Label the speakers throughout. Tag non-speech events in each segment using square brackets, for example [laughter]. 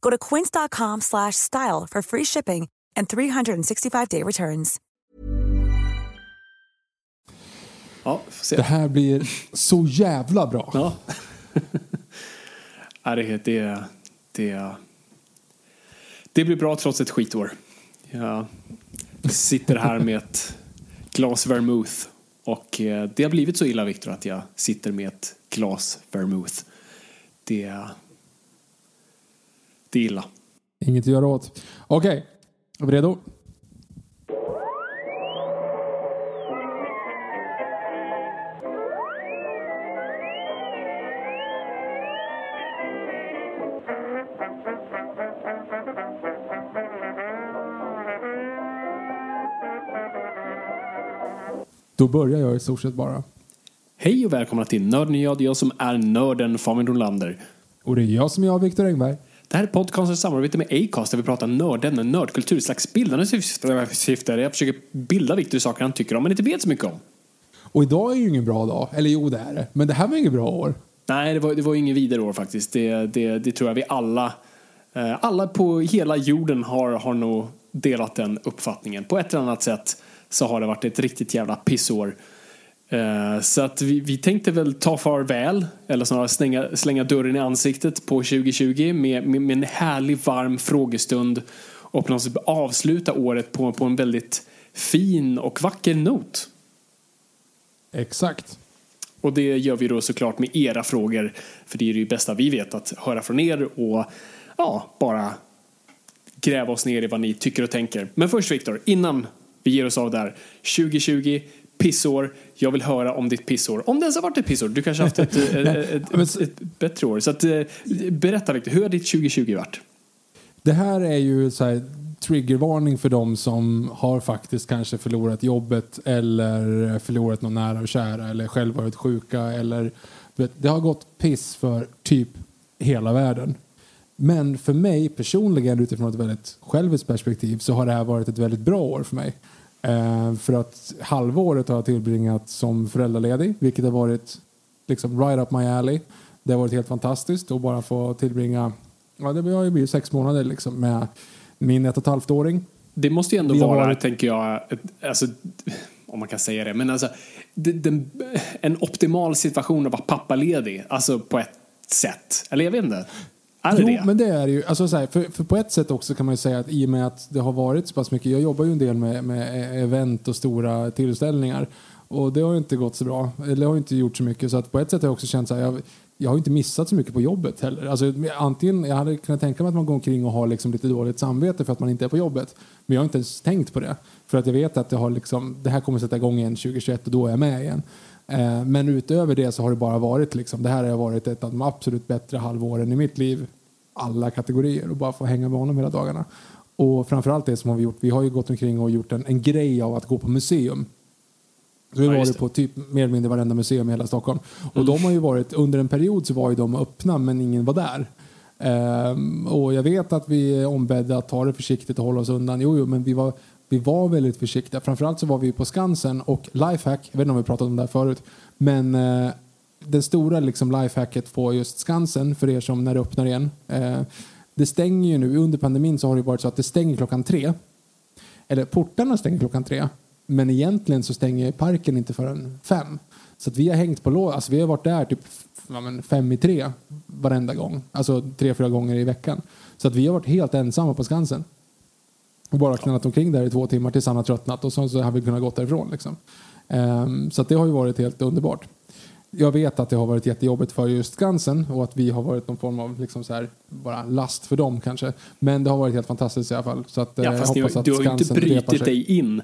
Speaker 1: Go to quince.com slash style for free shipping and 365-day returns.
Speaker 2: Ja.
Speaker 3: Det här blir så jävla bra.
Speaker 2: Ja. [laughs] ja, det, det, det, det blir bra trots ett skitår. Jag sitter här med ett glas vermouth och eh, det har blivit så illa Viktor att jag sitter med ett glas vermouth. Det, det är illa.
Speaker 3: Inget att göra åt. Okej, är vi redo? Då börjar jag i stort sett bara.
Speaker 2: Hej och välkomna till Nörden jag, jag som är nörden Fabian Rolander.
Speaker 3: Och det är jag som är jag, Viktor Engberg.
Speaker 2: Det här är podcastens samarbete med Acast där vi pratar nördämnen, nördkultur, slags bildande syfte. Jag försöker bilda Viktor i saker han tycker om men inte vet så mycket om.
Speaker 3: Och idag är ju ingen bra dag. Eller jo, det är det. Men det här var inget bra år.
Speaker 2: Nej, det var, det var ingen vidare år faktiskt. Det, det, det tror jag vi alla, eh, alla på hela jorden har, har nog delat den uppfattningen. På ett eller annat sätt så har det varit ett riktigt jävla pissår. Eh, Så att vi, vi tänkte väl ta farväl, eller snarare slänga, slänga dörren i ansiktet på 2020 med, med, med en härlig varm frågestund och på något sätt avsluta året på, på en väldigt fin och vacker not.
Speaker 3: Exakt.
Speaker 2: Och det gör vi då såklart med era frågor, för det är det bästa vi vet att höra från er och ja, bara gräva oss ner i vad ni tycker och tänker. Men först Viktor, innan vi ger oss av där. 2020, pissår. Jag vill höra om ditt pissår. Om det ens har varit ett pissår. Du kanske har haft ett, [laughs] ett, ett, ett, ett bättre år. Så att, eh, berätta Viktor, hur har ditt 2020 varit?
Speaker 3: Det här är ju så här triggervarning för de som har faktiskt kanske förlorat jobbet eller förlorat någon nära och kära eller själv varit sjuka eller det har gått piss för typ hela världen. Men för mig personligen utifrån ett väldigt själviskt perspektiv så har det här varit ett väldigt bra år för mig. Eh, för att halvåret har jag tillbringat som föräldraledig vilket har varit liksom right up my alley. Det har varit helt fantastiskt att bara få tillbringa, ja det har ju blivit sex månader liksom med min ett och ett halvt åring.
Speaker 2: Det måste ju ändå
Speaker 3: Vi
Speaker 2: vara,
Speaker 3: varit-
Speaker 2: tänker jag, alltså, om man kan säga det, men alltså den, en optimal situation att vara pappaledig, alltså på ett sätt. Eller jag vet inte. Är det
Speaker 3: Jo,
Speaker 2: det?
Speaker 3: men det är det ju. Alltså, så här, för, för på ett sätt också kan man ju säga att i och med att det har varit så pass mycket, jag jobbar ju en del med, med event och stora tillställningar och det har ju inte gått så bra, eller har ju inte gjort så mycket så att på ett sätt har jag också känt så här, jag, jag har inte missat så mycket på jobbet heller. Alltså, antingen, jag hade kunnat tänka mig att man går omkring och har liksom lite dåligt samvete för att man inte är på jobbet. Men jag har inte ens tänkt på det. För att jag vet att det, har liksom, det här kommer sätta igång igen 2021 och då är jag med igen. Eh, Men utöver det så har det bara varit liksom, det här har varit ett av de absolut bättre halvåren i mitt liv. Alla kategorier och bara få hänga med honom hela dagarna. Och framförallt det som har vi gjort, vi har ju gått omkring och gjort en, en grej av att gå på museum. Så vi
Speaker 2: Ja,
Speaker 3: har
Speaker 2: just
Speaker 3: varit på typ mer eller mindre varenda museum i hela Stockholm. Och de har ju varit, under en period så var ju de öppna men ingen var där. Ehm, och jag vet att vi är ombedda att ta det försiktigt och hålla oss undan. Jo, jo, men vi var, vi var väldigt försiktiga. Framförallt så var vi på Skansen och Lifehack, jag vet inte om vi pratat om det här förut, men eh, det stora liksom lifehacket på just Skansen för er som när det öppnar igen. Eh, det stänger ju nu, under pandemin så har det varit så att det stänger klockan tre. Eller portarna stänger klockan tre. Men egentligen så stänger parken inte förrän fem. Så att vi har hängt på lås, alltså vi har varit där typ ja, men fem i tre varenda gång. Alltså tre, fyra gånger i veckan. Så att vi har varit helt ensamma på Skansen. Och bara knallat omkring där i två timmar tills han har tröttnat och så, så har vi kunnat gått därifrån. Liksom. Ehm, så det har ju varit helt underbart. Jag vet att det har varit jättejobbigt för just Skansen och att vi har varit någon form av liksom så här, bara last för dem kanske. Men det har varit helt fantastiskt i alla fall. Så att,
Speaker 2: Ja,
Speaker 3: eh,
Speaker 2: fast
Speaker 3: jag
Speaker 2: du,
Speaker 3: hoppas att
Speaker 2: du har ju inte brutit dig in.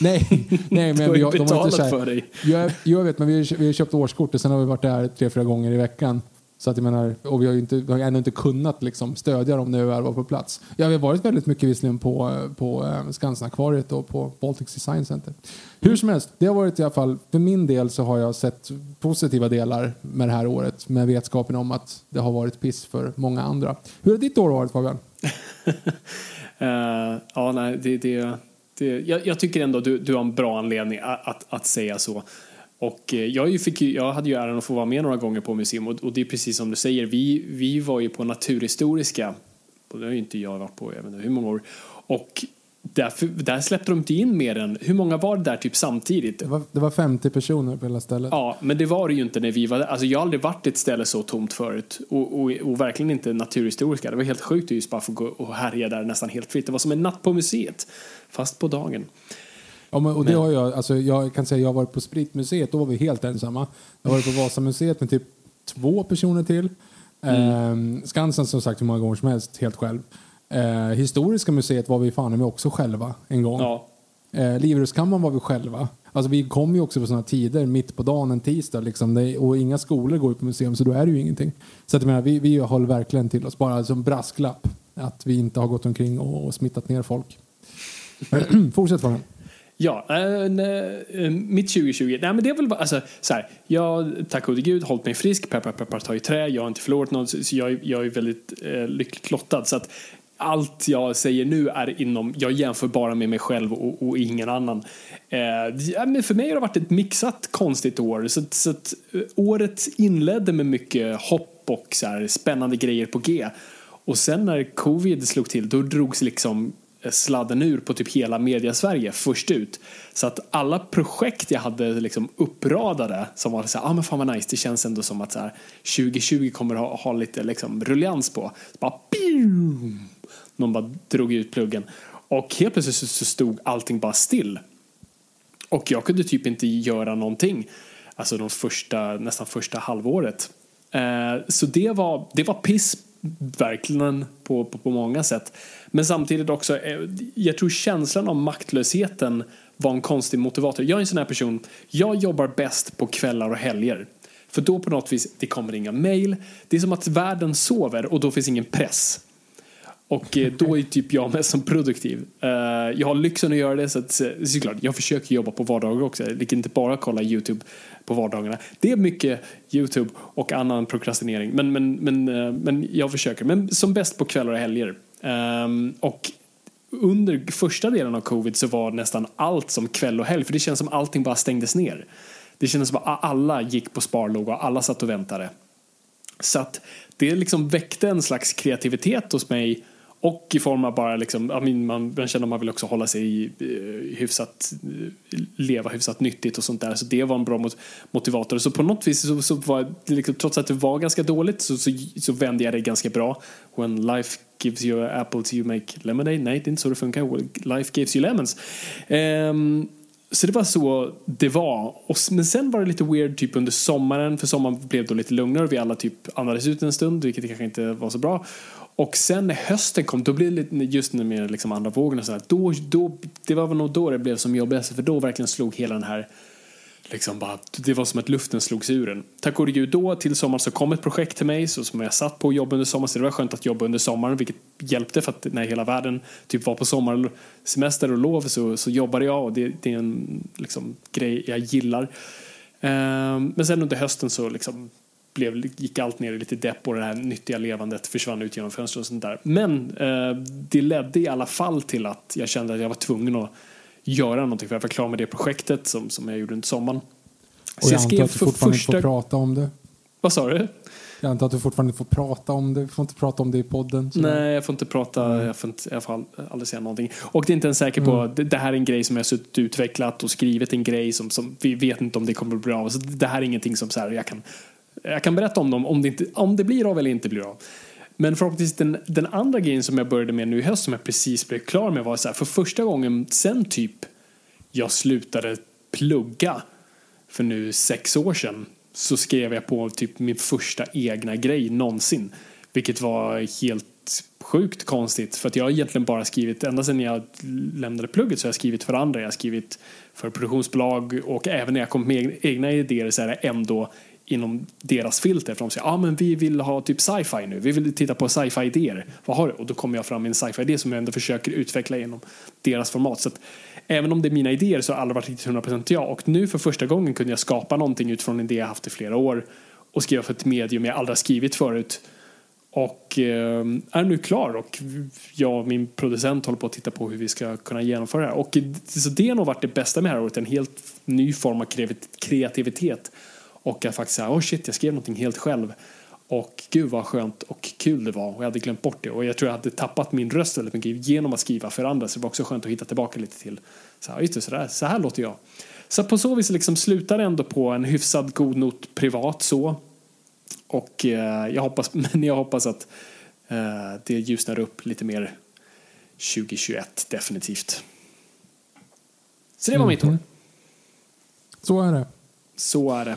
Speaker 3: Nej, nej [laughs]
Speaker 2: Du
Speaker 3: men vi har, de har inte så här,
Speaker 2: för dig.
Speaker 3: jag, jag vet, men vi har, vi har köpt årskort och sen har vi varit där tre, fyra gånger i veckan. Så att jag menar, och vi har ju inte, vi har ännu inte kunnat liksom stödja dem när vi väl var på plats. Ja, vi har varit väldigt mycket visserligen på, på eh, Skansen-akvariet och på Baltic Design Center. Hur som helst, det har varit i alla fall, för min del så har jag sett positiva delar med det här året med vetskapen om att det har varit piss för många andra. Hur har ditt år varit Fabian?
Speaker 2: uh, [laughs] ja, nej, det, det, det, jag, jag tycker ändå du, du har en bra anledning att, att, att säga så. Och eh, jag, fick ju, jag hade ju äran att få vara med några gånger på museum och, och det är precis som du säger, vi, vi var ju på Naturhistoriska, och det har ju inte jag varit på jag vet inte hur många år, och därför, där släppte de inte in mer än, hur många var det där typ samtidigt?
Speaker 3: Det var, det var 50 personer på hela stället.
Speaker 2: Ja, men det var det ju inte när vi var där. Alltså jag har aldrig varit ett ställe så tomt förut. Och, och, och verkligen inte naturhistoriska. Det var helt sjukt att just bara få gå och härja där nästan helt fritt. Det var som en natt på museet. Fast på dagen.
Speaker 3: Ja, men, och det
Speaker 2: Men-
Speaker 3: har jag, alltså, jag kan säga jag har varit på Spritmuseet, då var vi helt ensamma. Jag har varit på Vasamuseet med typ två personer till. Ehm, Skansen som sagt hur många gånger som helst, helt själv. Eh, Historiska museet var vi fan med också själva en gång.
Speaker 2: Ja.
Speaker 3: Eh, Livrustkammaren var vi själva. Alltså vi kom ju också på sådana tider, mitt på dagen en tisdag liksom. Det, och inga skolor går ju på museum så då är det ju ingenting. Så att jag menar, vi, vi håller verkligen till oss, bara som brasklapp. Att vi inte har gått omkring och, och smittat ner folk. [clears throat] Fortsätt Fabian.
Speaker 2: Ja, eh, äh, nej, äh, mitt 2020. Nej, men det är väl bara, alltså, så här. Jag, tack gode gud, hållit mig frisk. Peppar, peppar, tar i trä. Jag har inte förlorat något, så så jag, är- jag är väldigt äh, lyckligt lottad. Så att allt jag säger nu är inom, jag jämför bara med mig själv och, och ingen annan. Eh, ja, men för mig har det varit ett mixat konstigt år. Så, att- så att, eh, året inledde med mycket hopp och så här, spännande grejer på G. Och sen när covid slog till, då drogs liksom Eh, sladden ur på typ hela media-Sverige först ut. Så att alla projekt jag hade liksom uppradade som var så här, ah, men fan vad nice, det känns ändå som att så här, 2020 kommer ha, ha lite liksom ruljans på. Så bara, pium! Någon bara drog ut pluggen. Och helt plötsligt så, så stod allting bara still. Och jag kunde typ inte göra någonting. Alltså de första, nästan första halvåret. Eh, så det var, det var piss, verkligen, på, på, på många sätt. Men samtidigt också, eh, jag tror känslan av maktlösheten var en konstig motivator. Jag är en sån här person, jag jobbar bäst på kvällar och helger. För då på något vis, det kommer inga mail. Det är som att världen sover och då finns ingen press. Och eh, då är typ jag mest som produktiv. Eh, jag har lyxen att göra det så att, såklart, jag försöker jobba på vardagar också. Jag kan inte bara kolla YouTube på vardagarna. Det är mycket YouTube och annan prokrastinering. Men, men, men, men jag försöker. Men som bäst på kvällar och helger. Um, och under första delen av covid så var nästan allt som kväll och helg. För det känns som allting bara stängdes ner. Det kändes som att alla gick på sparlåga och alla satt och väntade. Så att det liksom väckte en slags kreativitet hos mig och i form av bara liksom, man, man känner att man vill också hålla sig eh, hyfsat, eh, leva hyfsat nyttigt och sånt där. Så det var en bra mot, motivator. Så på något vis, så, så var, liksom, trots att det var ganska dåligt så, så, så vände jag det ganska bra. When life gives you apples you make lemonade. Nej, det är inte så det funkar. Life gives you lemons. Um, så det var så det var. Och, men sen var det lite weird typ under sommaren. För sommaren blev då lite lugnare. Vi alla typ andades ut en stund, vilket kanske inte var så bra. Och sen när hösten kom, då blev det lite, just när med liksom andra vågen och så här, Då, då, det var väl nog då det blev som jobbigast. För då verkligen slog hela den här liksom bara, det var som att luften slogs ur en. Tack gode gud då till sommaren så kom ett projekt till mig så som jag satt på och jobbade under sommaren så det var skönt att jobba under sommaren vilket hjälpte för att när hela världen typ var på sommarsemester och lov så, så jobbade jag och det, det är en liksom, grej jag gillar. Ehm, men sen under hösten så liksom blev, gick allt ner i lite depp och det här nyttiga levandet försvann ut genom fönstret och sånt där. Men eh, det ledde i alla fall till att jag kände att jag var tvungen att göra någonting för jag var klar med det projektet som, som jag gjorde under sommaren.
Speaker 3: Och jag antar att du fortfarande inte får prata om det.
Speaker 2: Vad sa du?
Speaker 3: Jag antar att du fortfarande inte får prata om det. Du får inte prata om det i podden. så-
Speaker 2: Nej, jag får inte prata, jag får, inte, jag får aldrig säga någonting. Och det är inte ens säker på, det, det här är en grej som jag har suttit utvecklat och skrivit en grej som, som vi vet inte om det kommer att bli av. Så det här är ingenting som så här, jag kan, jag kan berätta om dem om det, inte, om det blir av eller inte blir av. Men förhoppningsvis den, den andra grejen som jag började med nu i höst som jag precis blev klar med var så här, för första gången sen typ jag slutade plugga för nu sex år sedan så skrev jag på typ min första egna grej någonsin. Vilket var helt sjukt konstigt för att jag har egentligen bara skrivit, ända sedan jag lämnade plugget så har jag skrivit för andra. Jag har skrivit för produktionsbolag och även när jag kom med egna idéer så är det ändå inom deras filter. För de säger, ja ah, men vi vill ha typ sci-fi nu, vi vill titta på sci-fi idéer. Vad har du? Och då kommer jag fram med en sci-fi idé som jag ändå försöker utveckla genom deras format. Så att även om det är mina idéer så har alla varit riktigt 100% jag. Och nu för första gången kunde jag skapa någonting utifrån en idé jag haft i flera år och skriva för ett medium jag aldrig har skrivit förut. Och eh, är nu klar och jag och min producent håller på att titta på hur vi ska kunna genomföra det här. Och så det har nog varit det bästa med det här året, en helt ny form av kreativitet. Och att faktiskt säga, oh shit, jag skrev någonting helt själv. Och gud vad skönt och kul det var och jag hade glömt bort det och jag tror jag hade tappat min röst väldigt mycket genom att skriva för andra så det var också skönt att hitta tillbaka lite till så här, just det, så, där, så här låter jag. Så på så vis liksom slutar det ändå på en hyfsad god not privat så. Och eh, jag hoppas, [laughs] men jag hoppas att eh, det ljusnar upp lite mer 2021 definitivt. Så det var mm. mitt år.
Speaker 3: Så är det.
Speaker 2: Så är det.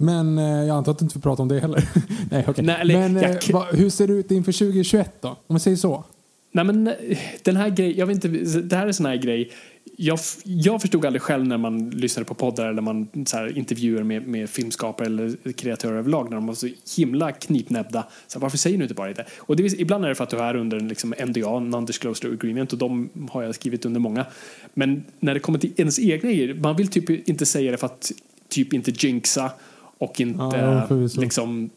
Speaker 3: Men eh, jag antar att du inte får prata om det heller. [laughs] Nej, okay. Nej, men eh, jag... va, hur ser det ut inför 2021 då? Om vi säger så.
Speaker 2: Nej men eh, den här grejen, jag vet inte, det här är en sån här grej. Jag, jag förstod aldrig själv när man lyssnade på poddar eller man så här, intervjuer med, med filmskapare eller kreatörer överlag när de var så himla knipnäbbda. Så här, varför säger du inte bara det? Och det, ibland är det för att du är under en liksom, NDA, Non-Disclosure Agreement och de har jag skrivit under många. Men när det kommer till ens egna grejer, man vill typ inte säga det för att typ inte jinxa och inte ja, liksom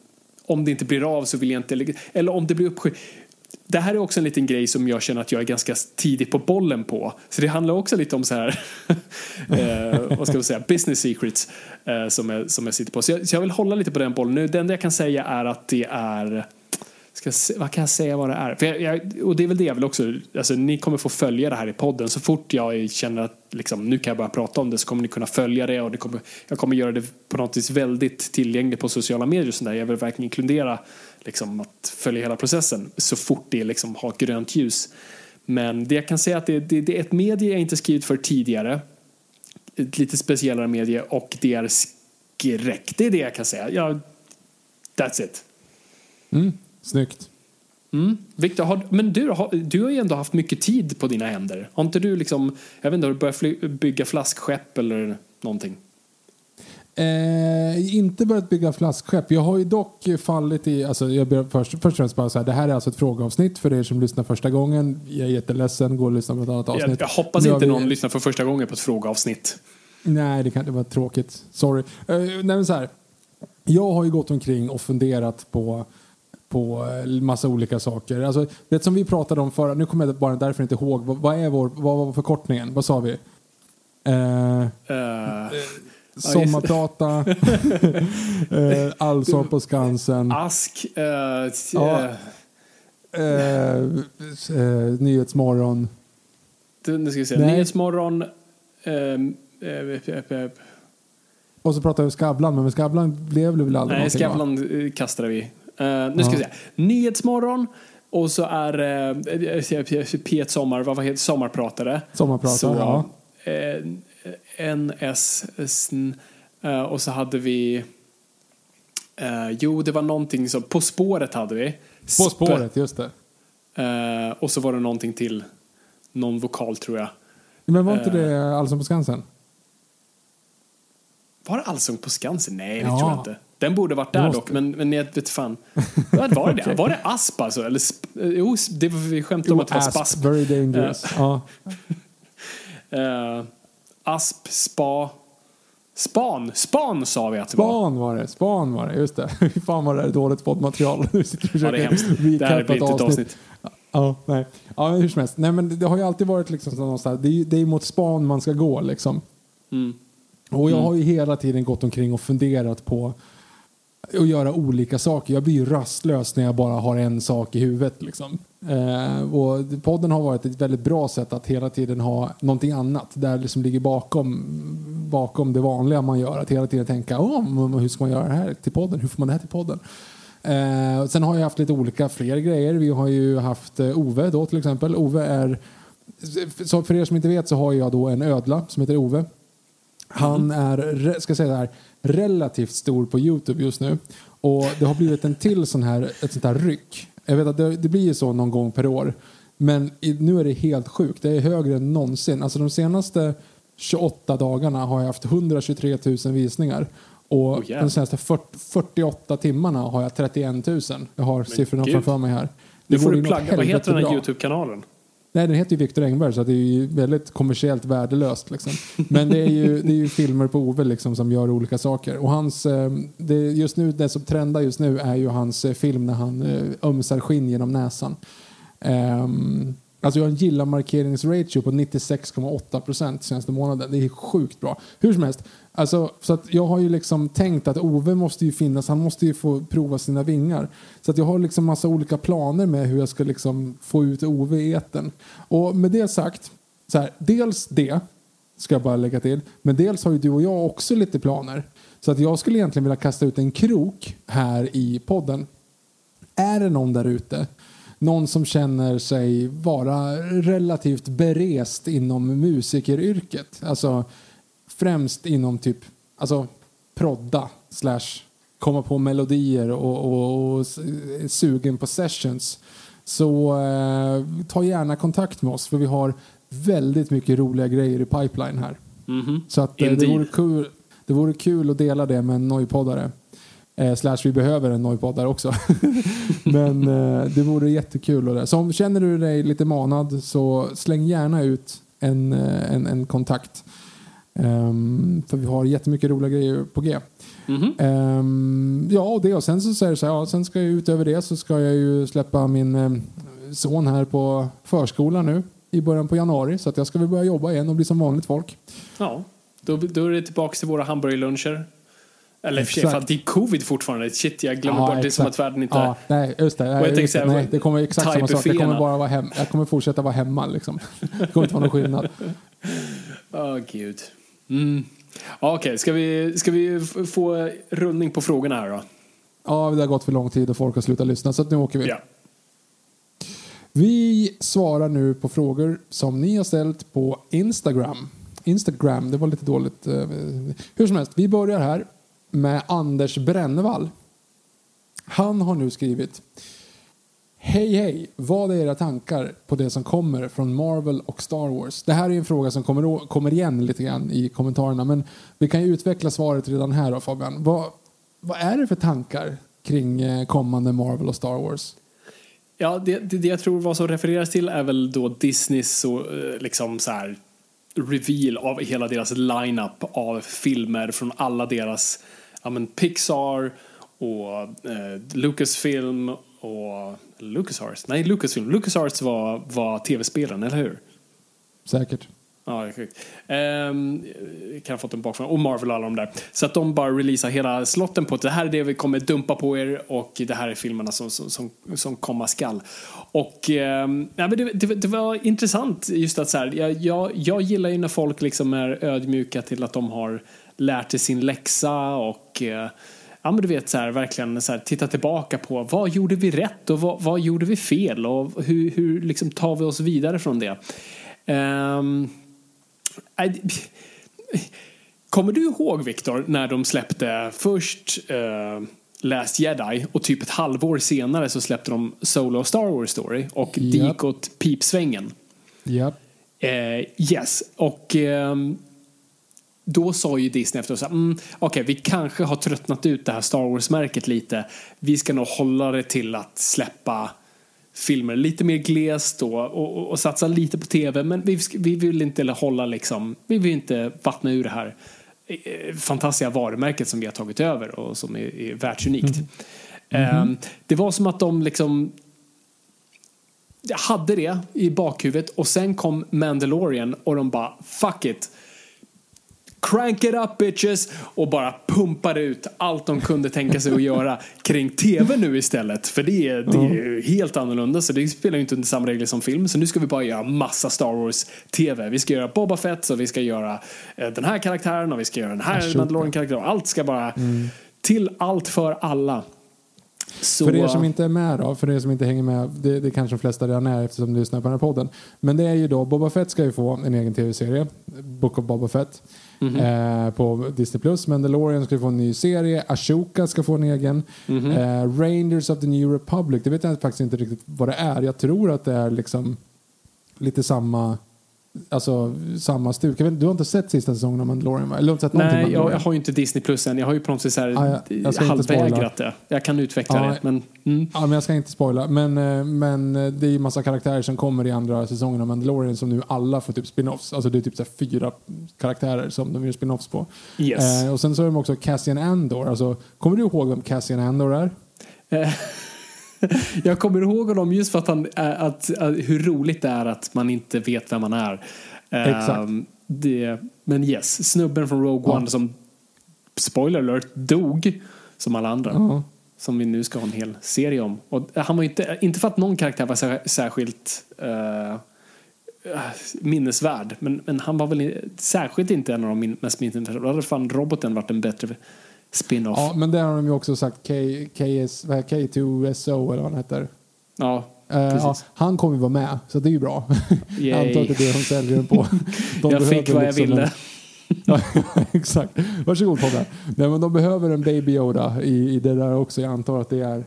Speaker 2: om det inte blir av så vill jag inte eller om det blir uppskjutet det här är också en liten grej som jag känner att jag är ganska tidigt på bollen på. Så det handlar också lite om så här, [laughs] eh, vad ska man säga, business secrets eh, som, jag, som jag sitter på. Så jag, så jag, vill hålla lite på den bollen nu. Det enda jag kan säga är att det är Ska, vad kan jag säga vad det är? För jag, jag, och det är väl det jag vill också, alltså, ni kommer få följa det här i podden. Så fort jag känner att liksom, nu kan jag börja prata om det så kommer ni kunna följa det och det kommer, jag kommer göra det på något vis väldigt tillgängligt på sociala medier och sådär. Jag vill verkligen inkludera liksom, att följa hela processen så fort det liksom, har grönt ljus. Men det jag kan säga att det, det, det är ett medie jag inte skrivit för tidigare. Ett lite speciellare medie och det är skräck. Det är det jag kan säga. Ja, that's it.
Speaker 3: Mm. Snyggt.
Speaker 2: Mm. Victor, har, men du, har, du har ju ändå haft mycket tid på dina händer. Har inte du liksom, jag vet inte, har du börjat fly, bygga flaskskepp eller någonting?
Speaker 3: Eh, inte börjat bygga flaskskepp. Jag har ju dock fallit i, alltså jag ber först, först och främst bara så här, det här är alltså ett frågeavsnitt för er som lyssnar första gången. Jag är jätteledsen, gå och lyssna på ett annat avsnitt.
Speaker 2: Jag, jag hoppas inte vi... någon lyssnar för första gången på ett frågeavsnitt.
Speaker 3: Nej, det kan det vara tråkigt. Sorry. Eh, nej men så här. Jag har ju gått omkring och funderat på på eh, massa olika saker. Alltså, det som vi pratade om förra, nu kommer jag bara därför inte ihåg, vad, vad är vår, vad var förkortningen? Vad sa vi? Uh, uh, sommarprata, uh, [laughs] [laughs] Allsång på Skansen.
Speaker 2: Ask. Uh,
Speaker 3: ja. Uh, nyhetsmorgon.
Speaker 2: Nu ska vi se. Nej. Nyhetsmorgon.
Speaker 3: Och så pratade vi om Skavlan, men Skavlan blev väl aldrig
Speaker 2: Nej, Skavlan kastade vi. Uh, nu ska vi se. Nyhetsmorgon. Och så är uh, P1 Sommar, vad heter Sommarpratare.
Speaker 3: Sommarpratare, så, ja.
Speaker 2: Uh, NS, uh, och så hade vi uh, Jo, det var någonting som, På spåret hade vi.
Speaker 3: På spåret, just det.
Speaker 2: Uh, och så var det någonting till. Någon vokal tror jag.
Speaker 3: Men var inte det Allsång på Skansen?
Speaker 2: Var det Allsång på Skansen? Nej, det ja. tror jag inte. Den borde varit där dock, men, men jag vet fan. Vad var det? [laughs] Var det asp alltså? Eller jo, det var, vi skämtade om att det var spasp.
Speaker 3: Very dangerous. ja.
Speaker 2: uh, [laughs] asp, spa, span. Span sa vi att det
Speaker 3: var. Span var det. Span var det, just det. [laughs] Hur fan var det dåligt poddmaterial.
Speaker 2: ja, det är hemskt. Det här blir inte ett avsnitt.
Speaker 3: Ja, nej. Ja, hur som helst. Nej, men det har ju alltid varit liksom någonstans, det är, det är mot span man ska gå liksom.
Speaker 2: Mm.
Speaker 3: Och jag mm. har ju hela tiden gått omkring och funderat på att göra olika saker. Jag blir ju rastlös när jag bara har en sak i huvudet. Liksom. Eh, och podden har varit ett väldigt bra sätt att hela tiden ha någonting annat där liksom ligger bakom, bakom det vanliga man gör. Att hela tiden tänka oh, hur ska man göra det här till podden? Hur får man det här till podden? Eh, sen har jag haft lite olika fler grejer. Vi har ju haft eh, Ove då till exempel. Ove är, så för er som inte vet så har jag då en ödla som heter Ove. Han är, re- ska säga det här, relativt stor på Youtube just nu. Och det har blivit en till sån här, ett sånt här ryck. Jag vet att det, det blir ju så någon gång per år. Men i, nu är det helt sjukt. Det är högre än någonsin. Alltså de senaste 28 dagarna har jag haft 123 000 visningar. Och
Speaker 2: jävlar.
Speaker 3: de senaste 40, 48 timmarna har jag 31 000. Jag har siffrorna
Speaker 2: gud.
Speaker 3: framför mig här.
Speaker 2: Nu får du plagga, vad heter den här. YouTube-kanalen?
Speaker 3: Nej, den heter ju Viktor Engberg så det är ju väldigt kommersiellt värdelöst. Liksom. Men det är, ju, det är ju filmer på Ove liksom, som gör olika saker. Och hans, eh, det, just nu, det som trendar just nu är ju hans eh, film när han eh, ömsar skinn genom näsan. Um, alltså jag har en gilla-markeringsratio på 96,8 procent senaste månaden. Det är sjukt bra. Hur som helst, alltså, så att jag har ju liksom tänkt att Ove måste ju finnas, han måste ju få prova sina vingar. Så att jag har liksom massa olika planer med hur jag ska liksom få ut Ove i etern. Och med det sagt, så här, dels det ska jag bara lägga till, men dels har ju du och jag också lite planer. Så att jag skulle egentligen vilja kasta ut en krok här i podden. Är det någon där ute någon som känner sig vara relativt berest inom musikeryrket. Alltså främst inom typ alltså prodda slash komma på melodier och, och, och sugen på sessions. Så eh, ta gärna kontakt med oss för vi har väldigt mycket roliga grejer i pipeline här. Så att, eh, det, vore kul, det vore kul att dela det med en nojpoddare. Eh, slash vi behöver en nojpoddare också. [laughs] Men eh, det vore jättekul. Och det. Så om känner du dig lite manad så släng gärna ut en, eh, en, en kontakt. Ehm, för vi har jättemycket roliga grejer på G. Ehm, ja, och det och sen så säger så här, ja, sen ska jag utöver det så ska jag ju släppa min eh, son här på förskolan nu i början på januari så att jag ska väl börja jobba igen och bli som vanligt folk.
Speaker 2: Ja, då, då är det tillbaka till våra hamburgerluncher. Eller för sig,
Speaker 3: Exakt.
Speaker 2: det är covid fortfarande. Shit, jag glömmer
Speaker 3: Ja,
Speaker 2: bort det som
Speaker 3: exakt.
Speaker 2: att världen inte...
Speaker 3: Ja, nej, just det. Nej, just det. nej, det kommer exakt samma sak. Jag kommer bara vara hem. Jag kommer fortsätta vara hemma liksom. [laughs] Det kommer inte vara någon skillnad. [laughs]
Speaker 2: Åh, gud. Mm. Okej, ska, vi, ska vi få rullning på frågorna här då?
Speaker 3: Ja, det har gått för lång tid och folk har slutat lyssna så nu åker vi.
Speaker 2: Ja.
Speaker 3: Vi svarar nu på frågor som ni har ställt på Instagram. Instagram, det var lite dåligt. eh, Hur som helst, vi börjar här med Anders Brännevall. Han har nu skrivit Hej hej, vad är era tankar på det som kommer från Marvel och Star Wars? Det här är en fråga som kommer, kommer igen lite grann i kommentarerna men vi kan ju utveckla svaret redan här då Fabian. Vad, vad är det för tankar kring eh, kommande Marvel och Star Wars?
Speaker 2: Ja, det, det, det jag tror vad som refereras till är väl då Disneys så, liksom så här reveal av hela deras lineup av filmer från alla deras ja, men Pixar och eh, Lucasfilm och LucasArts. Nej, Lucasfilm. LucasArts var, var tv-spelen, eller hur?
Speaker 3: Säkert.
Speaker 2: Ja, sjukt. Ehm, kan ha fått en bakgrund. Och Marvel och alla de där. Så att de bara releasar hela slotten på att det här är det vi kommer dumpa på er och det här är filmerna som, som, som, som komma skall. Och ehm, ja, men det, det, det var intressant just att så här, jag, jag, jag gillar ju när folk liksom är ödmjuka till att de har lärt sig sin läxa och eh, Ja men du vet så här, verkligen så här, titta tillbaka på vad gjorde vi rätt och vad, vad gjorde vi fel och hur, hur liksom tar vi oss vidare från det. Ehm, Nej, Kommer du ihåg, Viktor, när de släppte först uh, Last Jedi och typ ett halvår senare så släppte de Solo Star Wars Story och det
Speaker 3: Japp.
Speaker 2: gick åt pipsvängen.
Speaker 3: Ja.
Speaker 2: Eh, yes, och ehm, då sa ju Disney efter så här, mm, okej, vi kanske har tröttnat ut det här Star Wars-märket lite. Vi ska nog hålla det till att släppa filmer lite mer glest och, och, och, och satsa lite på tv. Men vi, vi vill inte hålla liksom, vi vill inte vattna ur det här eh, fantastiska varumärket som vi har tagit över och som är, är världsunikt. Ehm, det var som att de liksom hade det i bakhuvudet och sen kom Mandalorian och de bara fuck it. Crank it up bitches och bara pumpade ut allt de kunde tänka sig att göra kring tv nu istället. För det är, det är ju helt annorlunda så det spelar ju inte under samma regler som film. Så nu ska vi bara göra massa Star Wars tv. Vi ska göra Boba Fett och vi ska göra eh, den här karaktären och vi ska göra den här
Speaker 3: Ashoka.
Speaker 2: Mandalorian karaktären. Allt ska bara till allt för alla. Så,
Speaker 3: För er som inte är med då, för er som inte hänger med, det, det kanske de flesta redan är eftersom du lyssnar på den här podden. Men det är ju då, Boba Fett ska ju få en egen tv-serie, Book of Boba Fett.
Speaker 2: Mhm.
Speaker 3: eh, på Disney+. Plus. Mandalorian ska få en ny serie. Ashoka ska få en egen.
Speaker 2: Mhm.
Speaker 3: eh, Rangers of the New Republic, det vet jag faktiskt inte riktigt vad det är. Jag tror att det är liksom lite samma Alltså samma stuk. Vet, du har inte sett sista säsongen av Mandalorian va? Eller har inte sett
Speaker 2: Nej, jag, jag har ju inte Disney Plus än. Jag har ju på något sätt så här,
Speaker 3: Ah, ja, jag
Speaker 2: halvvägrat det. Jag kan utveckla
Speaker 3: Ja,
Speaker 2: det. Men, mm.
Speaker 3: Ja, men jag ska inte spoila. Men, eh, men eh, det är ju massa karaktärer som kommer i andra säsongen av Mandalorian som nu alla får typ spin-offs. Alltså det är typ så fyra karaktärer som de gör spin-offs på.
Speaker 2: Yes.
Speaker 3: Eh, och sen så har de också Cassian Andor. Alltså, kommer du ihåg vem Cassian Andor är? [laughs] [laughs]
Speaker 2: Jag kommer ihåg honom just för att, han, äh, att, äh, hur roligt det är att man inte vet vem man är.
Speaker 3: Exakt.
Speaker 2: Ehm, det, men yes, snubben från Rogue
Speaker 3: Ja.
Speaker 2: One som, spoiler alert, dog som alla andra.
Speaker 3: Ja.
Speaker 2: Som vi nu ska ha en hel serie om. Och han var inte, inte för att någon karaktär var sär- särskilt eh, minnesvärd. Men, men han var väl särskilt inte en av de min, mest minnesvärda. Då hade fan roboten varit en bättre spin-off.
Speaker 3: ja, men där har de ju också sagt K, KS, vad är K2SO eller vad han heter.
Speaker 2: Ja,
Speaker 3: Eh, ja, han kommer ju vara med, så det är ju bra. [laughs] jag antar att det är det de säljer den på. De
Speaker 2: jag fick vad jag
Speaker 3: liksom
Speaker 2: ville.
Speaker 3: En, [laughs] ja, [laughs] exakt. Varsågod Tobbe. Nej, men de behöver en Baby Yoda i, i det där också. Jag antar att det är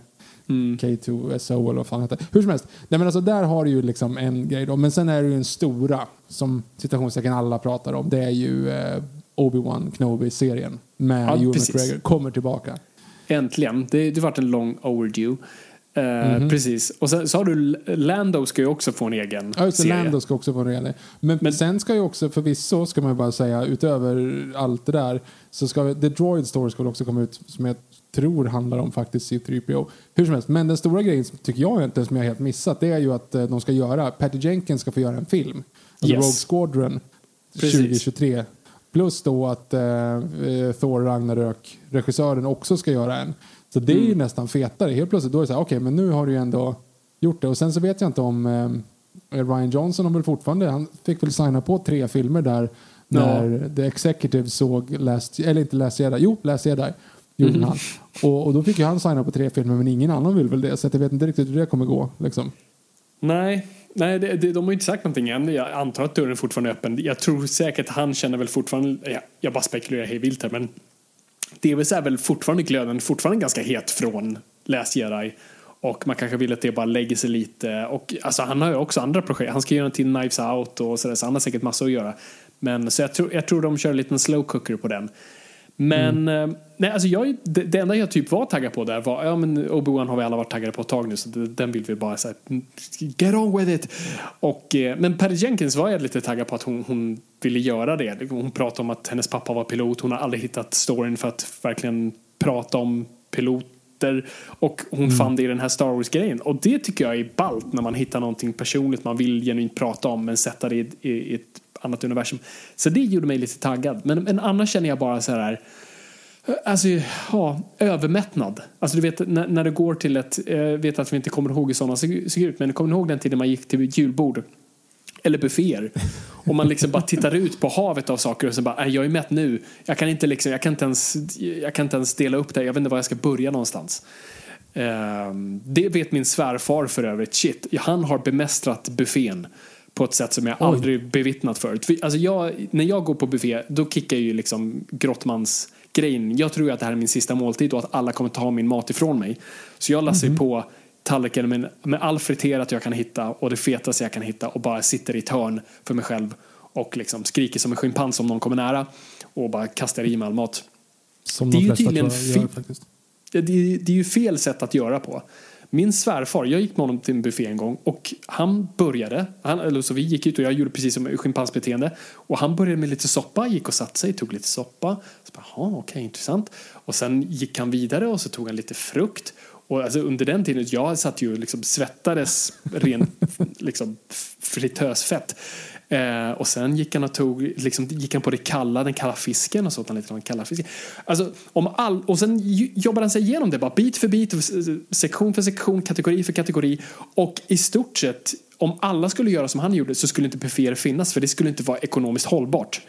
Speaker 2: Mm.
Speaker 3: K2SO eller vad fan heter. Hur som helst. Nej, men alltså, där har du ju liksom en grej då. Men sen är det ju den stora som citationstecken alla pratar om. Det är ju eh, Obi-Wan Kenobi-serien med
Speaker 2: Ja,
Speaker 3: Ewan
Speaker 2: precis.
Speaker 3: McGregor. Kommer tillbaka.
Speaker 2: Äntligen. Det det varit en lång overdue. Eh,
Speaker 3: Mhm.
Speaker 2: Precis. Och sen så har du Lando ska ju också få en egen
Speaker 3: Ja, just
Speaker 2: serie.
Speaker 3: Lando ska också få en rejäl men,
Speaker 2: Men-
Speaker 3: sen ska ju också, förvisso ska man ju bara säga, utöver allt det där, så ska The Droid Story ska väl också komma ut som jag tror handlar om faktiskt C3PO. Hur som helst, men den stora grejen som tycker jag inte som jag helt missat, det är ju att eh, de ska göra, Patty Jenkins ska få göra en film. Alltså
Speaker 2: Yes.
Speaker 3: Rogue Squadron
Speaker 2: Precis.
Speaker 3: 2023. Plus då att eh, eh, Thor Ragnarök, regissören, också ska göra en. Så det är
Speaker 2: Mm.
Speaker 3: ju nästan fetare. Helt plötsligt då är det så här, okej men nu har du ju ändå gjort det. Och sen så vet jag inte om eh, Ryan Johnson har väl fortfarande, han fick väl signa på tre filmer där när The Executive såg Last, eller inte Last Jedi, jo Last Jedi gjorde
Speaker 2: Mhm.
Speaker 3: han. Och, och då fick ju han signa på tre filmer men ingen annan vill väl det. Så jag vet inte riktigt hur det kommer gå. Liksom.
Speaker 2: Nej, nej det, det, de har ju inte sagt någonting än. Jag antar att dörren fortfarande är öppen. Jag tror säkert han känner väl fortfarande, jag, jag bara spekulerar hej vilt här, men Davis är väl fortfarande glöden, fortfarande ganska het från Last Jedi. Och man kanske vill att det bara lägger sig lite. Och alltså, han har ju också andra projekt. Han ska göra en till Knives Out och sådär, så han har säkert massor att göra. Men så jag tror, jag tror de kör en liten slow cooker på den. Men eh, nej, alltså jag, det, det enda jag typ var taggad på där var, ja men Obi-Wan har vi alla varit taggade på ett tag nu så det, den vill vi bara säga get on with it. Och, eh, men Patty Jenkins var jag lite taggad på att hon, hon ville göra det. Hon pratade om att hennes pappa var pilot, hon har aldrig hittat storyn för att verkligen prata om piloter och hon fann det i den här Star Wars-grejen. Och det tycker jag är ballt när man hittar någonting personligt man vill genuint prata om men sätta det i, i, i ett annat universum. Så det gjorde mig lite taggad. Men, men annars känner jag bara så här Alltså, ja, övermättnad. Alltså du vet när, när det går till ett, jag vet att vi inte kommer ihåg hur sådana såg ut, men kommer ni ihåg den tiden man gick till julbord? Eller bufféer. Och man liksom bara tittar ut på havet av saker och sen bara, äh, jag är mätt nu. Jag kan inte liksom, jag kan inte ens, jag kan inte ens dela upp det. Jag vet inte var jag ska börja någonstans. Ehm, det vet min svärfar för övrigt. Shit, han har bemästrat buffén på ett sätt som jag aldrig bevittnat förut. För, Alltså jag, när jag går på buffé, då kickar ju liksom Grottmans grejen. Jag tror att det här är min sista måltid och att alla kommer ta min mat ifrån mig. Så jag lassar ju på tallriken med, med all friterat jag kan hitta och det fetaste jag kan hitta och bara sitter i ett hörn för mig själv och liksom skriker som en schimpans om någon kommer nära och bara kastar i mig all mat.
Speaker 3: Som
Speaker 2: Det är ju tydligen
Speaker 3: gör.
Speaker 2: Det, det, det är ju fel sätt att göra på. Min svärfar, jag gick med honom till en buffé en gång och han började, han, eller så vi gick ut och jag gjorde precis som schimpansbeteende och han började med lite soppa, gick och satte sig, tog lite soppa. Så bara, Jaha, okej, intressant. Och sen gick han vidare och så tog han lite frukt. Och alltså under den tiden, jag satt ju och liksom svettades ren [laughs] liksom, fritösfett. Eh, och sen gick han och tog, liksom, gick han på det kalla, den kalla fisken och så åt han lite av den kalla fisken. Alltså, om all, och sen jobbade han sig igenom det bara bit för bit, sektion för sektion, kategori för kategori. Och i stort sett, om alla skulle göra som han gjorde så skulle inte bufféer finnas för det skulle inte vara ekonomiskt hållbart.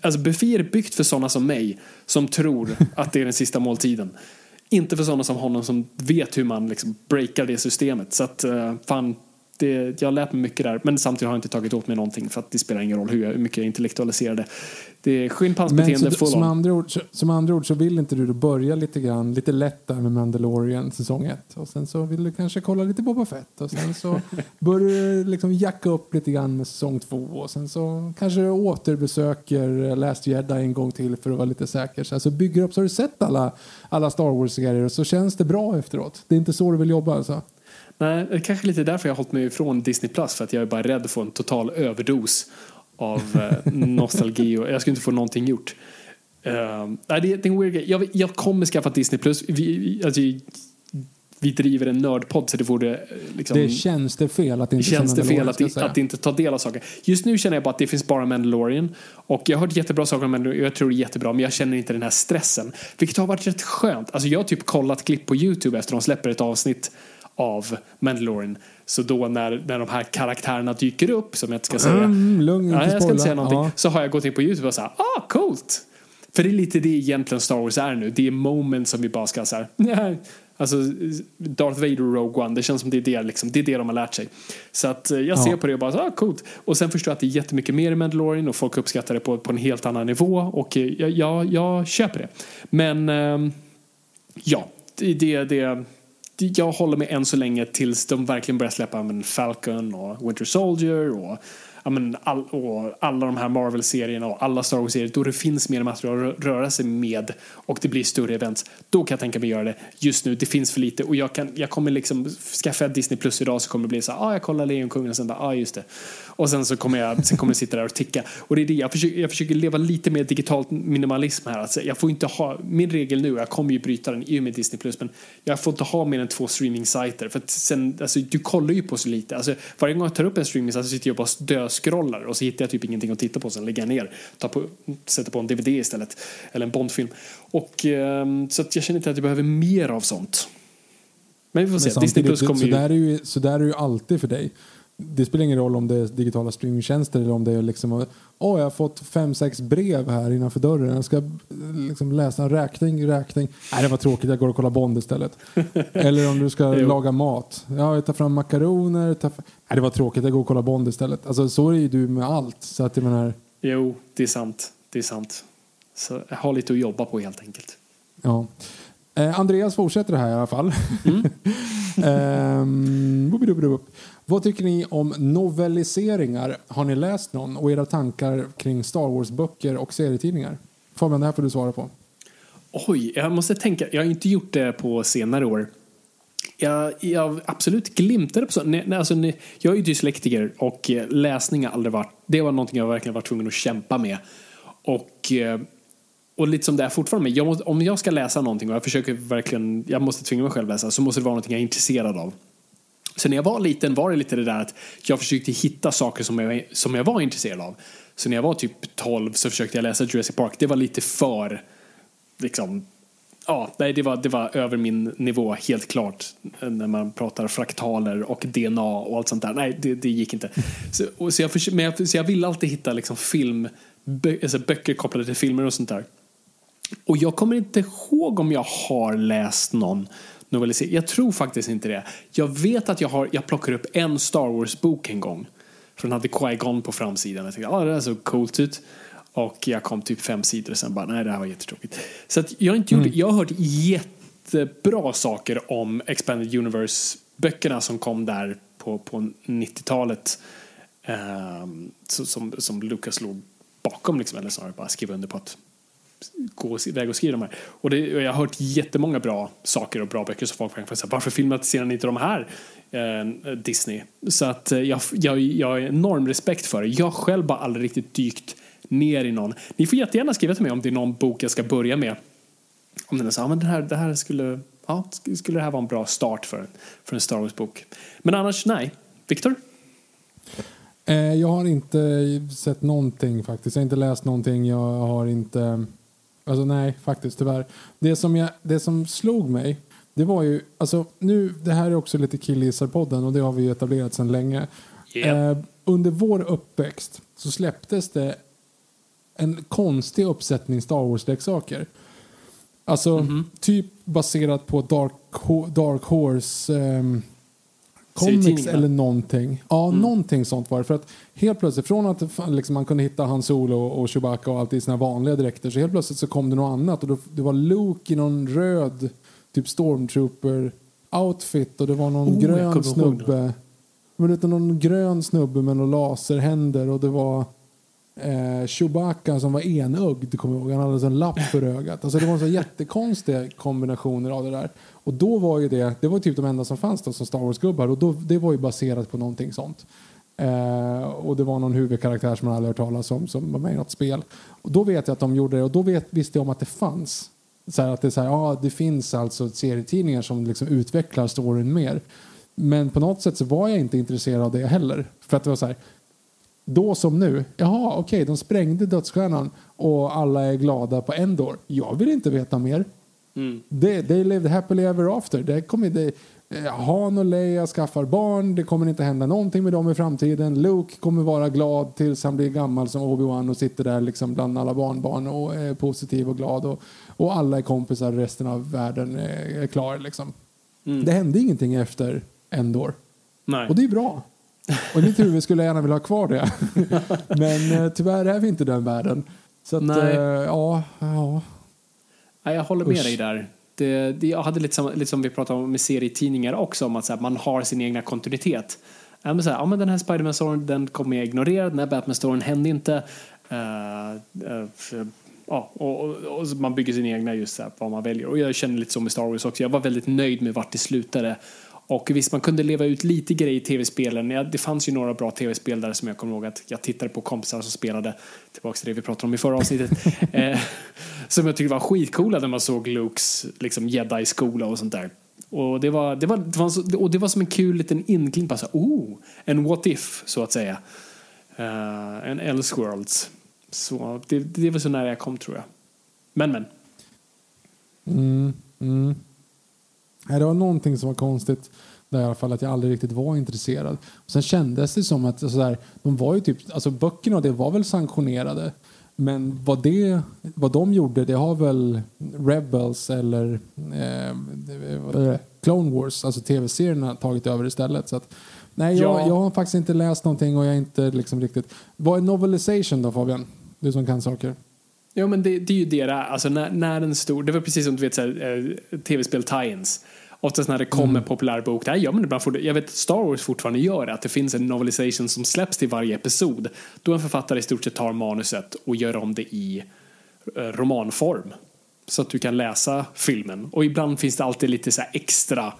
Speaker 2: Alltså bufféer är byggt för sådana som mig som tror [laughs] att det är den sista måltiden. inte för sådana som honom som vet hur man liksom breakar det systemet. Så att uh, fan, det, jag lärt mig mycket där. Men samtidigt har jag inte tagit åt mig någonting för att det spelar ingen roll hur, jag, hur mycket jag intellektualiserar det. Det är skinnpannsbeteende
Speaker 3: full som andra, ord, som andra ord så vill inte du börja lite grann, lite lätt där med Mandalorian säsong 1 och sen så vill du kanske kolla lite Boba Fett och sen så [laughs] börjar du liksom jacka upp lite grann med säsong 2 och sen så kanske du återbesöker Last Jedi en gång till för att vara lite säker. Så alltså bygger upp så har du sett alla, alla Star Wars-serier och så känns det bra efteråt. Det är inte så du vill jobba alltså?
Speaker 2: Nej, det är kanske lite därför jag har hållit mig ifrån Disney Plus för att jag är bara rädd att få en total överdos av eh, [laughs] nostalgi och jag skulle inte få någonting gjort. Uh, det, är en weird grej. Jag, jag kommer skaffa Disney Plus. Vi, alltså, vi driver en nördpodd så det vore eh, liksom,
Speaker 3: Det känns det fel att inte
Speaker 2: känns det fel att, att inte ta del av saker. Just nu känner jag bara att det finns bara Mandalorian och jag har hört jättebra saker om Mandalorian jag tror det är jättebra men jag känner inte den här stressen. Vilket har varit rätt skönt. Alltså jag har typ kollat klipp på Youtube efter de släpper ett avsnitt av Mandalorian. Så då när, när de här karaktärerna dyker upp, som jag inte ska säga,
Speaker 3: mm, lugn,
Speaker 2: ja, jag ska inte säga någonting, ja. så har jag gått in på Youtube och sagt ah coolt! För det är lite det egentligen Star Wars är nu. Det är moment som vi bara ska så här, Alltså Darth Vader och Rogue One, det känns som det är det, liksom, det, är det de har lärt sig. Så att eh, jag ser ja. på det och bara, ah, coolt. Och sen förstår jag att det är jättemycket mer i Mandalorian och folk uppskattar det på, på en helt annan nivå och eh, jag, jag, jag köper det. Men ehm, ja, det, det, det jag håller mig än så länge tills de verkligen börjar släppa men, Falcon och Winter Soldier och men all, och alla de här Marvel-serierna och alla Star Wars-serier då det finns mer material att röra sig med och det blir större events. Då kan jag tänka mig göra det. Just nu, det finns för lite och jag, kan, jag kommer liksom skaffa Disney Plus idag så kommer det bli så här, ah, jag kollar Lejonkungen och sen bara, ah just det. Och sen så kommer jag, sen kommer jag sitta där och ticka. Och det är det, jag försöker, jag försöker leva lite mer digitalt minimalism här. Alltså, jag får inte ha, min regel nu, jag kommer ju bryta den i och med Disney Plus, men jag får inte ha mer än två streaming-sajter. För att sen, alltså, du kollar ju på så lite. Alltså, varje gång jag tar upp en streaming-sajt så sitter jag bara och döscrollar och så hittar jag typ ingenting att titta på. Sen lägger jag ner, tar på, sätter på en DVD istället. Eller en Bondfilm. Och, um, så att jag känner inte att jag behöver mer av sånt. Men vi får se. Disney Plus kommer
Speaker 3: ju... Så där, är ju... Så där är ju alltid för dig det spelar ingen roll om det är digitala streamingtjänster eller om det är liksom åh oh, jag har fått fem, sex brev här innanför dörren. Jag ska liksom läsa en räkning, räkning. Nej, det var tråkigt, jag går och kollar Bond istället. [laughs] eller om du ska laga mat. Ja, jag tar fram makaroner. Tar fram... Nej, det var tråkigt, jag går och kollar Bond istället. Alltså så är ju du med allt. Så att jag menar...
Speaker 2: Jo, det är sant. Det är sant. Så jag har lite att jobba på helt enkelt.
Speaker 3: Ja. Eh, Andreas fortsätter här i alla fall. Mm. [laughs] ehm, vad tycker ni om novelliseringar? Har ni läst någon? Och era tankar kring Star Wars-böcker och serietidningar? Fabian, det här får du svara på.
Speaker 2: Oj, jag måste tänka. Jag har inte gjort det på senare år. Jag, jag absolut glimtade på sånt. Nej, alltså, nej, jag är ju dyslektiker och eh, läsning har aldrig varit, det var någonting jag verkligen varit tvungen att kämpa med. Och, eh, och lite som det är fortfarande, jag måste, om jag ska läsa någonting och jag försöker verkligen, jag måste tvinga mig själv läsa, så måste det vara någonting jag är intresserad av. Så när jag var liten var det lite det där att jag försökte hitta saker som jag, som jag var intresserad av. Så när jag var typ 12 så försökte jag läsa Jurassic Park. Det var lite för, liksom, ja, nej, det var, det var över min nivå helt klart. När man pratar fraktaler och DNA och allt sånt där. Nej, det, det gick inte. Så, och, så, jag, försökte, men jag, så jag ville alltid hitta liksom film, bö, alltså böcker kopplade till filmer och sånt där. Och jag kommer inte ihåg om jag har läst någon novelisering. Jag tror faktiskt inte det. Jag vet att jag, har, jag plockar upp en Star Wars-bok en gång. För den hade Qui-Gon på framsidan. Jag tänkte, ah, det där såg coolt ut. Och jag kom typ fem sidor och sen bara, nej det här var jättetråkigt. Så att jag, har inte gjort, mm. jag har hört jättebra saker om Expanded Universe-böckerna som kom där på, på 90-talet. Um, ehm, som, som Lucas låg bakom, liksom, eller snarare bara skrev under på att gå iväg och skriva de här. Och, det, jag har hört jättemånga bra saker och bra böcker som folk kan säga varför filmatiserar ni inte de här eh, Disney? Så att eh, jag, jag, jag har enorm respekt för det. Jag själv har aldrig riktigt dykt ner i någon. Ni får jättegärna skriva till mig om det är någon bok jag ska börja med. Om den är så, ja men det här, det här skulle, ja, skulle det här vara en bra start för, för en Star Wars-bok. Men annars, nej. Viktor?
Speaker 3: Eh, jag har inte sett någonting faktiskt. Jag har inte läst någonting. Jag har inte Alltså nej, faktiskt tyvärr. Det som, jag, det som slog mig, det var ju, alltså nu, det här är också lite killgissarpodden och det har vi ju etablerat sedan länge. Yeah. Eh, under vår uppväxt så släpptes det en konstig uppsättning Star Wars-leksaker. Alltså typ baserat på Dark, Dark Horse ehm, comics eller någonting. Ja, någonting sånt var det. För att helt plötsligt, från att liksom, man kunde hitta Han Solo och Chewbacca och allt i sina vanliga dräkter, så helt plötsligt så kom det något annat. Och då, det var Luke i någon röd typ stormtrooper-outfit och det var någon
Speaker 2: Oh,
Speaker 3: grön snubbe. Men var någon grön snubbe med några laserhänder och det var eh, Chewbacca som var enögd, kommer jag ihåg. Han hade så en lapp för ögat. Alltså det var så jättekonstiga kombinationer av det där. Och då var ju det, det var typ de enda som fanns då som Star Wars-gubbar och då, det var ju baserat på någonting sånt. Eh, och det var någon huvudkaraktär som man aldrig hört talas om som var med i något spel. Och då vet jag att de gjorde det och då vet, visste jag om att det fanns. Så här, att det, är så här, ja, det finns alltså serietidningar som liksom utvecklar storyn mer. Men på något sätt så var jag inte intresserad av det heller. För att det var så här, då som nu, jaha okej, de sprängde dödsstjärnan och alla är glada på Endor. Jag vill inte veta mer. Det, they lived happily ever after. Det kommer, det, Han och Leia skaffar barn, det kommer inte hända någonting med dem i framtiden. Luke kommer vara glad tills han blir gammal som Obi-Wan och sitter där liksom bland alla barnbarn och är positiv och glad. Och, och alla är kompisar, resten av världen är, är klar liksom. Det hände ingenting efter Endor.
Speaker 2: Nej.
Speaker 3: Och det är bra. Och i mitt huvud skulle jag gärna vilja ha kvar det. [laughs] Men eh, tyvärr är vi inte den världen. Så att,
Speaker 2: Nej.
Speaker 3: eh, ja, ja.
Speaker 2: Nej, jag håller med
Speaker 3: Usch.
Speaker 2: dig där. Det, det, jag hade lite som, lite som vi pratade om med serietidningar också, om att här, man har sin egna kontinuitet. Ja, men så här, ja, men den här Spiderman-storyn den kommer jag ignorera, den här Batman-storyn hände inte. Eh, för- ja, och, och, och man bygger sin egna just så här, vad man väljer. Och jag känner lite så med Star Wars också. Jag var väldigt nöjd med vart det slutade. Och visst, man kunde leva ut lite grejer i tv-spelen. Ja, det fanns ju några bra tv-spel där som jag kommer ihåg att jag tittade på kompisar som spelade. Tillbaka till det vi pratade om i förra avsnittet. [laughs] eh, som jag tyckte var skitcoola när man såg Lukes liksom, jedi-skola och sånt där. Och det var, det var, det var, så, och det var som en kul liten inkling på så här, oh, en what if, så att säga. Eh, en Elseworlds. Så det, det var så nära jag kom, tror jag. Men, men.
Speaker 3: Mm, mm. Det var någonting som var konstigt där i alla fall att jag aldrig riktigt var intresserad. Och sen kändes det som att sådär, de var ju typ, alltså böckerna och det var väl sanktionerade. Men vad, det, vad de gjorde, det har väl Rebels eller eh? Clone Wars, alltså tv-serierna, tagit över istället. Så att, nej, jag,
Speaker 2: Ja.
Speaker 3: jag har faktiskt inte läst någonting och jag är inte liksom riktigt... Vad är novelization då Fabian? Du som kan saker.
Speaker 2: Ja, men det, det är ju det där. Alltså när, när en stor, det var precis som du vet så här, eh, tv-spel tie-ins. Oftast när det kommer populär bok, där gör man det ibland fort- Jag vet att Star Wars fortfarande gör det, att det finns en novelization som släpps till varje episod. Då en författare i stort sett tar manuset och gör om det i eh, romanform. Så att du kan läsa filmen. Och ibland finns det alltid lite så här extra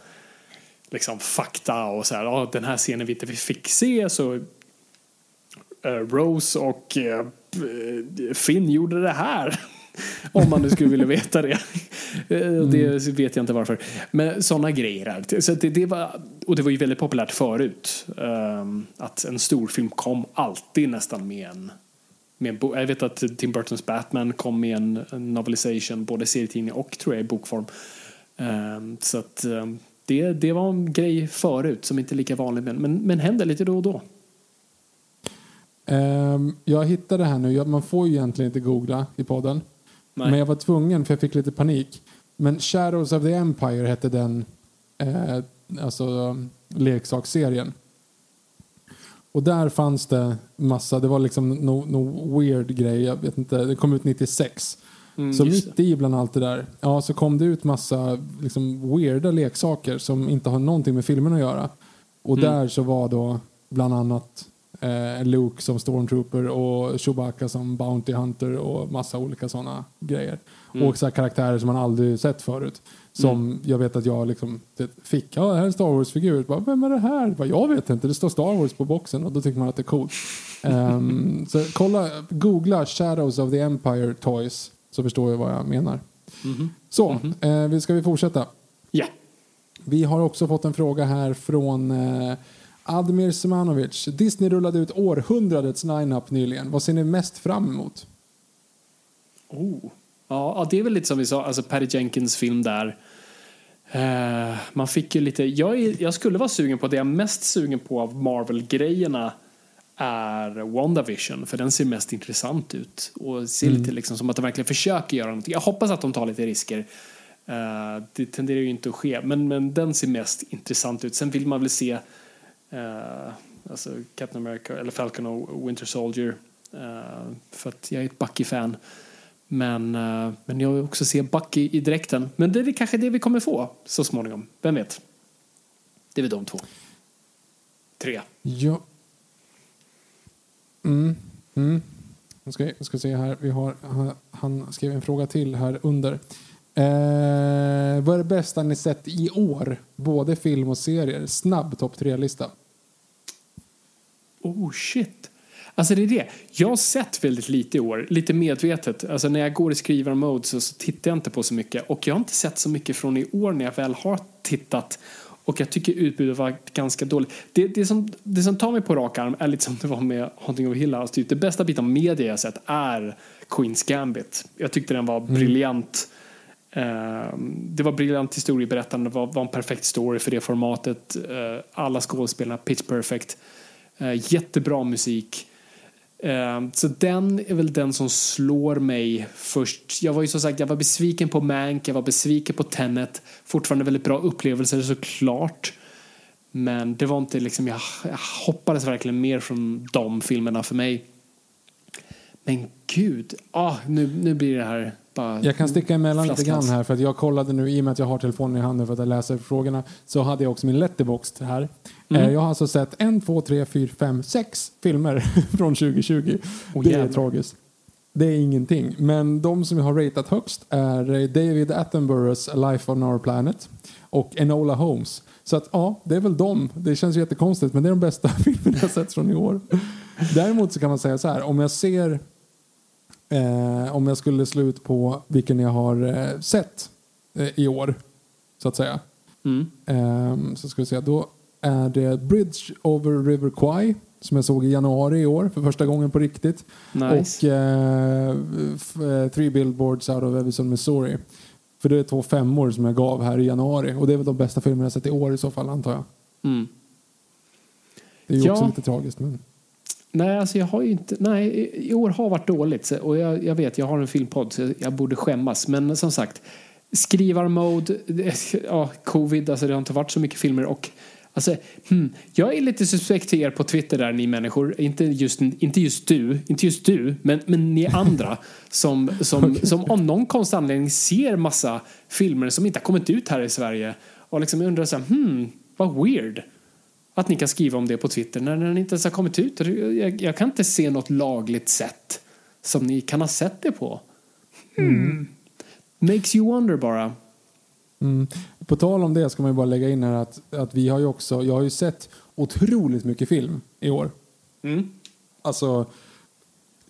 Speaker 2: liksom fakta och så här, ja, den här scenen vi inte fick se så eh, Rose och eh, Finn gjorde det här. [laughs] Om man nu skulle vilja veta det. Eh, Det vet jag inte varför. Men sådana grejer. Så det, det var, och det var ju väldigt populärt förut. ehm, att en storfilm kom alltid nästan med en med en jag vet att Tim Burtons Batman kom med en, en novelization, både serietidning och tror jag i bokform. Ehm, så att ehm, det, det var en grej förut som inte är lika vanligt men, men, men händer lite då och då.
Speaker 3: Ehm, jag hittade det här nu. Man får ju egentligen inte googla i podden.
Speaker 2: Nej.
Speaker 3: Men jag var tvungen för jag fick lite panik. Men Shadows of the Empire hette den eh, alltså, leksaksserien. Och där fanns det massa, det var liksom någon no weird grej, jag vet inte, det kom ut 96.
Speaker 2: Mm,
Speaker 3: så mitt i bland allt det där, ja så kom det ut massa liksom weirda leksaker som inte har någonting med filmen att göra. Och
Speaker 2: Mm.
Speaker 3: där så var då bland annat eh, Luke som stormtrooper och Chewbacca som Bounty Hunter och massa olika sådana grejer.
Speaker 2: Mm.
Speaker 3: Och så här karaktärer som man aldrig sett förut. Som jag vet att jag liksom fick, ja det här är en Star Wars-figur. Vem är det här? Bara, jag vet inte, det står Star Wars på boxen och då tycker man att det är coolt. [laughs] Ehm, så kolla, googla Shadows of the Empire Toys så förstår jag vad jag menar. Så, eh, vi- ska vi fortsätta?
Speaker 2: Ja.
Speaker 3: Vi har också fått en fråga här från eh, Admir Semanovic. Disney rullade ut århundradets line-up nyligen. Vad ser ni mest fram emot?
Speaker 2: Oh. Ja, ja, det är väl lite som vi sa, alltså Patty Jenkins film där. Eh, man fick ju lite, jag, är, jag skulle vara sugen på, det jag är mest sugen på av Marvel-grejerna är WandaVision, för den ser mest intressant ut och ser
Speaker 3: Mm.
Speaker 2: lite liksom som att de verkligen försöker göra någonting. Jag hoppas att de tar lite risker. Eh, det tenderar ju inte att ske, men, men den ser mest intressant ut. Sen vill man väl se Uh, alltså Captain America eller Falcon och Winter Soldier Uh, för att jag är ett Bucky-fan. Men, uh, men jag vill också se Bucky i dräkten. Men det är kanske det vi kommer få så småningom. Vem vet? Det är väl de två. Tre.
Speaker 3: Ja. Mm. Mm. Jag ska, jag ska se här. Vi har, han, han skrev en fråga till här under. Eh, vad är det bästa ni sett i år? Både film och serier. Snabb topp tre-lista.
Speaker 2: Oh shit. Alltså det är det. Jag har sett väldigt lite i år. Lite medvetet. Alltså när jag går i skrivarmode så, så tittar jag inte på så mycket. Och jag har inte sett så mycket från i år när jag väl har tittat. Och jag tycker utbudet var ganska dåligt. Det, det, som, det som tar mig på rak arm är lite som det var med Haunting of Hill House. Typ det bästa biten av media jag sett är Queens Gambit. Jag tyckte den var briljant. Ehm, det var briljant historieberättande, det var, var en perfekt story för det formatet. Eh, alla skådespelarna pitch perfect. Eh, jättebra musik. Eh, så den är väl den som slår mig först. Jag var ju som sagt, jag var besviken på Mank, jag var besviken på Tenet. Fortfarande väldigt bra upplevelser såklart. Men det var inte liksom, jag, jag hoppades verkligen mer från de filmerna för mig. Men gud, ah, nu, nu blir det här bara...
Speaker 3: Jag kan sticka emellan lite
Speaker 2: Flaskhals.
Speaker 3: grann här för att jag kollade nu i och med att jag har telefonen i handen för att läser frågorna så hade jag också min letterbox här.
Speaker 2: Mm.
Speaker 3: Eh, Jag har alltså sett en, två, tre, fyra, fem, sex filmer [laughs] från 2020.
Speaker 2: Åh,
Speaker 3: det är
Speaker 2: jävlar.
Speaker 3: tragiskt. Det är ingenting. Men de som jag har ratat högst är eh, David Attenboroughs Life on Our Planet och Enola Holmes. Så att ja, det är väl de. Det känns jättekonstigt men det är de bästa [laughs] filmerna jag sett från i år. Däremot så kan man säga så här, om jag ser eh, om jag skulle slå ut på vilken jag har eh, sett eh, i år, så att säga.
Speaker 2: Mm.
Speaker 3: Ehm, så ska vi säga, då är det Bridge over River Kwai som jag såg i januari i år för första gången på riktigt.
Speaker 2: Nice.
Speaker 3: Och eh, eh, Three Billboards Out of Evison, Missouri. För det är två femmor som jag gav här i januari och det är väl de bästa filmerna jag sett i år i så fall antar jag.
Speaker 2: Mm.
Speaker 3: Det är ju
Speaker 2: Ja.
Speaker 3: också lite tragiskt men
Speaker 2: Nej, alltså jag har ju inte... Nej, i- år har varit dåligt. Och jag, jag vet, jag har en filmpodd så jag borde skämmas. Men som sagt, skrivarmode, [laughs] ja, covid, alltså det har inte varit så mycket filmer. Och alltså, hmm, jag är lite suspekt till er på Twitter där, ni människor. Inte just, inte just du, inte just du, men, men ni andra [laughs] som, som, som av någon konstig anledning ser massa filmer som inte har kommit ut här i Sverige. Och liksom undrar så här, hmm, vad weird. Att ni kan skriva om det på Twitter när den inte ens har kommit ut. Jag, jag kan inte se något lagligt sätt som ni kan ha sett det på. Hmm. Makes you wonder bara.
Speaker 3: Mm. På tal om det ska man ju bara lägga in här att, att vi har ju också, jag har ju sett otroligt mycket film i år.
Speaker 2: Mm.
Speaker 3: Alltså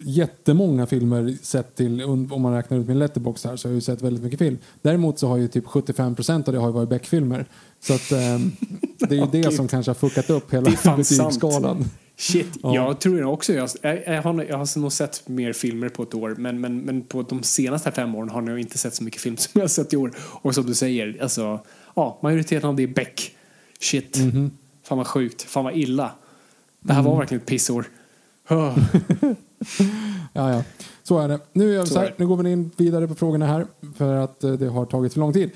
Speaker 3: jättemånga filmer sett till, om man räknar ut min letterbox här så har jag ju sett väldigt mycket film. Däremot så har ju typ 75% av det har varit Beck-filmer. Så att ehm, det är ju [laughs] det som kanske har fuckat upp hela
Speaker 2: Det är
Speaker 3: betygsskalan.
Speaker 2: Shit,
Speaker 3: Ja.
Speaker 2: jag tror jag också. Jag, jag, har, jag har nog sett mer filmer på ett år. Men, men, men på de senaste fem åren har jag inte sett så mycket film [laughs] som jag har sett i år. Och som du säger, alltså, ja, majoriteten av det är Beck. Shit. Fan vad sjukt. Fan vad illa. Det här var verkligen ett pissår. Oh. [laughs]
Speaker 3: Ja, ja. Så är det. Nu, vi
Speaker 2: Så
Speaker 3: så
Speaker 2: är
Speaker 3: här,
Speaker 2: det.
Speaker 3: nu går vi in vidare på frågorna här för att eh, det har tagit för lång tid.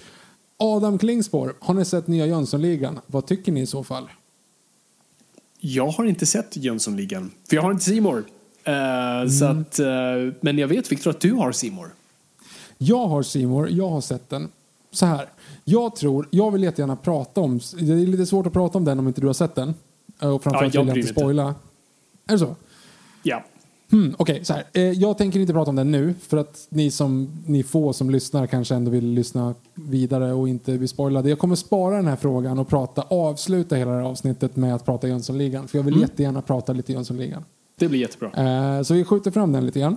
Speaker 3: Adam Klingspor, har ni sett nya Jönssonligan? Vad tycker ni i så fall?
Speaker 2: Jag har inte sett Jönssonligan, för jag har inte Simor. så att, eh, men jag vet Viktor att du har Simor.
Speaker 3: Jag har Simor, jag har sett den. Så här, jag tror, jag vill jättegärna prata om, det är lite svårt att prata om den om inte du har sett den. Eh, Och framförallt
Speaker 2: Ja, jag
Speaker 3: vill jag inte spoila. Är det så?
Speaker 2: Ja.
Speaker 3: Hmm, Okej, här. Eh, jag tänker inte prata om den nu för att ni, som, ni få som lyssnar kanske ändå vill lyssna vidare och inte bli spoilade. Jag kommer spara den här frågan och prata, avsluta hela det här avsnittet med att prata Jönssonligan. För jag vill jättegärna prata lite Jönssonligan.
Speaker 2: Det blir jättebra.
Speaker 3: Eh, så vi skjuter fram den lite grann.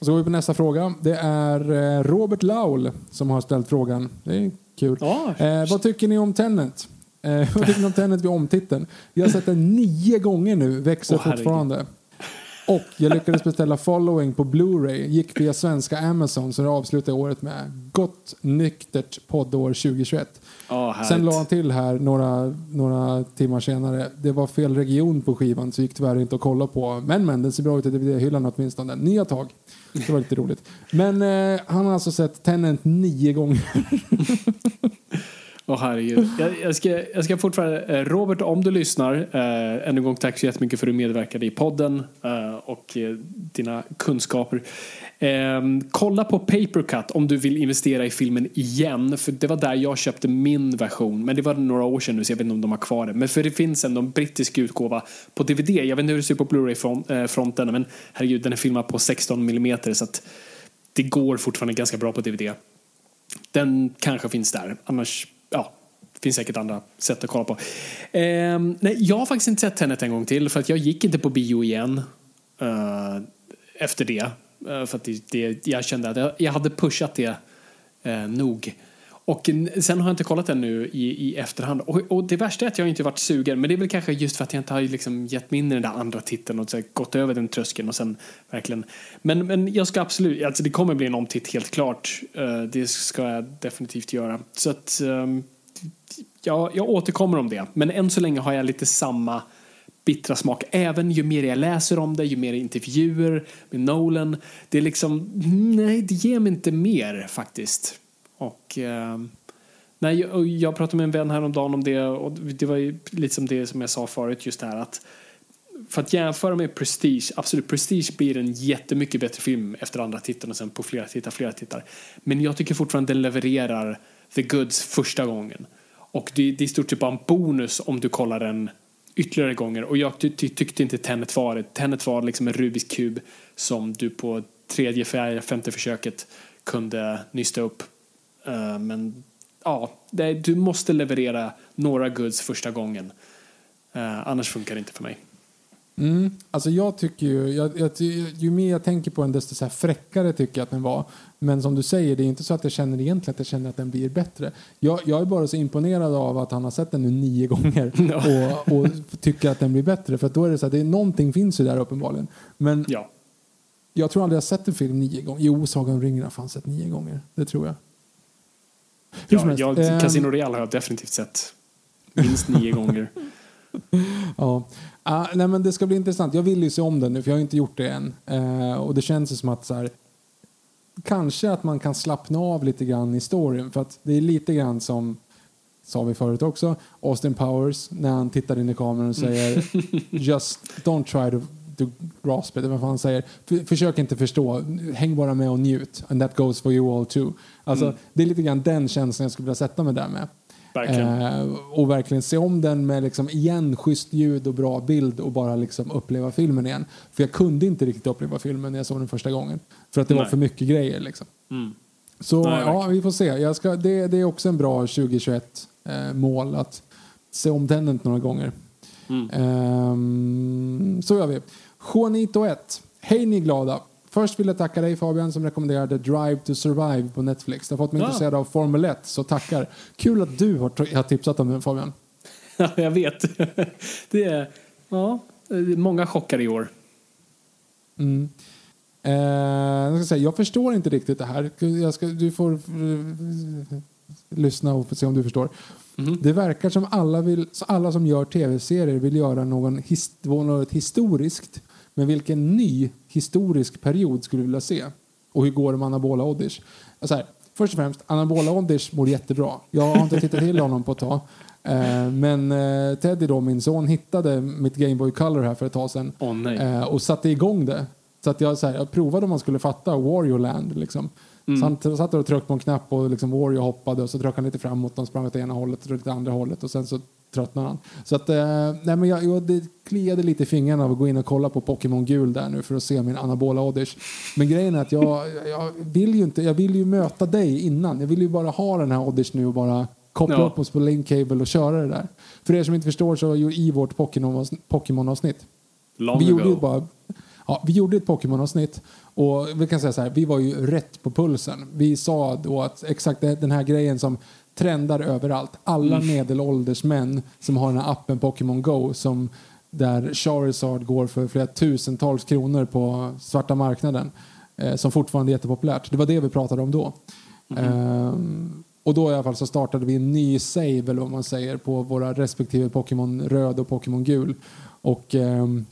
Speaker 3: Så går vi på nästa fråga. Det är eh, Robert Laul som har ställt frågan. Det är kul. Eh, vad tycker ni om Tenet? Eh, [laughs] vad tycker ni om Tenet vid omtiteln? Jag har sett den nio gånger nu, växer
Speaker 2: Åh, herregud.
Speaker 3: Och jag lyckades beställa Following på Blu-ray. Gick via svenska Amazon så det avslutade året med Gott nyktert poddår 2021.
Speaker 2: Ja,
Speaker 3: Sen la han till här några, några timmar senare. Det var fel region på skivan så gick tyvärr inte att kolla på. Men men, den ser bra ut i DVD-hyllan åtminstone. Nya tag. Det var lite roligt. Men eh, han har alltså sett Tenant nio gånger. [laughs]
Speaker 2: Åh herregud. Jag, jag, ska, jag ska fortfarande, eh, Robert om du lyssnar, eh, ännu en gång tack så jättemycket för att du medverkade i podden eh, och eh, dina kunskaper. Eh, kolla på Papercut om du vill investera i filmen igen, för det var där jag köpte min version, men det var några år sedan nu så jag vet inte om de har kvar det. Men för det finns ändå en brittisk utgåva på DVD, jag vet inte hur det ser ut på Blu-ray-fronten, eh, men herregud den är filmad på 16 mm så att det går fortfarande ganska bra på DVD. Den kanske finns där, annars ja, det finns säkert andra sätt att kolla på. Eh, nej, jag har faktiskt inte sett Tenet en gång till för att jag gick inte på bio igen eh, efter det. Eh, för att det, det, jag kände att jag, jag hade pushat det eh, nog. Och sen har jag inte kollat den nu i, i efterhand. Och, och, det värsta är att jag inte varit sugen. Men det är väl kanske just för att jag inte har liksom gett mig in i den där andra titeln och så gått över den tröskeln och sen verkligen. Men, men jag ska absolut, alltså det kommer bli en omtitt helt klart. Uh, det ska jag definitivt göra. Så att um, ja, jag återkommer om det. Men än så länge har jag lite samma bittra smak. Även ju mer jag läser om det, ju mer intervjuer med Nolan. Det är liksom, nej det ger mig inte mer faktiskt. Och eh, nej, jag, jag pratade med en vän häromdagen om det och det var ju lite som det som jag sa förut just det här att för att jämföra med Prestige, absolut Prestige blir en jättemycket bättre film efter andra titeln och sen på flera tittar, flera tittar. Men jag tycker fortfarande den levererar the goods första gången. Och det, det är i stort sett bara en bonus om du kollar den ytterligare gånger. Och jag ty, ty, tyckte inte Tenet var det. Tenet var liksom en Rubiks kub som du på tredje, fjärde, femte försöket kunde nysta upp men ja, det, du måste leverera några goods första gången. Uh, annars funkar det inte för mig.
Speaker 3: Mm. Alltså jag tycker ju, jag, jag, ju mer jag tänker på den desto så här fräckare tycker jag att den var. Men som du säger, det är inte så att jag känner egentligen att jag känner att den blir bättre. Jag, jag är bara så imponerad av att han har sett den nu nio gånger [laughs] och, och tycker att den blir bättre. För då är det så att det någonting finns ju där uppenbarligen. Men ja. jag tror aldrig jag sett en film nio gånger. Jo, Sagan om ringen har fan sett nio gånger. Det tror jag.
Speaker 2: Ja, jag, ehm. Casino Real har jag definitivt sett minst nio gånger. [laughs]
Speaker 3: ja. Uh, nej, men det ska bli intressant. Jag vill ju se om den nu, för jag har inte gjort det än. Uh, och det känns som att så här, kanske att man kan slappna av lite grann i storyn. För att det är lite grann som, sa vi förut också, Austin Powers när han tittar in i kameran och säger just don't try to to grasp it, vad han säger. försök inte förstå, häng bara med och njut. And that goes for you all too. Alltså, mm. Det är lite grann den känslan jag skulle vilja sätta mig där med.
Speaker 2: Verkligen. Eh,
Speaker 3: och verkligen se om den med liksom igen schysst ljud och bra bild och bara liksom uppleva filmen igen. För jag kunde inte riktigt uppleva filmen när jag såg den första gången. För att det Nej. var för mycket grejer liksom. Mm. Så Nej, ja, vi får se. Jag ska, det, det är också en bra 2021 eh, mål att se om den några gånger. Mm. Um, så gör vi. Juanito 1. Hej ni glada. Först vill jag tacka dig Fabian som rekommenderade Drive to Survive på Netflix. Det har fått mig ja. intresserad av Formel 1, så tackar. Kul att du har, har tipsat om den Fabian. [laughs]
Speaker 2: Ja, jag vet. [laughs] Det är ja, många chockar i år.
Speaker 3: Mm. Eh, jag, ska säga, jag förstår inte riktigt det här. Ska, du får uh, lyssna och se om du förstår. Mm. Det verkar som alla, vill, alla som gör tv-serier vill göra någon his, något historiskt. Men vilken ny historisk period skulle du vilja se? Och hur går det med anabola Oddish? Alltså först och främst, anabola Oddish mår jättebra. Jag har inte tittat till honom på ett tag. Eh, men eh, Teddy då, min son, hittade mitt Game Boy Color här för ett tag sedan.
Speaker 2: Oh,
Speaker 3: och satte igång det. Så att jag, så här, jag provade om man skulle fatta Wario Land. Liksom. Mm. Så han satt och tryckte på en knapp och liksom Wario hoppade och så tryckte han lite framåt och sprang åt ena hållet och lite andra hållet och sen så tröttnade han. Så att, eh, nej men jag, jag det kliade lite i fingrarna av att gå in och kolla på Pokémon gul där nu för att se min anabola Oddish. Men grejen är att jag, [laughs] jag vill ju inte, jag vill ju möta dig innan. Jag vill ju bara ha den här Oddish nu och bara koppla ja. upp oss på link cable och köra det där. För er som inte förstår så i vårt Pokémon-avsnitt. vi gjorde bara Ja, vi gjorde ett Pokémon-avsnitt och vi kan säga så här, vi var ju rätt på pulsen. Vi sa då att exakt den här grejen som trendar överallt. Alla mm. medelålders män som har den här appen Pokémon Go som där Charizard går för flera tusentals kronor på svarta marknaden eh, som fortfarande är jättepopulärt. Det var det vi pratade om då. Mm. och då i alla fall så startade vi en ny save eller vad man säger på våra respektive Pokémon röd och Pokémon gul. Och ehm,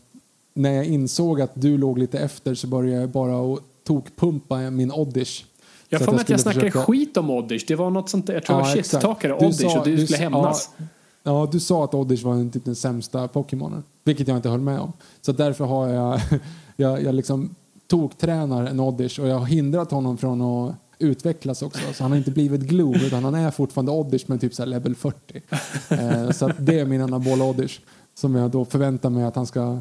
Speaker 3: när jag insåg att du låg lite efter så började jag bara att tokpumpa min Oddish.
Speaker 2: Jag får mig att jag snackade försöka... skit om Oddish. Det var något sånt där, jag tror ja, jag shit-talkade Oddish och du, du skulle hämnas.
Speaker 3: Ja, ja, du sa att Oddish var en, typ den sämsta Pokémonen. Vilket jag inte höll med om. Så därför har jag, [laughs] jag, jag liksom toktränar en Oddish och jag har hindrat honom från att utvecklas också. Så han har inte blivit Glove [laughs] utan han är fortfarande Oddish men typ så level 40. [laughs] eh, så det är min anabola Oddish som jag då förväntar mig att han ska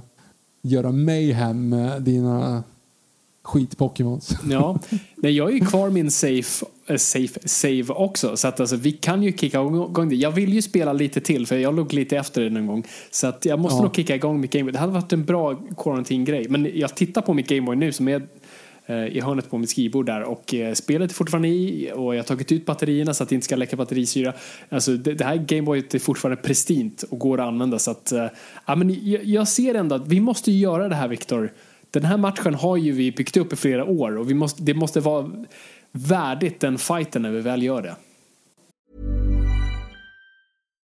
Speaker 3: göra mayhem med dina skit-Pokémons.
Speaker 2: Ja, Nej, jag är ju kvar min safe, äh, safe save också. Så att alltså, vi kan ju kicka igång det. Jag vill ju spela lite till för jag låg lite efter det någon gång. Så att jag måste ja. nog kicka igång mitt Gameboy. Det hade varit en bra quarantine-grej. Men jag tittar på mitt Gameboy nu som är eh, i hörnet på mitt skrivbord där och eh, spelet är fortfarande i och jag har tagit ut batterierna så att det inte ska läcka batterisyra. Alltså det, det här Gameboyet är fortfarande pristint och går att använda så att ja, men jag, jag ser ändå att vi måste göra det här Viktor den här matchen har ju vi byggt upp i flera år och vi måste, det måste vara värdigt den fighten när vi väl gör det.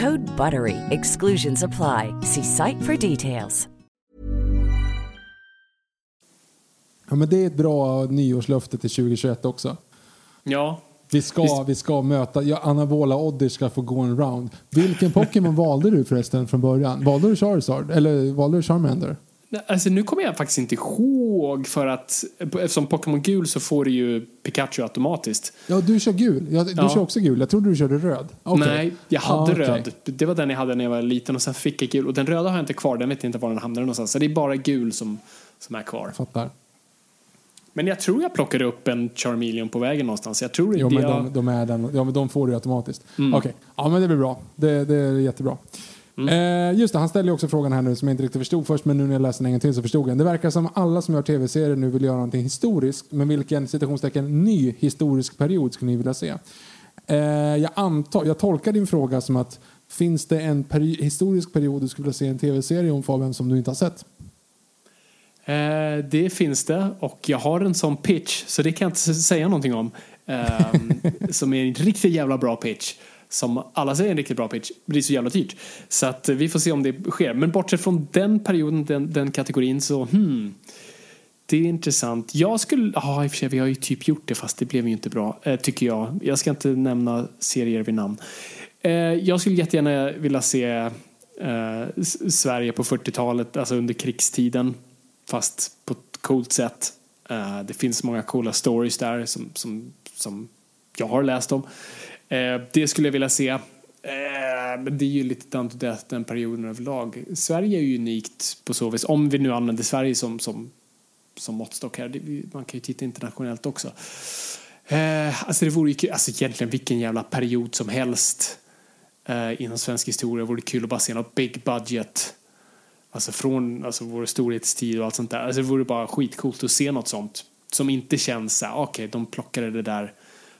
Speaker 4: Code BUTTERY. Exclusions apply. See site for details.
Speaker 3: Ja, men det är ett bra nyårslöfte till 2021 också.
Speaker 2: Ja.
Speaker 3: Vi ska, vi ska möta, ja, anabola Oddish ska få gå en round. Vilken Pokémon [laughs] valde du förresten från början? Valde du Charizard? Eller valde du Charmander?
Speaker 2: Alltså nu kommer jag faktiskt inte ihåg för att eftersom Pokémon gul så får du ju Pikachu automatiskt.
Speaker 3: Ja, du kör gul. Ja, du ja. kör också gul. Jag trodde du körde röd.
Speaker 2: Okay. Nej, jag hade ah, okay. röd. Det var den jag hade när jag var liten och sen fick jag gul. Och den röda har jag inte kvar. Den vet inte var den hamnade någonstans. Så det är bara gul som, som är kvar.
Speaker 3: Fattar.
Speaker 2: Men jag tror jag plockade upp en Charmeleon på vägen någonstans. Jag tror
Speaker 3: jo,
Speaker 2: men
Speaker 3: jag... de, de, är den, ja, men de får du automatiskt. Mm. Okej, okay. ja men det blir bra. Det, det är jättebra. Mm. Eh, just det, han ställde också frågan här nu som jag inte riktigt förstod först men nu när jag läste den en gång till så förstod jag. Det verkar som alla som gör tv-serier nu vill göra någonting historiskt men vilken citationstecken ny historisk period skulle ni vilja se? Eh, jag, antar, jag tolkar din fråga som att finns det en peri historisk period du skulle vilja se en tv-serie om Fabian som du inte har sett?
Speaker 2: Eh, det finns det och jag har en sån pitch så det kan jag inte säga någonting om. Ehm, [laughs] som är en riktigt jävla bra pitch som alla säger är en riktigt bra pitch, blir så jävla dyrt. Så att eh, vi får se om det sker. Men bortsett från den perioden, den, den kategorin så hmm. Det är intressant. Jag skulle, ja i och för sig vi har ju typ gjort det fast det blev ju inte bra, eh, tycker jag. Jag ska inte nämna serier vid namn. Eh, jag skulle jättegärna vilja se eh, Sverige på 40-talet, alltså under krigstiden. Fast på ett coolt sätt. Eh, det finns många coola stories där som, som, som jag har läst om. Eh, det skulle jag vilja se. Eh, men det är ju lite done to death den perioden överlag. Sverige är ju unikt på så vis, om vi nu använder Sverige som, som, som måttstock här. Man kan ju titta internationellt också. Eh, alltså det vore ju alltså egentligen vilken jävla period som helst eh, inom svensk historia. Det vore kul att bara se något big budget Alltså från alltså, vår storhetstid och allt sånt där. Alltså det vore bara skitcoolt att se något sånt. Som inte känns så ah, okej, okay, de plockade det där,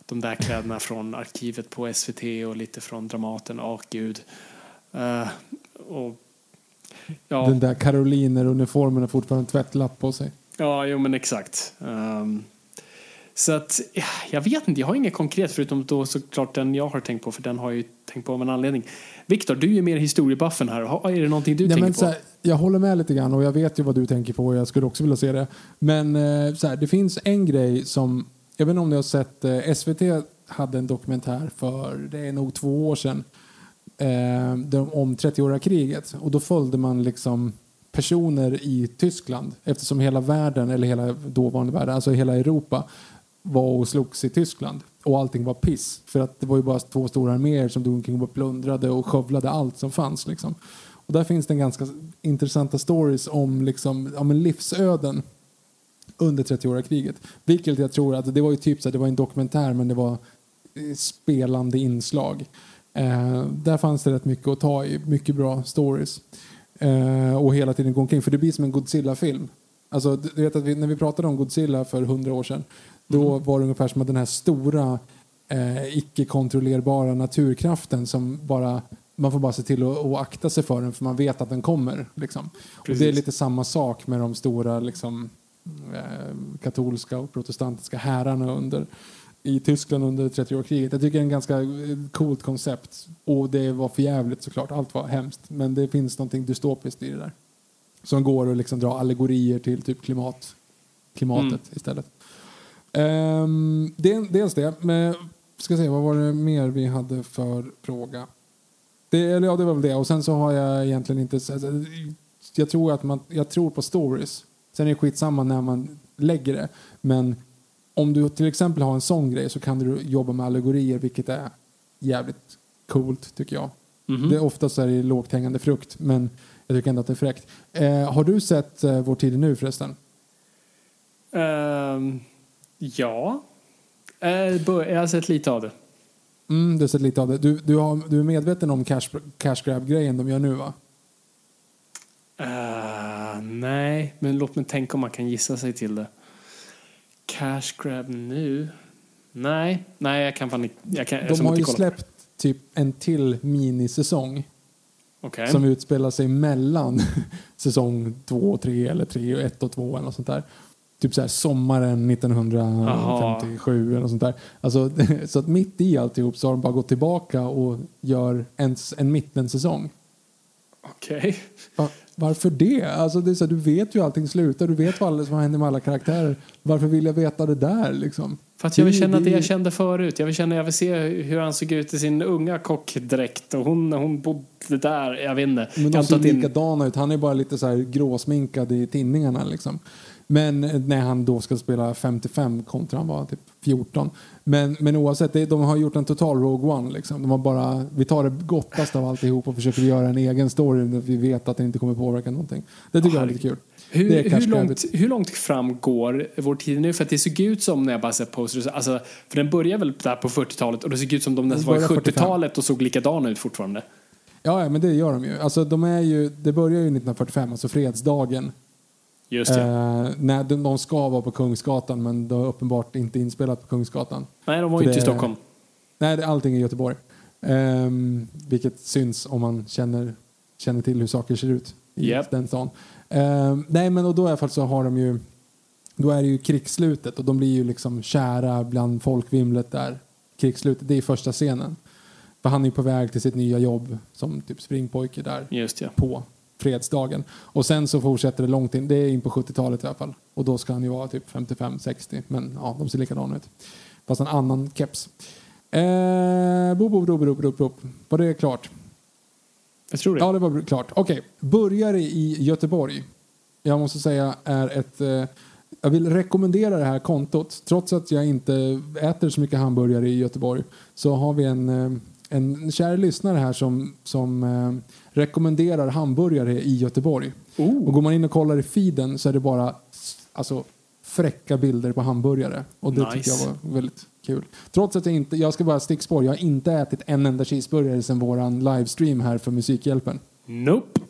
Speaker 2: de där kläderna från arkivet på SVT och lite från Dramaten. Åh, oh, gud. Uh, och,
Speaker 3: ja. Den där Karoliner-uniformen har fortfarande tvättlapp på sig.
Speaker 2: Ja, jo men exakt. Um, så att, jag vet inte, jag har inget konkret förutom då såklart den jag har tänkt på, för den har jag ju tänkt på av en anledning. Viktor, du är ju mer historiebuffen här. Är det någonting du ja, tänker men, på?
Speaker 3: Här, jag håller med lite grann och jag vet ju vad du tänker på och jag skulle också vilja se det. Men eh, så här, det finns en grej som, jag vet inte om ni har sett, eh, SVT hade en dokumentär för, det är nog två år sedan, eh, om 30-åriga kriget. Och då följde man liksom personer i Tyskland eftersom hela världen, eller hela dåvarande världen, alltså hela Europa var och slogs i Tyskland och allting var piss. För att det var ju bara två stora arméer som dog omkring och plundrade och skövlade allt som fanns. Liksom. Och där finns det en ganska intressanta stories om, liksom, om livsöden under 30-åriga kriget. Vilket jag tror att det var ju typ så det var en dokumentär men det var eh, spelande inslag. Eh, där fanns det rätt mycket att ta i, mycket bra stories. Eh, och hela tiden gå omkring, för det blir som en Godzilla-film. Alltså, du vet att vi, när vi pratade om Godzilla för hundra år sedan då mm. var det ungefär som att den här stora eh, icke-kontrollerbara naturkraften som bara man får bara se till att, att akta sig för den för man vet att den kommer. Liksom. Och det är lite samma sak med de stora liksom, katolska och protestantiska härarna under, i Tyskland under 30-årskriget. Jag tycker det är en ganska eh, coolt koncept. Och det var för jävligt såklart, allt var hemskt. Men det finns någonting dystopiskt i det där. Som går att liksom dra allegorier till typ klimat, klimatet mm. istället. Um, dels det. Men ska se, vad var det mer vi hade för fråga? Det, eller ja, det var väl det. Och sen så har jag egentligen inte... Jag tror, att man, jag tror på stories. Sen är det skitsamma när man lägger det. Men om du till exempel har en sån grej så kan du jobba med allegorier vilket är jävligt coolt tycker jag. Mm -hmm. det, oftast är det lågt hängande frukt men jag tycker ändå att det är fräckt. Eh, har du sett eh, Vår tid nu förresten?
Speaker 2: Um, Ja. Eh, jag har sett lite av det.
Speaker 3: Mm, du har sett lite av det. Du, du, har, du är medveten om cash, cash grab-grejen de gör nu va?
Speaker 2: Uh, nej, men låt mig tänka om man kan gissa sig till det. Cash grab nu? Nej, nej jag kan fan inte. Jag kan,
Speaker 3: de har ju släppt typ en till minisäsong. Okay. Som utspelar sig mellan [laughs] säsong två och tre eller tre och ett och två eller något sånt där typ så här, sommaren 1957 Aha. eller sånt där. Alltså, [laughs] så att mitt i alltihop så har de bara gått tillbaka och gör en, en mittensäsong.
Speaker 2: Okej. Okay.
Speaker 3: Va, varför det? Alltså det är så här, du vet ju allting slutar, du vet vad som händer med alla karaktärer. Varför vill jag veta det där liksom?
Speaker 2: För att jag vill känna det, det jag kände förut. Jag vill, känna, jag vill se hur han såg ut i sin unga kockdräkt och hon, hon bodde där. Jag vet inte.
Speaker 3: Men de ser likadana ut. Han är bara lite så här gråsminkad i tinningarna liksom. Men när han då ska spela 55 kontra han var typ 14. Men, men oavsett, det, de har gjort en total Rogue One. Liksom. De har bara, vi tar det gottaste av alltihop och försöker göra en egen story där vi vet att det inte kommer påverka någonting. Det tycker oh, jag är lite kul.
Speaker 2: Hur, hur, långt, hur långt fram går vår tid nu? För att det såg ut som när jag bara sett posters, alltså, för den börjar väl där på 40-talet och det såg ut som de nästan var i 70-talet och såg likadana ut fortfarande.
Speaker 3: Ja, ja, men det gör de ju. Alltså, de är ju. Det börjar ju 1945, alltså fredsdagen.
Speaker 2: Just det. Eh,
Speaker 3: nej, de, de ska vara på Kungsgatan men de är uppenbart inte inspelat på Kungsgatan.
Speaker 2: Nej, de var ju inte i Stockholm.
Speaker 3: Nej, det, allting är i Göteborg. Eh, vilket syns om man känner, känner till hur saker ser ut i yep. den stan. Eh, nej, men och då i alla fall så har de ju då är det ju krigsslutet och de blir ju liksom kära bland folkvimlet där. Krigsslutet, det är första scenen. För han är ju på väg till sitt nya jobb som typ springpojke där
Speaker 2: Just, ja.
Speaker 3: på fredsdagen. Och sen så fortsätter det långt in, det är in på 70-talet i alla fall. Och då ska han ju vara typ 55-60, men ja, de ser likadana ut. Fast en annan keps. Eh, bo, bo, bo, bo, bo, bo. Var det klart?
Speaker 2: Jag tror det.
Speaker 3: Ja, det var klart. Okej, okay. Börjare i Göteborg. Jag måste säga är ett... Eh, jag vill rekommendera det här kontot. Trots att jag inte äter så mycket hamburgare i Göteborg så har vi en, eh, en kär lyssnare här som, som eh, rekommenderar hamburgare i Göteborg. Oh. Och går man in och kollar i feeden så är det bara alltså, fräcka bilder på hamburgare. Och det nice. tycker jag var väldigt kul. Trots att jag inte, jag ska bara stickspår, jag har inte ätit en enda cheeseburgare sedan våran livestream här för Musikhjälpen.
Speaker 2: Nope.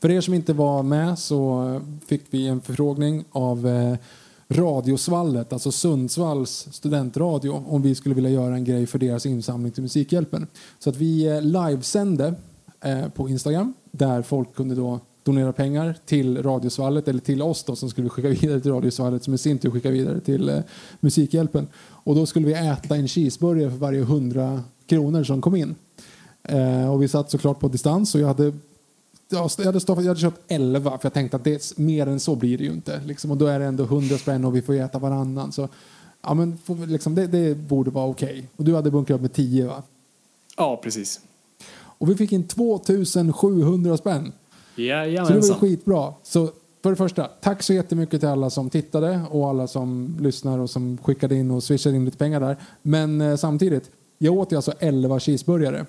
Speaker 3: För er som inte var med så fick vi en förfrågning av eh, Radiosvallet, alltså Sundsvalls studentradio, om vi skulle vilja göra en grej för deras insamling till Musikhjälpen. Så att vi eh, livesände eh, på Instagram där folk kunde då donera pengar till Radiosvallet eller till oss då som skulle skicka [laughs] vidare till Radiosvallet som i sin tur skickar vidare till eh, Musikhjälpen. Och då skulle vi äta en cheeseburgare för varje hundra kronor som kom in. Eh, och vi satt såklart på distans och jag hade jag hade, stoppat, jag hade köpt 11 för jag tänkte att det, mer än så blir det ju inte. Liksom, och då är det ändå 100 spänn och vi får äta varannan. Så, ja, men, liksom, det, det borde vara okej. Okay. Och du hade bunkrat med 10 va?
Speaker 2: Ja, precis.
Speaker 3: Och vi fick in 2700 spänn.
Speaker 2: Jajamensan.
Speaker 3: Så det var skitbra. Så för det första, tack så jättemycket till alla som tittade och alla som lyssnar och som skickade in och swishade in lite pengar där. Men eh, samtidigt, jag åt ju alltså 11 cheeseburgare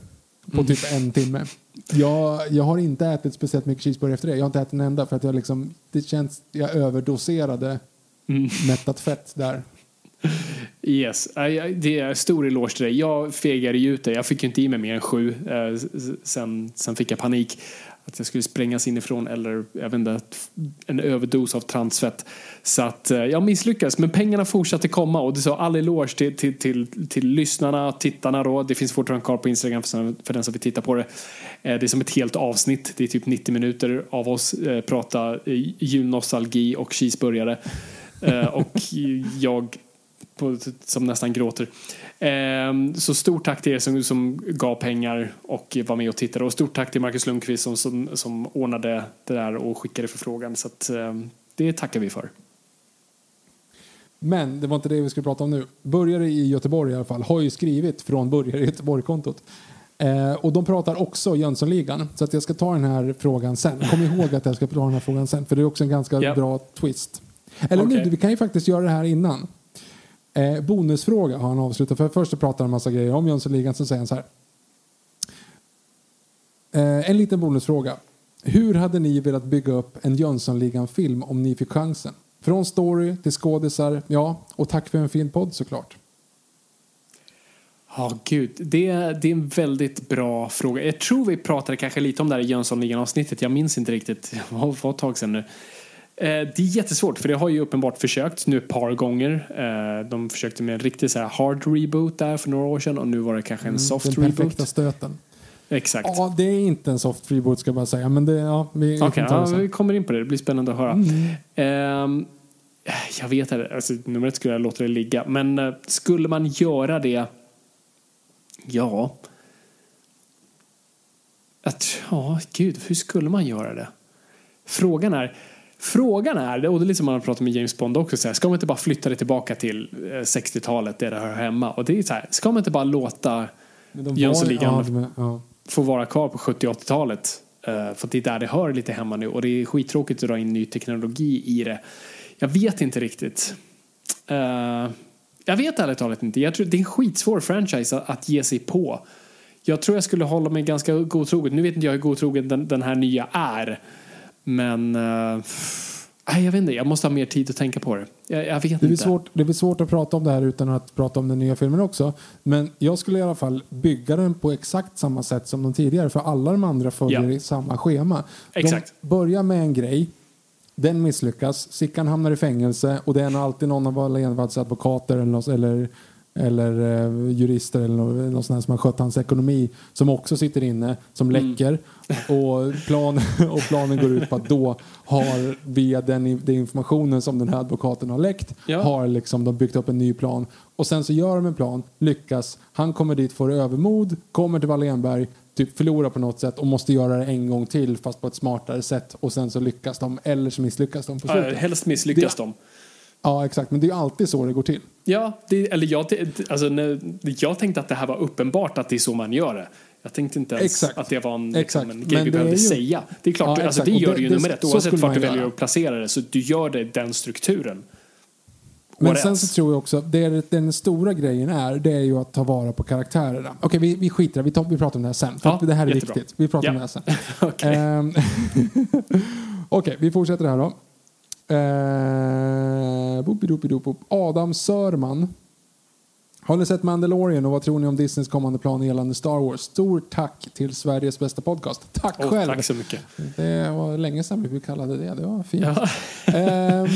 Speaker 3: på typ en timme. Jag, jag har inte ätit speciellt mycket cheeseburgare efter det. Jag har inte ätit en enda för att jag liksom, det känns, jag överdoserade mm. mättat fett där.
Speaker 2: Yes, det är stor eloge till dig. Jag fegade ju ut det. Jag fick inte i mig mer än sju. Eh, sen, sen fick jag panik att jag skulle sprängas inifrån eller jag vet inte, en överdos av transfett. Så att eh, jag misslyckades, men pengarna fortsatte komma och det sa all eloge till, till, till, till lyssnarna, tittarna då. Det finns fortfarande kvar på Instagram för, för den som vill titta på det. Eh, det är som ett helt avsnitt, det är typ 90 minuter av oss eh, prata julnostalgi och cheeseburgare. och jag på, som nästan gråter. Eh, så stort tack till er som, som gav pengar och var med och tittade. Och stort tack till Marcus Lundqvist som, som, som ordnade det där och skickade förfrågan. Så att, eh, det tackar vi för.
Speaker 3: Men det var inte det vi skulle prata om nu. Börjare i Göteborg i alla fall har ju skrivit från Börjare i Göteborg-kontot. Eh, och de pratar också Jönssonligan. Så att jag ska ta den här frågan sen. Kom ihåg att jag ska ta den här frågan sen. För det är också en ganska yep. bra twist. Eller okay. nu, vi kan ju faktiskt göra det här innan. Eh, bonusfråga har han avslutat. För först pratar han en massa grejer om Jönssonligan. Sen säger han så här. Eh, en liten bonusfråga. Hur hade ni velat bygga upp en Jönssonligan-film om ni fick chansen? Från story till skådisar, ja, och tack för en fin podd såklart.
Speaker 2: Ja, oh, gud. Det, det är en väldigt bra fråga. Jag tror vi pratade kanske lite om det här i Jönssonligan-avsnittet. Jag minns inte riktigt. [laughs] Det var ett tag sedan nu. Eh, det är jättesvårt för det har ju uppenbart försökt nu ett par gånger. Eh, de försökte med en riktig så här hard reboot där för några år sedan och nu var det kanske en mm, soft
Speaker 3: den
Speaker 2: reboot.
Speaker 3: Den perfekta stöten.
Speaker 2: Exakt.
Speaker 3: Ja, det är inte en soft reboot ska bara säga. Men det, ja,
Speaker 2: vi, okay, ja, vi kommer in på det. Det blir spännande att höra. Mm. Um, jag vet inte, alltså, nummer ett skulle jag låta det ligga. Men uh, skulle man göra det? Ja. Att, ja, gud, hur skulle man göra det? Frågan är, Frågan är, och det är lite som man har pratat med James Bond också, så här, ska man inte bara flytta det tillbaka till 60-talet där det hör hemma? Och det är så här, ska man inte bara låta Jönssonligan ja, få vara kvar på 70 80-talet? Uh, eh, för det är där det hör lite hemma nu och det är skittråkigt att dra in ny teknologi i det. Jag vet inte riktigt. Uh, jag vet ärligt talat inte. Jag tror det är en skitsvår franchise att, att ge sig på. Jag tror jag skulle hålla mig ganska godtrogen. Nu vet inte jag hur godtrogen den, den här nya är. Men uh, jag vet inte, jag måste ha mer tid att tänka på det. Jag, jag vet
Speaker 3: det är
Speaker 2: inte.
Speaker 3: Svårt, det är svårt att prata om det här utan att prata om den nya filmen också. Men jag skulle i alla fall bygga den på exakt samma sätt som de tidigare. För alla de andra följer ja. samma schema.
Speaker 2: Exakt.
Speaker 3: De börjar med en grej. Den misslyckas. Sickan hamnar i fängelse och det är alltid någon av Walla Envalds advokater eller, eller eller eh, jurister eller någon, någon sån här som har skött hans ekonomi som också sitter inne, som mm. läcker. Och, plan, [laughs] och planen går ut på att då har via den, den informationen som den här advokaten har läckt ja. har liksom de byggt upp en ny plan. Och sen så gör de en plan, lyckas, han kommer dit, får övermod, kommer till Wallenberg, typ förlorar på något sätt och måste göra det en gång till fast på ett smartare sätt och sen så lyckas de eller så misslyckas de på slutet.
Speaker 2: Ja, helst misslyckas det, de.
Speaker 3: Ja, exakt. Men det är ju alltid så det går till.
Speaker 2: Ja, det, eller jag, alltså, när, jag tänkte att det här var uppenbart att det är så man gör det. Jag tänkte inte ens
Speaker 3: exakt.
Speaker 2: att det var en, liksom, en grej vi behövde ju... säga. Det är klart, ja, alltså, vi gör det ju nummer ett oavsett vart du väljer att placera det. Så du gör det den strukturen.
Speaker 3: Men sen så tror jag också, det den stora grejen är, det är ju att ta vara på karaktärerna. Okej, okay, vi, vi skiter vi, tar, vi pratar om det här sen. För ja, det här är jättebra. viktigt. Vi pratar ja. om det här sen. [laughs] Okej, [laughs] um, okay, vi fortsätter här då. Eh, Adam Sörman Har ni sett Mandalorian och vad tror ni om Disneys kommande plan gällande Star Wars? Stort tack till Sveriges bästa podcast. Tack
Speaker 2: Oh,
Speaker 3: själv!
Speaker 2: tack så mycket.
Speaker 3: Det var länge sedan vi kallade det. Det var fint.
Speaker 2: Ja. [laughs]
Speaker 3: Ehm,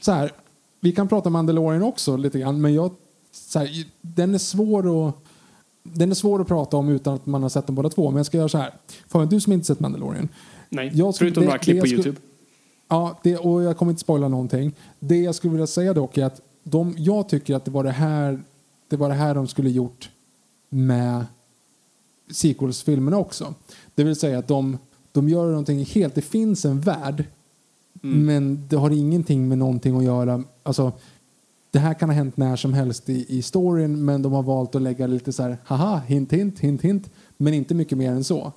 Speaker 3: så här, vi kan prata Mandalorian också lite grann, men jag, så här, den är svår att den är svår att prata om utan att man har sett dem båda två. Men jag ska göra så här. Fabian, du som inte sett Mandalorian.
Speaker 2: Nej,
Speaker 3: Jag skulle-
Speaker 2: förutom
Speaker 3: det-
Speaker 2: några klipp på YouTube.
Speaker 3: Ja, det, och jag kommer inte spoila någonting. Det jag skulle vilja säga dock är att de, jag tycker att det var det här, det var det här de skulle gjort med sequels-filmerna också. Det vill säga att de, de gör någonting helt, det finns en värld men det har ingenting med någonting att göra. Alltså, det här kan ha hänt när som helst i, i storyn men de har valt att lägga lite så här, haha, hint, hint, hint, hint, men inte mycket mer än så.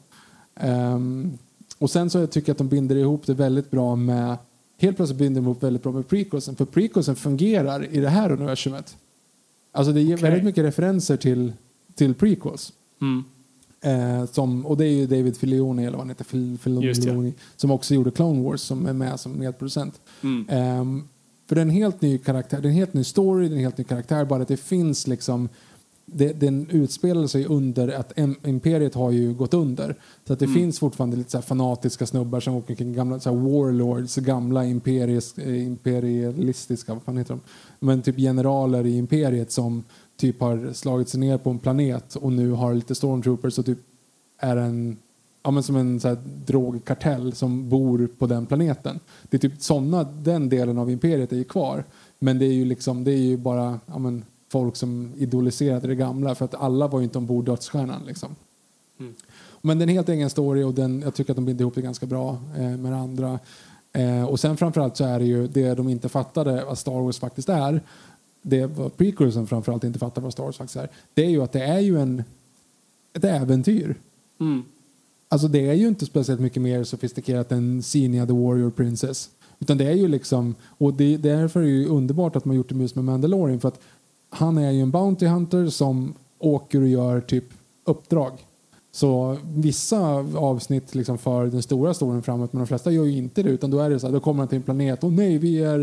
Speaker 3: Ehm, och sen så tycker jag att de binder ihop det väldigt bra med, helt plötsligt binder de ihop väldigt bra med prequelsen, för prequelsen fungerar i det här universumet. Alltså det ger
Speaker 2: Okej.
Speaker 3: väldigt mycket referenser till, till prequels.
Speaker 2: Mm.
Speaker 3: Eh, som, och det är ju David Filoni, eller vad han heter, Fil. Filoni, som också gjorde Clone Wars som är med som medproducent.
Speaker 2: Mm.
Speaker 3: Ehm, för det är en helt ny karaktär, det är en helt ny story, det är en helt ny karaktär, bara att det finns liksom det, den utspelar sig under att imperiet har ju gått under. Så att det finns fortfarande lite så fanatiska snubbar som åker kring gamla så warlords, gamla imperisk, eh, imperialistiska, vad fan heter de? Men typ generaler i imperiet som typ har slagit sig ner på en planet och nu har lite stormtroopers och typ är en ja, men som en så här, drogkartell som bor på den planeten. Det är typ såna, den delen av imperiet är ju kvar. Men det är ju liksom, det är ju bara ja, men, folk som idoliserade det gamla för att alla var ju inte ombord dödsstjärnan liksom. Men det är en helt egen story och den, jag tycker att de binder ihop det ganska bra eh, med det andra. Eh, och sen framförallt så är det ju det de inte fattade vad Star Wars faktiskt är. Det var prequelsen framförallt inte fattade vad Star Wars faktiskt är. Det är ju att det är ju en, ett äventyr.
Speaker 2: Mm.
Speaker 3: Alltså det är ju inte speciellt mycket mer sofistikerat än Xenia the Warrior Princess. Utan det är ju liksom, och det, därför är det ju underbart att man gjort det just med Mandalorian för att han är ju en Bounty Hunter som åker och gör typ uppdrag. Så vissa avsnitt liksom för den stora storyn framåt men de flesta gör ju inte det utan då är det så här, då kommer han till en planet och nej vi är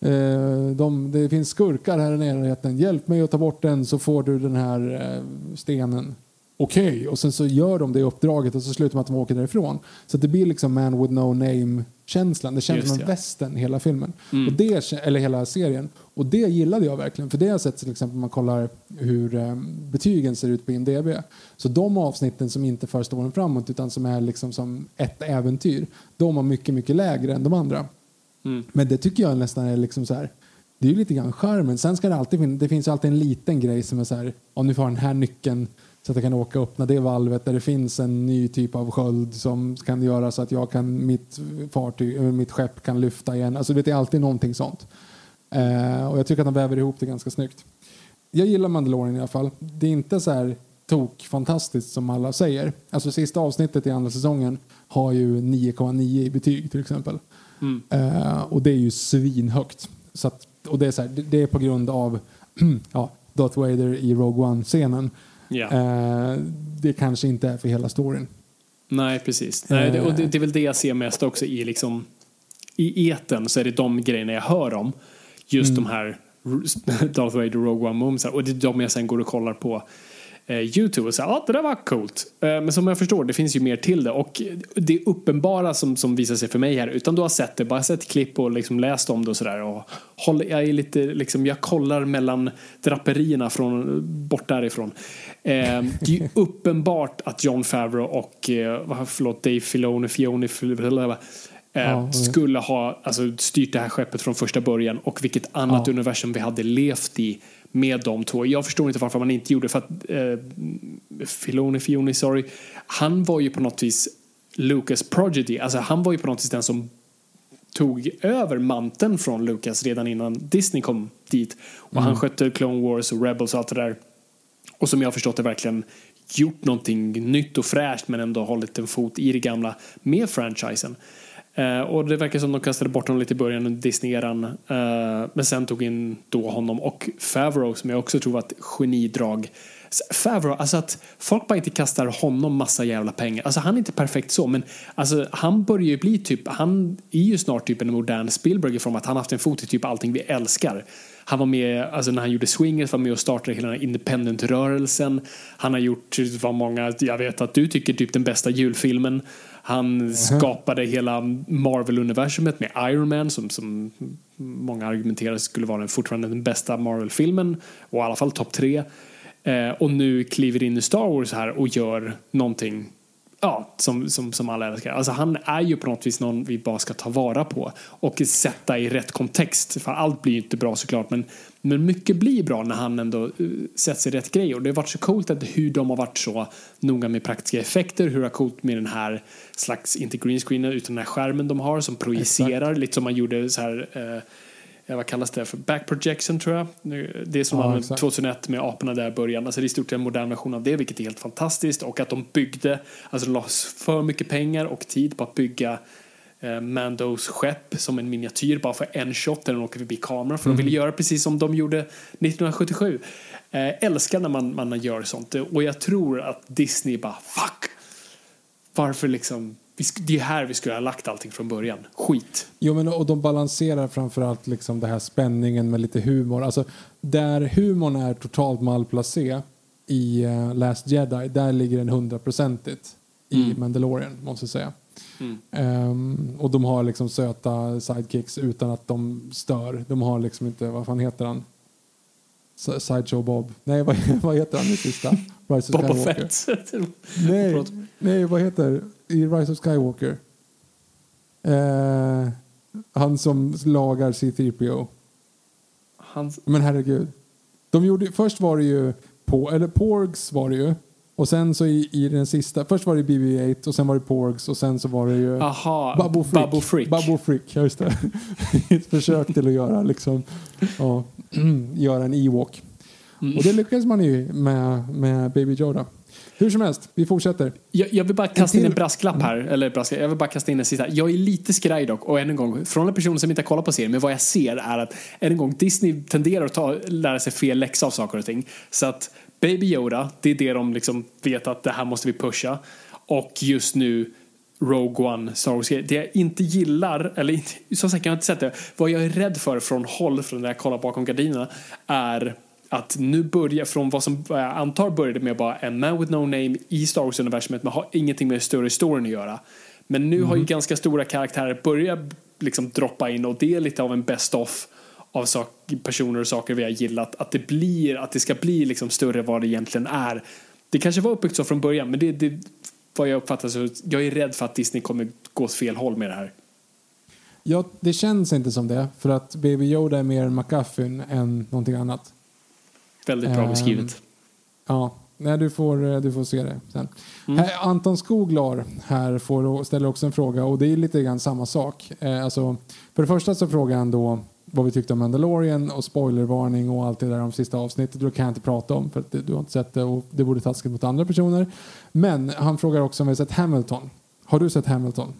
Speaker 3: eh, de, det finns skurkar här i närheten hjälp mig att ta bort den så får du den här eh, stenen okej och sen så gör de det uppdraget och så slutar med att de åker därifrån. Så det blir liksom man with no name känslan. Det känns
Speaker 2: Just
Speaker 3: som en
Speaker 2: ja.
Speaker 3: västern hela filmen. Och det, eller hela serien. Och det gillade jag verkligen. För det har jag sett till exempel om man kollar hur eh, betygen ser ut på IMDB. Så de avsnitten som inte för storyn framåt utan som är liksom som ett äventyr. De har mycket, mycket lägre än de andra. Men det tycker jag nästan är liksom så här. Det är ju lite grann charmen. Sen ska det alltid finnas, det finns alltid en liten grej som är så här, om nu får den här nyckeln så att jag kan åka och öppna det valvet där det finns en ny typ av sköld som kan göra så att jag kan, mitt fartyg, mitt skepp kan lyfta igen. Alltså det är alltid någonting sånt. Eh, och jag tycker att de väver ihop det ganska snyggt. Jag gillar Mandalorian i alla fall. Det är inte så här tok fantastiskt som alla säger. Alltså sista avsnittet i andra säsongen har ju 9,9 i betyg till exempel. Eh, och det är ju svinhögt. Så att, och det är, så här, det, är på grund av [clears throat] ja, Darth Vader i Rogue One-scenen.
Speaker 2: Ja.
Speaker 3: Eh, det kanske inte är för hela storyn.
Speaker 2: Nej, precis. Nej, det, och det, det är väl det jag ser mest också i liksom i eten så är det de grejerna jag hör om. Just
Speaker 3: Mm.
Speaker 2: de här [laughs] Darth Vader Rogue One moments och det är de jag sen går och kollar på eh, Youtube och säger ja det där var coolt. Eh, men som jag förstår det finns ju mer till det och det uppenbara som, som visar sig för mig här utan du har sett det, bara sett klipp och liksom läst om det och sådär och håller, jag är lite liksom, jag kollar mellan draperierna från bort därifrån. Eh, det är ju [laughs] uppenbart att John Favreau och eh, förlåt, Dave Filoni, Fioni, Fil- eh,
Speaker 3: Ja, det-
Speaker 2: skulle ha alltså, styrt det här skeppet från första början och vilket annat
Speaker 3: Ja.
Speaker 2: universum vi hade levt i med de två. Jag förstår inte varför man inte gjorde för att eh, Filoni, Fioni, sorry, han var ju på något vis Lucas Prodigy, alltså han var ju på något vis den som tog över manteln från Lucas redan innan Disney kom dit. Och han skötte Clone Wars och Rebels och allt det där. Och som jag har förstått det verkligen gjort någonting nytt och fräscht men ändå hållit en fot i det gamla med franchisen. Eh, och det verkar som de kastade bort honom lite i början under Disney-eran. Eh, men sen tog in då honom och Favreau som jag också tror var ett genidrag. Favreau, alltså att folk bara inte kastar honom massa jävla pengar. Alltså han är inte perfekt så, men alltså han börjar ju bli typ, han är ju snart typ en modern Spielberg form att han haft en fot i typ allting vi älskar. Han var med, alltså när han gjorde Swingers var med och startade hela independent-rörelsen. Han har gjort vad många, jag vet att du tycker typ den bästa julfilmen. Han skapade hela Marvel-universumet med Iron Man som, som många argumenterar skulle vara den, fortfarande den bästa Marvel-filmen och i alla fall topp tre. Eh, och nu kliver in i Star Wars här och gör någonting ja, som, som, som alla älskar. Alltså han är ju på något vis någon vi bara ska ta vara på och sätta i rätt kontext. För allt blir ju inte bra såklart men, men mycket blir bra när han ändå uh, sätts i rätt grej. Och det har varit så coolt att hur de har varit så noga med praktiska effekter, hur det är coolt med den här slags, inte green screenen utan den här skärmen de har som projicerar, Exakt. lite som man gjorde så här uh, vad kallas det för? Back projection tror jag. Det som ja, var 2001 med aporna där i början. Alltså det är i stort sett en modern version av det vilket är helt fantastiskt. Och att de byggde, alltså lades för mycket pengar och tid på att bygga eh, Mandos skepp som en miniatyr bara för en shot när de åker förbi kameran. För mm. de ville göra precis som de gjorde 1977. Eh, älskar när man, man gör sånt. Och jag tror att Disney bara fuck! Varför liksom det är här vi skulle ha lagt allting från början. Skit.
Speaker 3: Jo, men och de balanserar framförallt liksom det här spänningen med lite humor. Alltså, där humorn är totalt malplacé i uh, Last Jedi, där ligger den hundraprocentigt i mm. Mandalorian, måste jag säga. Mm. Um, och de har liksom söta sidekicks utan att de stör. De har liksom inte, vad fan heter han? Sideshow Bob. Nej, vad, [laughs] vad heter han i sista?
Speaker 2: Rise Boba Fett. [laughs]
Speaker 3: nej, nej, vad heter i Rise of Skywalker? Eh, han som lagar C-3PO. Hans... Men herregud. De gjorde, först var det ju, på, eller Porgs var det ju. Och sen så i, i den sista, först var det BB-8 och sen var det Porgs och sen så var det ju
Speaker 2: Aha, Babbo Frick. Babbo Frick.
Speaker 3: Babbo Frick, just det. [laughs] Ett försök till att göra liksom, ja, [clears throat] göra en Ewok. Mm. Och det lyckades man ju med, med Baby Yoda. Hur som helst, vi fortsätter.
Speaker 2: Jag, jag vill bara kasta in en brasklapp här. Eller brasklapp, jag vill bara kasta in en sista. Jag är lite skraj dock. Och än en gång, från en person som inte har kollat på serien. Men vad jag ser är att än en gång, Disney tenderar att ta, lära sig fel läxa av saker och ting. Så att Baby Yoda, det är det de liksom vet att det här måste vi pusha. Och just nu Rogue One, Star Wars Det jag inte gillar, eller som sagt jag har inte sett det, vad jag är rädd för från håll från när jag kollar bakom gardinerna är att nu börja från vad som jag antar började med bara en man with no name i Star Wars-universumet men har ingenting med större storyn att göra. Men nu mm. har ju mhm. ganska stora karaktärer börjat liksom droppa in och det är lite av en best of av sak, personer och saker vi har gillat. Att det blir, att det ska bli liksom större vad det egentligen är. Det kanske var uppbyggt så från början men det, det vad jag uppfattar så jag är rädd för att Disney kommer gå åt fel håll med det här.
Speaker 3: Ja, det känns inte som det för att Baby Yoda är mer en McGuffin än någonting annat.
Speaker 2: Väldigt bra beskrivet. Um,
Speaker 3: ja, nej, du, får, du får se det sen. Mm. Här, Anton Skoglar här får, ställer också en fråga och det är lite grann samma sak. Eh, alltså, för det första så frågar han då vad vi tyckte om Mandalorian och spoilervarning och allt det där om sista avsnittet. Det kan jag inte prata om för att du har inte sett det och det vore taskigt mot andra personer. Men han frågar också om vi har sett Hamilton. Har du sett Hamilton?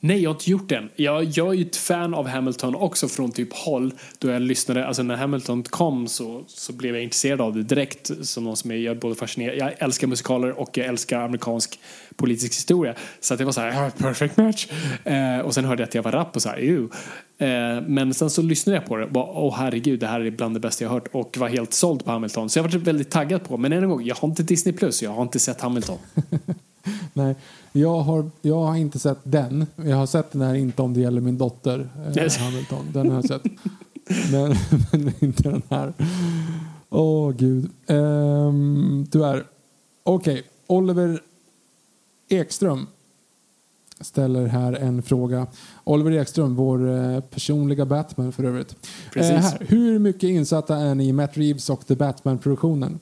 Speaker 2: Nej, jag har inte gjort den. Jag, jag är ju ett fan av Hamilton också från typ håll. Då jag lyssnade, alltså när Hamilton kom så, så blev jag intresserad av det direkt. Som någon som är, jag är både fascinerad, jag älskar musikaler och jag älskar amerikansk politisk historia. Så att det var så här, ah, perfect match. Eh, och sen hörde jag att jag var rapp och så här, Ew. Eh, men sen så lyssnade jag på det och bara, åh herregud, det här är bland det bästa jag hört och var helt såld på Hamilton. Så jag var väldigt taggad på, men än en gång, jag har inte Disney plus, jag har inte sett Hamilton. [laughs] [laughs]
Speaker 3: Nej, jag har, jag har inte sett den. Jag har sett den här Inte om det gäller min dotter, eh, Hamilton. Den har jag sett. [laughs] men, men inte den här. Åh, oh, gud. Um, tyvärr. Okej, okay. Oliver Ekström ställer här en fråga. Oliver Ekström, vår eh, personliga Batman för övrigt. Eh, här. Hur mycket insatta är ni i Matt Reeves och The Batman-produktionen?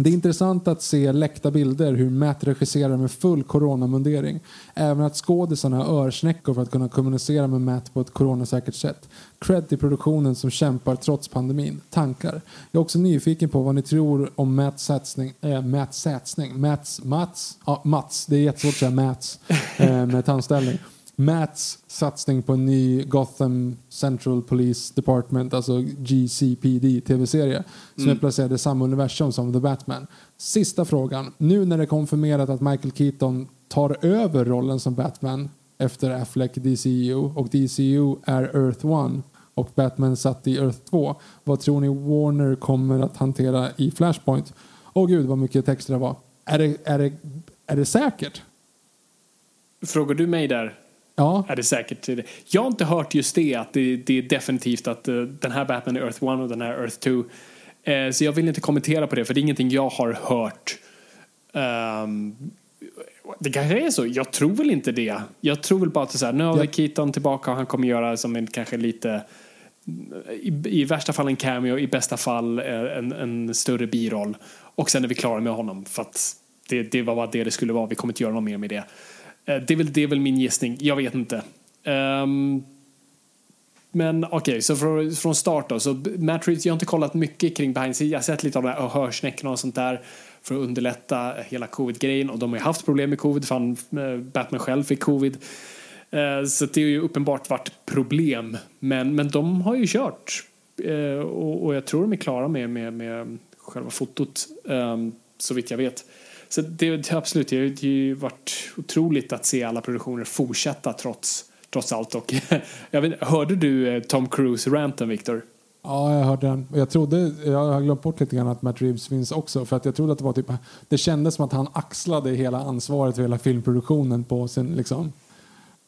Speaker 3: Det är intressant att se läckta bilder hur Matt regisserar med full coronamundering. Även att skådisarna har örsnäckor för att kunna kommunicera med Matt på ett coronasäkert sätt. Cred till produktionen som kämpar trots pandemin. Tankar? Jag är också nyfiken på vad ni tror om Matts satsning, äh, Matts satsning, Mats, Mats, ja, Mats, det är jättesvårt att säga Mats äh, med tandställning. Matts satsning på en ny Gotham Central Police Department, alltså GCPD tv-serie som är placerad i samma universum som The Batman. Sista frågan. Nu när det är konfirmerat att Michael Keaton tar över rollen som Batman efter Affleck DCU och DCU är Earth 1 och Batman satt i Earth 2. Vad tror ni Warner kommer att hantera i Flashpoint? Åh gud vad mycket text det var. Är det, är det, är det säkert?
Speaker 2: Frågar du mig där?
Speaker 3: Ja.
Speaker 2: Är det säkert? Jag har inte hört just det, att det, det är definitivt att uh, den här Batman är Earth 1 och den här är Earth 2. Uh, så jag vill inte kommentera på det, för det är ingenting jag har hört. Um, det kanske är så. Jag tror väl inte det. Jag tror väl bara att så här, nu har vi
Speaker 3: Ja.
Speaker 2: Keaton tillbaka och han kommer göra som en kanske lite i, i värsta fall en cameo, i bästa fall eh, en, en större biroll. Och sen är vi klara med honom för att det, det var bara det det skulle vara. Vi kommer inte göra något mer med det. Eh, det är väl, det är väl min gissning. Jag vet inte. Um, men okej, så från, från start då. Så Matt Reeves, jag har inte kollat mycket kring behind the scenes. Jag har sett lite av de här hörsnäckorna och sånt där för att underlätta hela covid-grejen. Och de har ju haft problem med covid, för eh, Batman själv fick covid. Uh, Så det har ju uppenbart varit problem. Men, men de har ju kört. Uh, Och, och jag tror de är klara med, med, med själva fotot, um, så vitt jag vet. Så det, det absolut, det har det har ju varit otroligt att se alla produktioner fortsätta trots, trots allt. Och [laughs] jag vet, hörde du eh, Tom Cruise-ranten, Victor?
Speaker 3: Ja, jag hörde den. Jag trodde, jag har glömt bort lite grann att Matt Reeves finns också. För att jag trodde att det var typ, det kändes som att han axlade hela ansvaret för hela filmproduktionen på sin, liksom,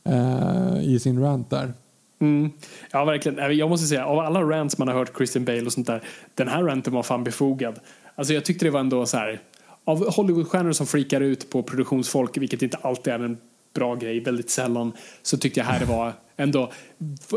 Speaker 3: eh, i sin rant där.
Speaker 2: Mm. Ja, verkligen. Jag måste säga, av alla rants man har hört Christian Bale och sånt där, den här ranten var fan befogad. Alltså jag tyckte det var ändå så här, av Hollywoodstjärnor som freakar ut på produktionsfolk, vilket inte alltid är en bra grej, väldigt sällan, så tyckte jag här det var ändå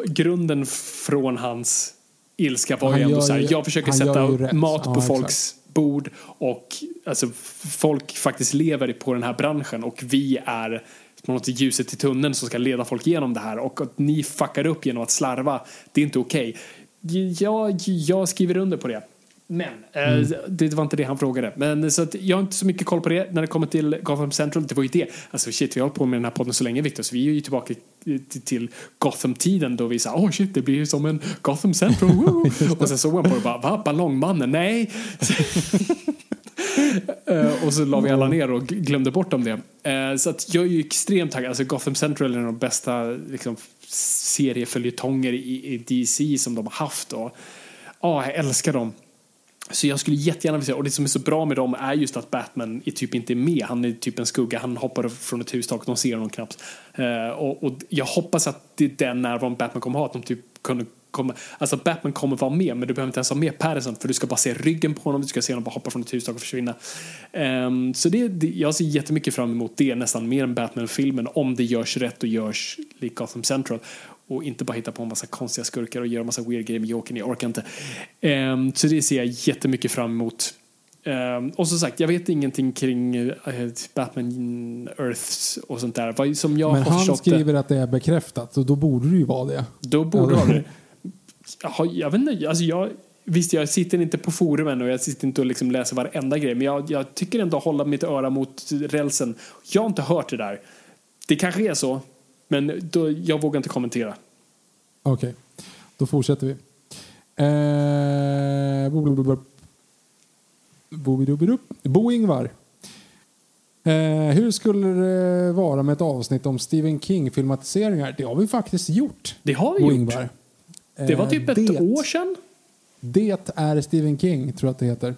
Speaker 2: grunden från hans ilska var
Speaker 3: Han
Speaker 2: ju ändå så här,
Speaker 3: ju-
Speaker 2: jag försöker sätta mat
Speaker 3: Ja,
Speaker 2: på
Speaker 3: exakt.
Speaker 2: folks bord och alltså, folk faktiskt lever på den här branschen och vi är på något ljuset i tunneln som ska leda folk igenom det här och att ni fuckar upp genom att slarva, det är inte okej. Jag, jag skriver under på det. Men eh, det var inte det han frågade. Men så att jag har inte så mycket koll på det när det kommer till Gotham Central. Det var ju det. Alltså shit, vi har hållit på med den här podden så länge Victor, så vi är ju tillbaka till, Gotham-tiden då vi sa åh oh, shit, det blir ju som en Gotham Central. [laughs] Och sen såg man på det och bara, va? Ballongmannen? Nej! [laughs] Eh, och så la vi alla ner och gl- glömde bort om det. Eh, så att jag är ju extremt taggad. Alltså Gotham Central är en av de bästa liksom, serieföljetonger i, i DC som de har haft. Och, ja, jag älskar dem. Så jag skulle jättegärna vilja se, och det som är så bra med dem är just att Batman är typ inte med. Han är typ en skugga, han hoppar från ett hustak, de ser honom knappt. Uh, och, och jag hoppas att det är den närvaron Batman kommer ha, att de typ kunde kommer, alltså Batman kommer vara med, men du behöver inte ens ha med Patterson för du ska bara se ryggen på honom, du ska se honom bara hoppa från ett hustak och försvinna. Um, så det, det, jag ser jättemycket fram emot det, nästan mer än Batman-filmen, om det görs rätt och görs lik Gotham Central. Och inte bara hitta på en massa konstiga skurkar och göra en massa weird grejer med Jokern, jag orkar inte. Ehm, så det ser jag jättemycket fram emot. Ehm, och som sagt, jag vet ingenting kring eh, Batman Earths och sånt där. Som jag
Speaker 3: Men han
Speaker 2: förstått det,
Speaker 3: skriver att det är bekräftat och då borde det ju vara det.
Speaker 2: då borde
Speaker 3: Alltså-
Speaker 2: det vara det. Jag vet inte, alltså jag, visst jag sitter inte på forumen och jag sitter inte och liksom läser varenda grej, men jag, jag tycker ändå hålla mitt öra mot rälsen. Jag har inte hört det där. Det kanske är så, men då, jag vågar inte kommentera.
Speaker 3: Okej, då fortsätter vi. Eh, bo- bo- bo- bo- Bobidobido. Bo Ingvar. Eh, hur skulle det vara med ett avsnitt om Stephen King-filmatiseringar? Det har vi faktiskt gjort.
Speaker 2: Det har vi gjort. Det var
Speaker 3: Eh,
Speaker 2: typ ett
Speaker 3: det,
Speaker 2: år sedan.
Speaker 3: Det är Stephen King, tror jag att det heter.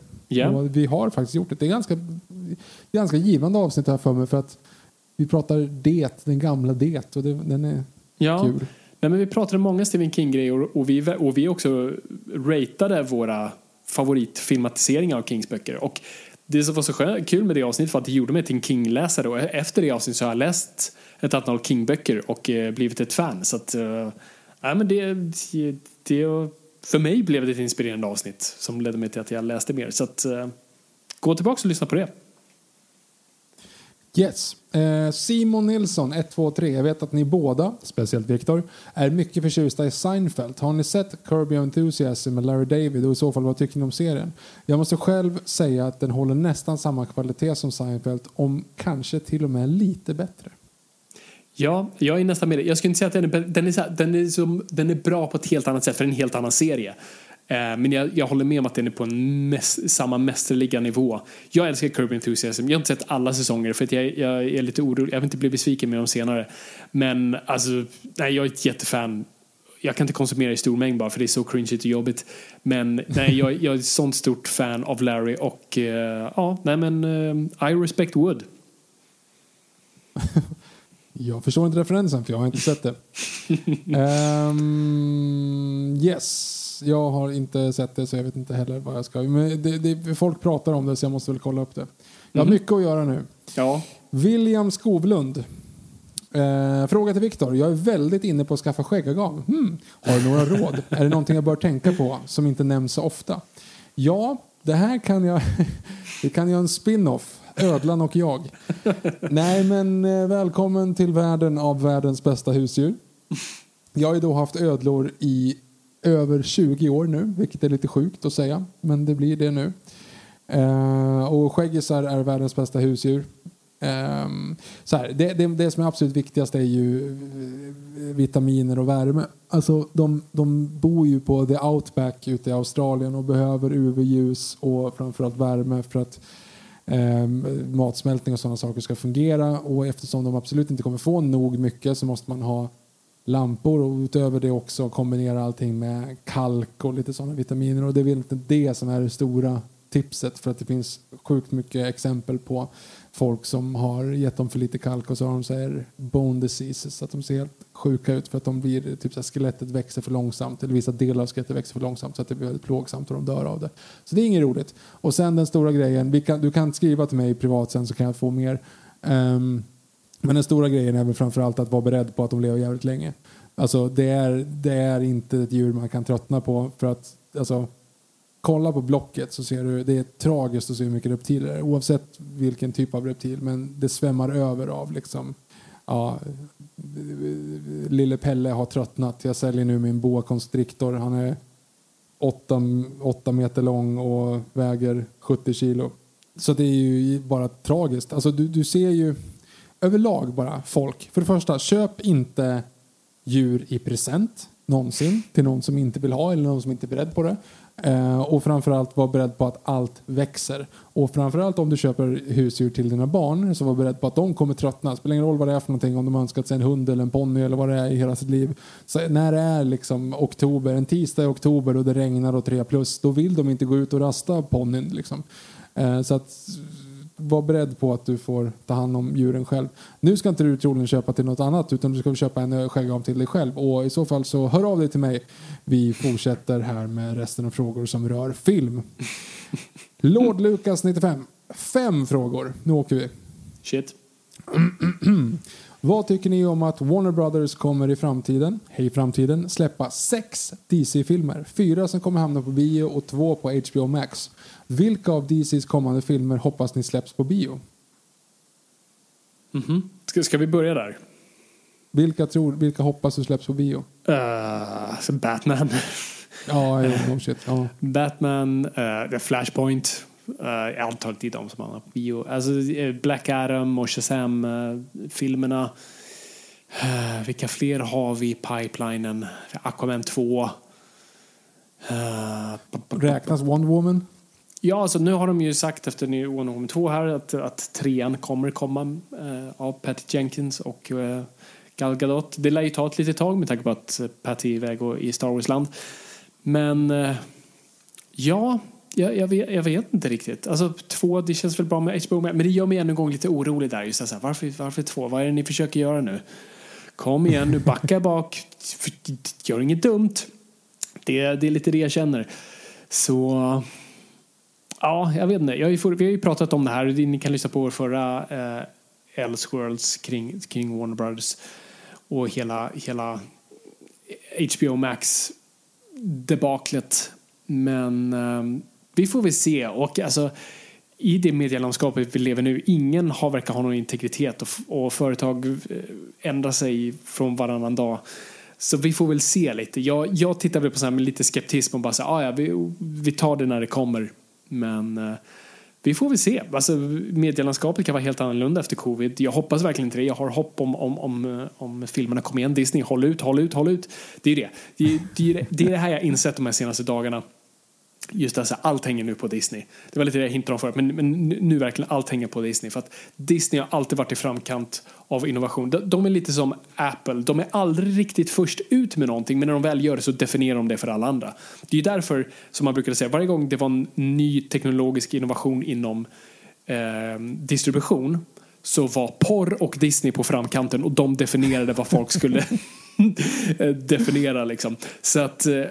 Speaker 3: Och vi har faktiskt gjort det. Det är ganska, ganska givande avsnitt här för mig för att vi pratar det, den gamla det och det, den är
Speaker 2: Ja.
Speaker 3: kul.
Speaker 2: Nej, men vi pratade många Stephen King-grejer och vi, och vi också ratade våra favoritfilmatiseringar av Kings böcker. Och det som var så skön, kul med det avsnittet var att det gjorde mig till en King-läsare och efter det avsnittet så har jag läst ett antal King-böcker och eh, blivit ett fan. Så att, eh, nej, men det, det, det, för mig blev det ett inspirerande avsnitt som ledde mig till att jag läste mer. Så att, eh, gå tillbaka och lyssna på det.
Speaker 3: Yes. Eh, Simon Nilsson, 123. Jag vet att ni båda, speciellt Viktor, är mycket förtjusta i Seinfeld. Har ni sett Curb Your Enthusiasm med Larry David och i så fall vad tycker ni om serien? Jag måste själv säga att den håller nästan samma kvalitet som Seinfeld, om kanske till och med lite bättre.
Speaker 2: Ja, jag är nästan med dig. Jag skulle inte säga att den är, den är, så här, den, är som, den är bra på ett helt annat sätt för en helt annan serie. Eh, men jag, jag håller med om att den är på en mäs, samma mästerliga nivå. Jag älskar Curb Enthusiasm. Jag har inte sett alla säsonger för att jag, jag är lite orolig. Jag vill inte bli besviken med dem senare. Men alltså, nej, jag är ett jättefan. Jag kan inte konsumera i stor mängd bara för det är så cringeigt och jobbigt. Men nej, jag, jag är ett sånt stort fan av Larry och eh, ja, nej men eh, I respect Wood. [laughs]
Speaker 3: Jag förstår inte referensen för jag har inte sett det. um, [laughs] yes, jag har inte sett det så jag vet inte heller vad jag ska. Men det, det, folk pratar om det så jag måste väl kolla upp det. Jag har
Speaker 2: Mhm.
Speaker 3: mycket att göra nu.
Speaker 2: Ja,
Speaker 3: William Skovlund. Eh, fråga till Viktor. Jag är väldigt inne på att skaffa skäggagam. Hmm. Har du några råd? är det någonting jag bör tänka på som inte nämns så ofta? Ja, det här kan jag... [laughs] det kan jag en spin-off. Ödlan och jag. Nej, men eh, välkommen till världen av världens bästa husdjur. Jag har ju då haft ödlor i över 20 år nu, vilket är lite sjukt att säga, men det blir det nu. Eh, och skäggisar är världens bästa husdjur. Eh, så här, det, det, det som är absolut viktigast är ju eh, vitaminer och värme. Alltså, de, de bor ju på the outback ute i Australien och behöver UV-ljus och framförallt värme för att eh, matsmältning och sådana saker ska fungera. Och eftersom de absolut inte kommer få nog mycket så måste man ha lampor och utöver det också kombinera allting med kalk och lite sådana vitaminer. Och det är väl inte det som är det stora tipset för att det finns sjukt mycket exempel på folk som har gett dem för lite kalk och så har de så här bone diseases så att de ser helt sjuka ut för att de blir typ så här, skelettet växer för långsamt eller vissa delar av skelettet växer för långsamt så att det blir väldigt plågsamt och de dör av det. Så det är inget roligt. Och sen den stora grejen, vi kan, du kan skriva till mig privat sen så kan jag få mer. um, men den stora grejen är väl framförallt att vara beredd på att de lever jävligt länge. Alltså det är, det är inte ett djur man kan tröttna på för att alltså, kolla på blocket så ser du det är tragiskt att se hur mycket reptiler det är oavsett vilken typ av reptil men det svämmar över av liksom ja, lille Pelle har tröttnat. Jag säljer nu min boa constrictor. Han är 8, meter lång och väger 70 kilo. Så det är ju bara tragiskt. Alltså du, du ser ju överlag bara folk. För det första, köp inte djur i present någonsin till någon som inte vill ha eller någon som inte är beredd på det. Eh, och framförallt var beredd på att allt växer. Och framförallt om du köper husdjur till dina barn så var beredd på att de kommer tröttna. Spelar ingen roll vad det är för någonting, om de önskat sig en hund eller en ponny eller vad det är i hela sitt liv. Så när det är liksom oktober, en tisdag i oktober och det regnar och tre plus, då vill de inte gå ut och rasta ponnyn. Liksom. Eh, så att var beredd på att du får ta hand om djuren själv. Nu ska inte du troligen köpa till något annat utan du ska köpa en skäggam till dig själv. Och i så fall så hör av dig till mig. Vi fortsätter här med resten av frågor som rör film. Lord Lucas 95. Fem frågor. Nu åker vi.
Speaker 2: shit. [clears throat]
Speaker 3: Vad tycker ni om att Warner Brothers kommer i framtiden, hej framtiden, släppa sex DC-filmer? Fyra som kommer hamna på bio och två på HBO Max. Vilka av DCs kommande filmer hoppas ni släpps på bio?
Speaker 2: Ska, ska vi börja där?
Speaker 3: Vilka, tror, vilka hoppas du släpps på bio?
Speaker 2: Uh, Batman.
Speaker 3: Ja, [laughs] no shit. Ja.
Speaker 2: Batman, uh, Flashpoint. Uh, det är de som hamnar på bio. Alltså eh, Black Adam och Shazam-filmerna. Uh, vilka fler har vi i pipelinen? Aquaman 2. Uh,
Speaker 3: Räknas Wonder Woman?
Speaker 2: Ja, alltså nu har de ju sagt efter New Wonder Woman 2 här att, att trean kommer komma eh, av Patty Jenkins och eh, Gal Gadot. Det lär ju ta ett litet tag med tanke på att eh, Patty är iväg och i Star Wars-land. Men eh, ja, jag, jag, vet, jag vet inte riktigt. Alltså två, det känns väl bra med HBO, men det gör mig ännu en gång lite orolig där. Just här, varför, varför två? Vad är det ni försöker göra nu? Kom igen nu, backa bak. Gör inget dumt. Det, det är lite det jag känner. Så Ja, jag vet inte. Jag har ju, vi har ju pratat om det här. Ni kan lyssna på vår förra eh, Elseworlds kring, kring Warner Brothers och hela, hela HBO Max debaklet. Men eh, vi får väl se. Och alltså, i det medielandskapet vi lever nu, ingen har verkar ha någon integritet och, och företag eh, ändrar sig från varannan dag. Så vi får väl se lite. Jag, jag tittar väl på så här med lite skeptism och bara så här, ah, ja, vi, vi tar det när det kommer. Men eh, vi får väl se. Alltså, medielandskapet kan vara helt annorlunda efter covid. Jag hoppas verkligen inte det. Jag har hopp om, om, om, eh, om filmerna kommer igen. Disney, håll ut, håll ut, håll ut. Det är det. Det, det, det är det här jag insett de här senaste dagarna. Just alltså, allt hänger nu på Disney. Det var lite det jag hintade om förut, men, men nu verkligen allt hänger på Disney. För att Disney har alltid varit i framkant av innovation. De, de är lite som Apple. De är aldrig riktigt först ut med någonting, men när de väl gör det så definierar de det för alla andra. Det är därför som man brukar säga, varje gång det var en ny teknologisk innovation inom eh, distribution så var porr och Disney på framkanten och de definierade vad folk skulle [laughs] [laughs] definiera liksom. Så att eh,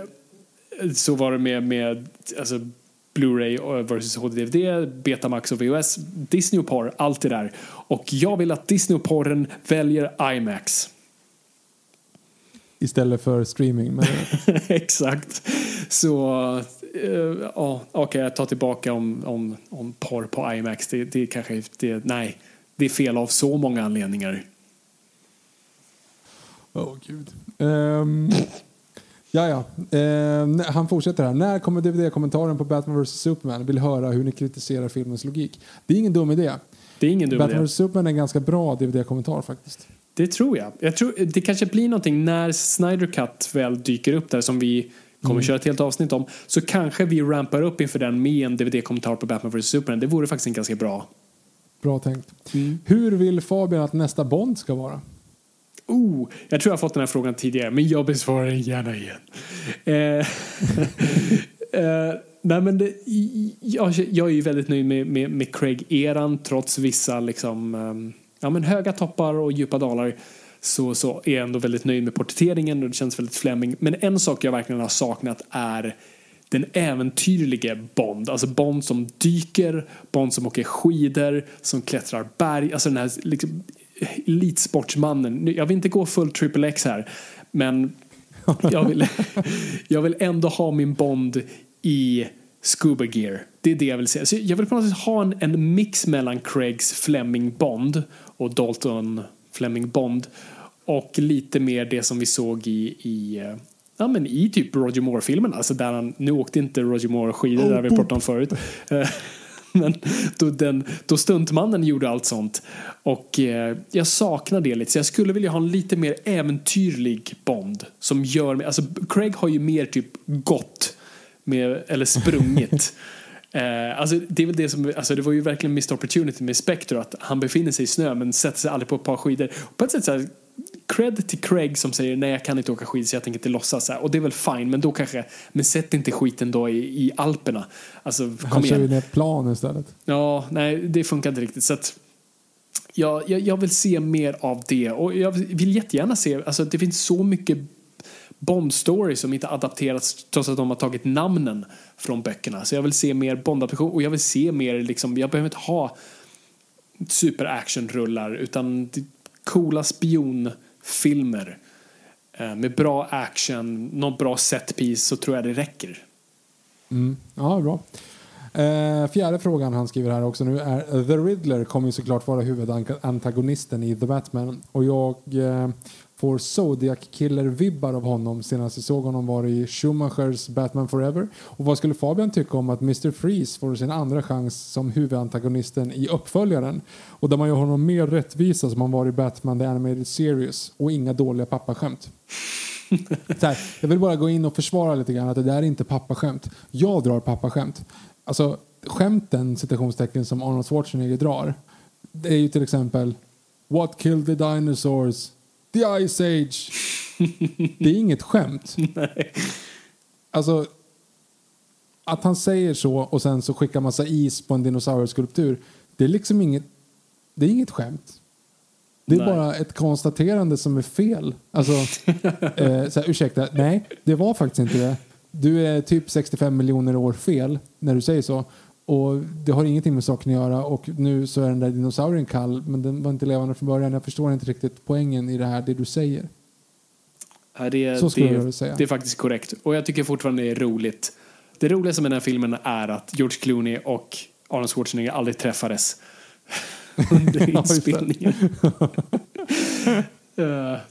Speaker 2: så var det med, med alltså, Blu-ray versus HD-DVD, Betamax och VHS, Disney och porr, allt det där. Och jag vill att Disney och porren väljer IMAX.
Speaker 3: Istället för streaming? Men... [laughs]
Speaker 2: Exakt. Så, uh, ja, okej, okay, jag tar tillbaka om, om, om porr på IMAX. Det, det kanske, det, nej, det är fel av så många anledningar.
Speaker 3: Åh, oh, gud. Um... Ja, ja. Eh, han fortsätter här. När kommer DVD-kommentaren på Batman vs Superman? Vill höra hur ni kritiserar filmens logik. Det är ingen dum idé.
Speaker 2: Det är ingen dum
Speaker 3: Batman
Speaker 2: idé.
Speaker 3: vs Superman är en ganska bra DVD-kommentar faktiskt.
Speaker 2: Det tror jag. jag tror, det kanske blir någonting när Snyder Cut väl dyker upp där som vi kommer mm. köra ett helt avsnitt om. Så kanske vi rampar upp inför den med en DVD-kommentar på Batman vs Superman. Det vore faktiskt en ganska bra.
Speaker 3: Bra tänkt. Mm. Hur vill Fabian att nästa Bond ska vara?
Speaker 2: Oh, jag tror jag har fått den här frågan tidigare, men jag besvarar den gärna igen. Eh, [laughs] eh, nej, men det, jag, jag är ju väldigt nöjd med, med, med Craig-eran trots vissa liksom, um, ja, men höga toppar och djupa dalar. Så, så är jag ändå väldigt nöjd med porträtteringen och det känns väldigt Fleming. Men en sak jag verkligen har saknat är den äventyrlige Bond. Alltså Bond som dyker, Bond som åker skidor, som klättrar berg. Alltså den här liksom, elitsportsmannen. Jag vill inte gå full triple X här. Men jag vill, [laughs] jag vill ändå ha min Bond i scuba gear. Det är det jag vill säga. Så jag vill på något sätt ha en, en mix mellan Craigs Fleming Bond och Dalton Fleming Bond. Och lite mer det som vi såg i, i Ja men i typ Roger Moore-filmerna. Alltså där han, nu åkte inte Roger Moore skidor, oh, där vi pratade om förut. [laughs] Men då, den, då stuntmannen gjorde allt sånt. Och eh, jag saknar det lite. Så jag skulle vilja ha en lite mer äventyrlig Bond. Som gör mig, alltså Craig har ju mer typ gått. Med, eller sprungit. [laughs] Eh, alltså, det är väl det som, alltså, det var ju verkligen missed opportunity med Spectre att han befinner sig i snö men sätter sig aldrig på ett par skidor. Och på ett sätt så här, cred till Craig som säger nej jag kan inte åka skidor så jag tänker inte låtsas. Och det är väl fine men då kanske, men sätt inte skiten då i, i Alperna. Alltså kom
Speaker 3: Han kör ju ner plan istället.
Speaker 2: Ja, nej det funkar inte riktigt. Så att, ja, jag, jag vill se mer av det och jag vill jättegärna se, alltså det finns så mycket Bond-stories som inte adapterats trots att de har tagit namnen från böckerna. Så jag vill se mer Bond-adaption och jag vill se mer liksom, jag behöver inte ha super action-rullar utan coola spionfilmer filmer eh, med bra action, någon bra setpiece så tror jag det räcker.
Speaker 3: Mm. Ja, bra. Eh, fjärde frågan han skriver här också nu är eh, The Riddler kommer ju såklart vara huvudantagonisten i The Batman och jag eh, får Zodiac Killer-vibbar av honom senast jag såg honom var i Schumachers Batman Forever. Och vad skulle Fabian tycka om att Mr. Freeze får sin andra chans som huvudantagonisten i uppföljaren? Och där man gör honom mer rättvisa som han var i Batman The Animated Series och inga dåliga pappaskämt. [laughs] här, jag vill bara gå in och försvara lite grann att det där är inte pappaskämt. Jag drar pappaskämt. Alltså skämten citationstecken som Arnold Schwarzenegger drar. Det är ju till exempel What killed the dinosaurs? The Ice Age. det är inget skämt. [laughs]
Speaker 2: Nej.
Speaker 3: Alltså, att han säger så och sen så skickar massa is på en dinosaurieskulptur. Det är liksom inget, det är inget skämt. Det är nej. bara ett konstaterande som är fel. Alltså, [laughs] eh, så här, ursäkta, nej, det var faktiskt inte det. Du är typ 65 miljoner år fel när du säger så. Och det har ingenting med saken att göra och nu så är den där dinosaurien kall men den var inte levande från början. Jag förstår inte riktigt poängen i det här, det du säger.
Speaker 2: Ja, det, så skulle det, jag säga. Det är faktiskt korrekt. Och jag tycker fortfarande det är roligt. Det roligaste med den här filmen är att George Clooney och Arnold Schwarzenegger aldrig träffades [laughs] under [laughs] inspelningen. [laughs] Eh,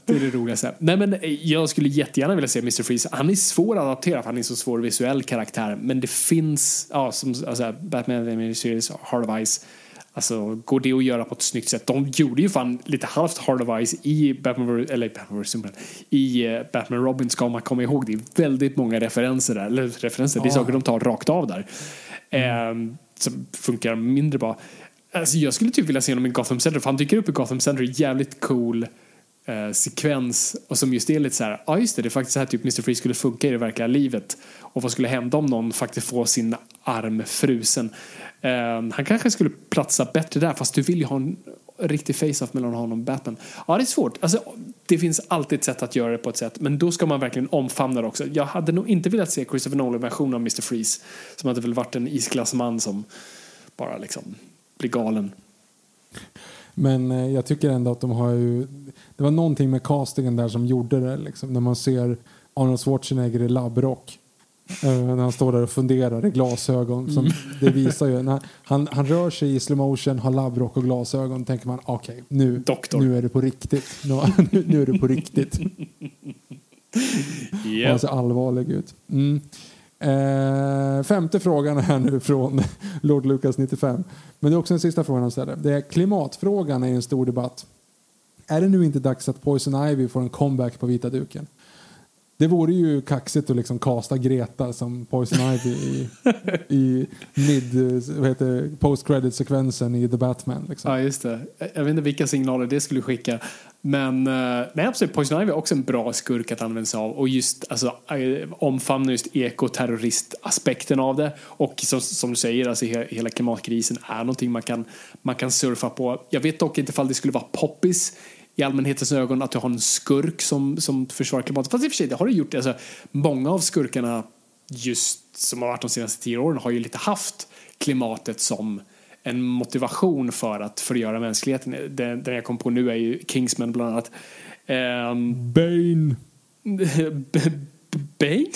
Speaker 2: det är det roligaste. Nej, men eh, jag skulle jättegärna vilja se Mr. Freeze. Han är svår att adaptera för han är så svår visuell karaktär. Men det finns, ja, som alltså, Batman Animated Series, Heart of Ice. Alltså, går det att göra på ett snyggt sätt? De gjorde ju fan lite halvt Heart of Ice i Batman, eller Batman i uh, Batman Robin ska man komma ihåg. Det är väldigt många referenser där, eller referenser, det är saker de tar rakt av där. Mm. Eh, som funkar mindre bra. Alltså, jag skulle typ vilja se honom i Gotham Center, för han dyker upp i Gotham Center, jävligt cool eh, sekvens och som just är lite så här, ja ah, just det, det är faktiskt så här typ Mr. Freeze skulle funka i det verkliga livet. Och vad skulle hända om någon faktiskt får sin arm frusen? Eh, han kanske skulle platsa bättre där, fast du vill ju ha en riktig face-off mellan honom och Batman. Ja, det är svårt. Alltså, det finns alltid ett sätt att göra det på ett sätt, men då ska man verkligen omfamna det också. Jag hade nog inte velat se Christopher Nolan-version av Mr. Freeze, som hade väl varit en isglassman som bara liksom blir galen.
Speaker 3: Men eh, jag tycker ändå att de har ju... Det var någonting med castingen där som gjorde det. Liksom, när man ser Arnold Schwarzenegger i labbrock. Eh, när han står där och funderar i glasögon. Som, mm. Det visar ju, när han, han rör sig i slow motion, har labbrock och glasögon. Då tänker man okej, okay, nu, nu är det på riktigt. Nu, [laughs] nu är det på riktigt. [laughs] yep. Han ser allvarlig ut. Mm. Eh, femte frågan här nu från Lord Lucas 95. Men det är också den sista frågan han ställer. Det är klimatfrågan är en stor debatt. Är det nu inte dags att Poison Ivy får en comeback på vita duken? Det vore ju kaxigt att liksom kasta Greta som Poison Ivy i, i mid, vad heter post credit sekvensen i The Batman. Liksom.
Speaker 2: Ja, just det. Jag vet inte vilka signaler det skulle skicka. Men eh, nej, absolut, Poison Ivy är också en bra skurk att använda sig av och just alltså, eh, omfamna just ekoterroristaspekten av det och som, som du säger, alltså, hela klimatkrisen är någonting man kan, man kan surfa på. Jag vet dock inte ifall det skulle vara poppis i allmänhetens ögon att du har en skurk som, som försvarar klimatet. Fast i och för sig, det har du gjort. Alltså, många av skurkarna just som har varit de senaste tio åren har ju lite haft klimatet som en motivation för att förgöra mänskligheten. Den, den jag kom på nu är ju Kingsman bland annat.
Speaker 3: Um, Bane.
Speaker 2: Bane?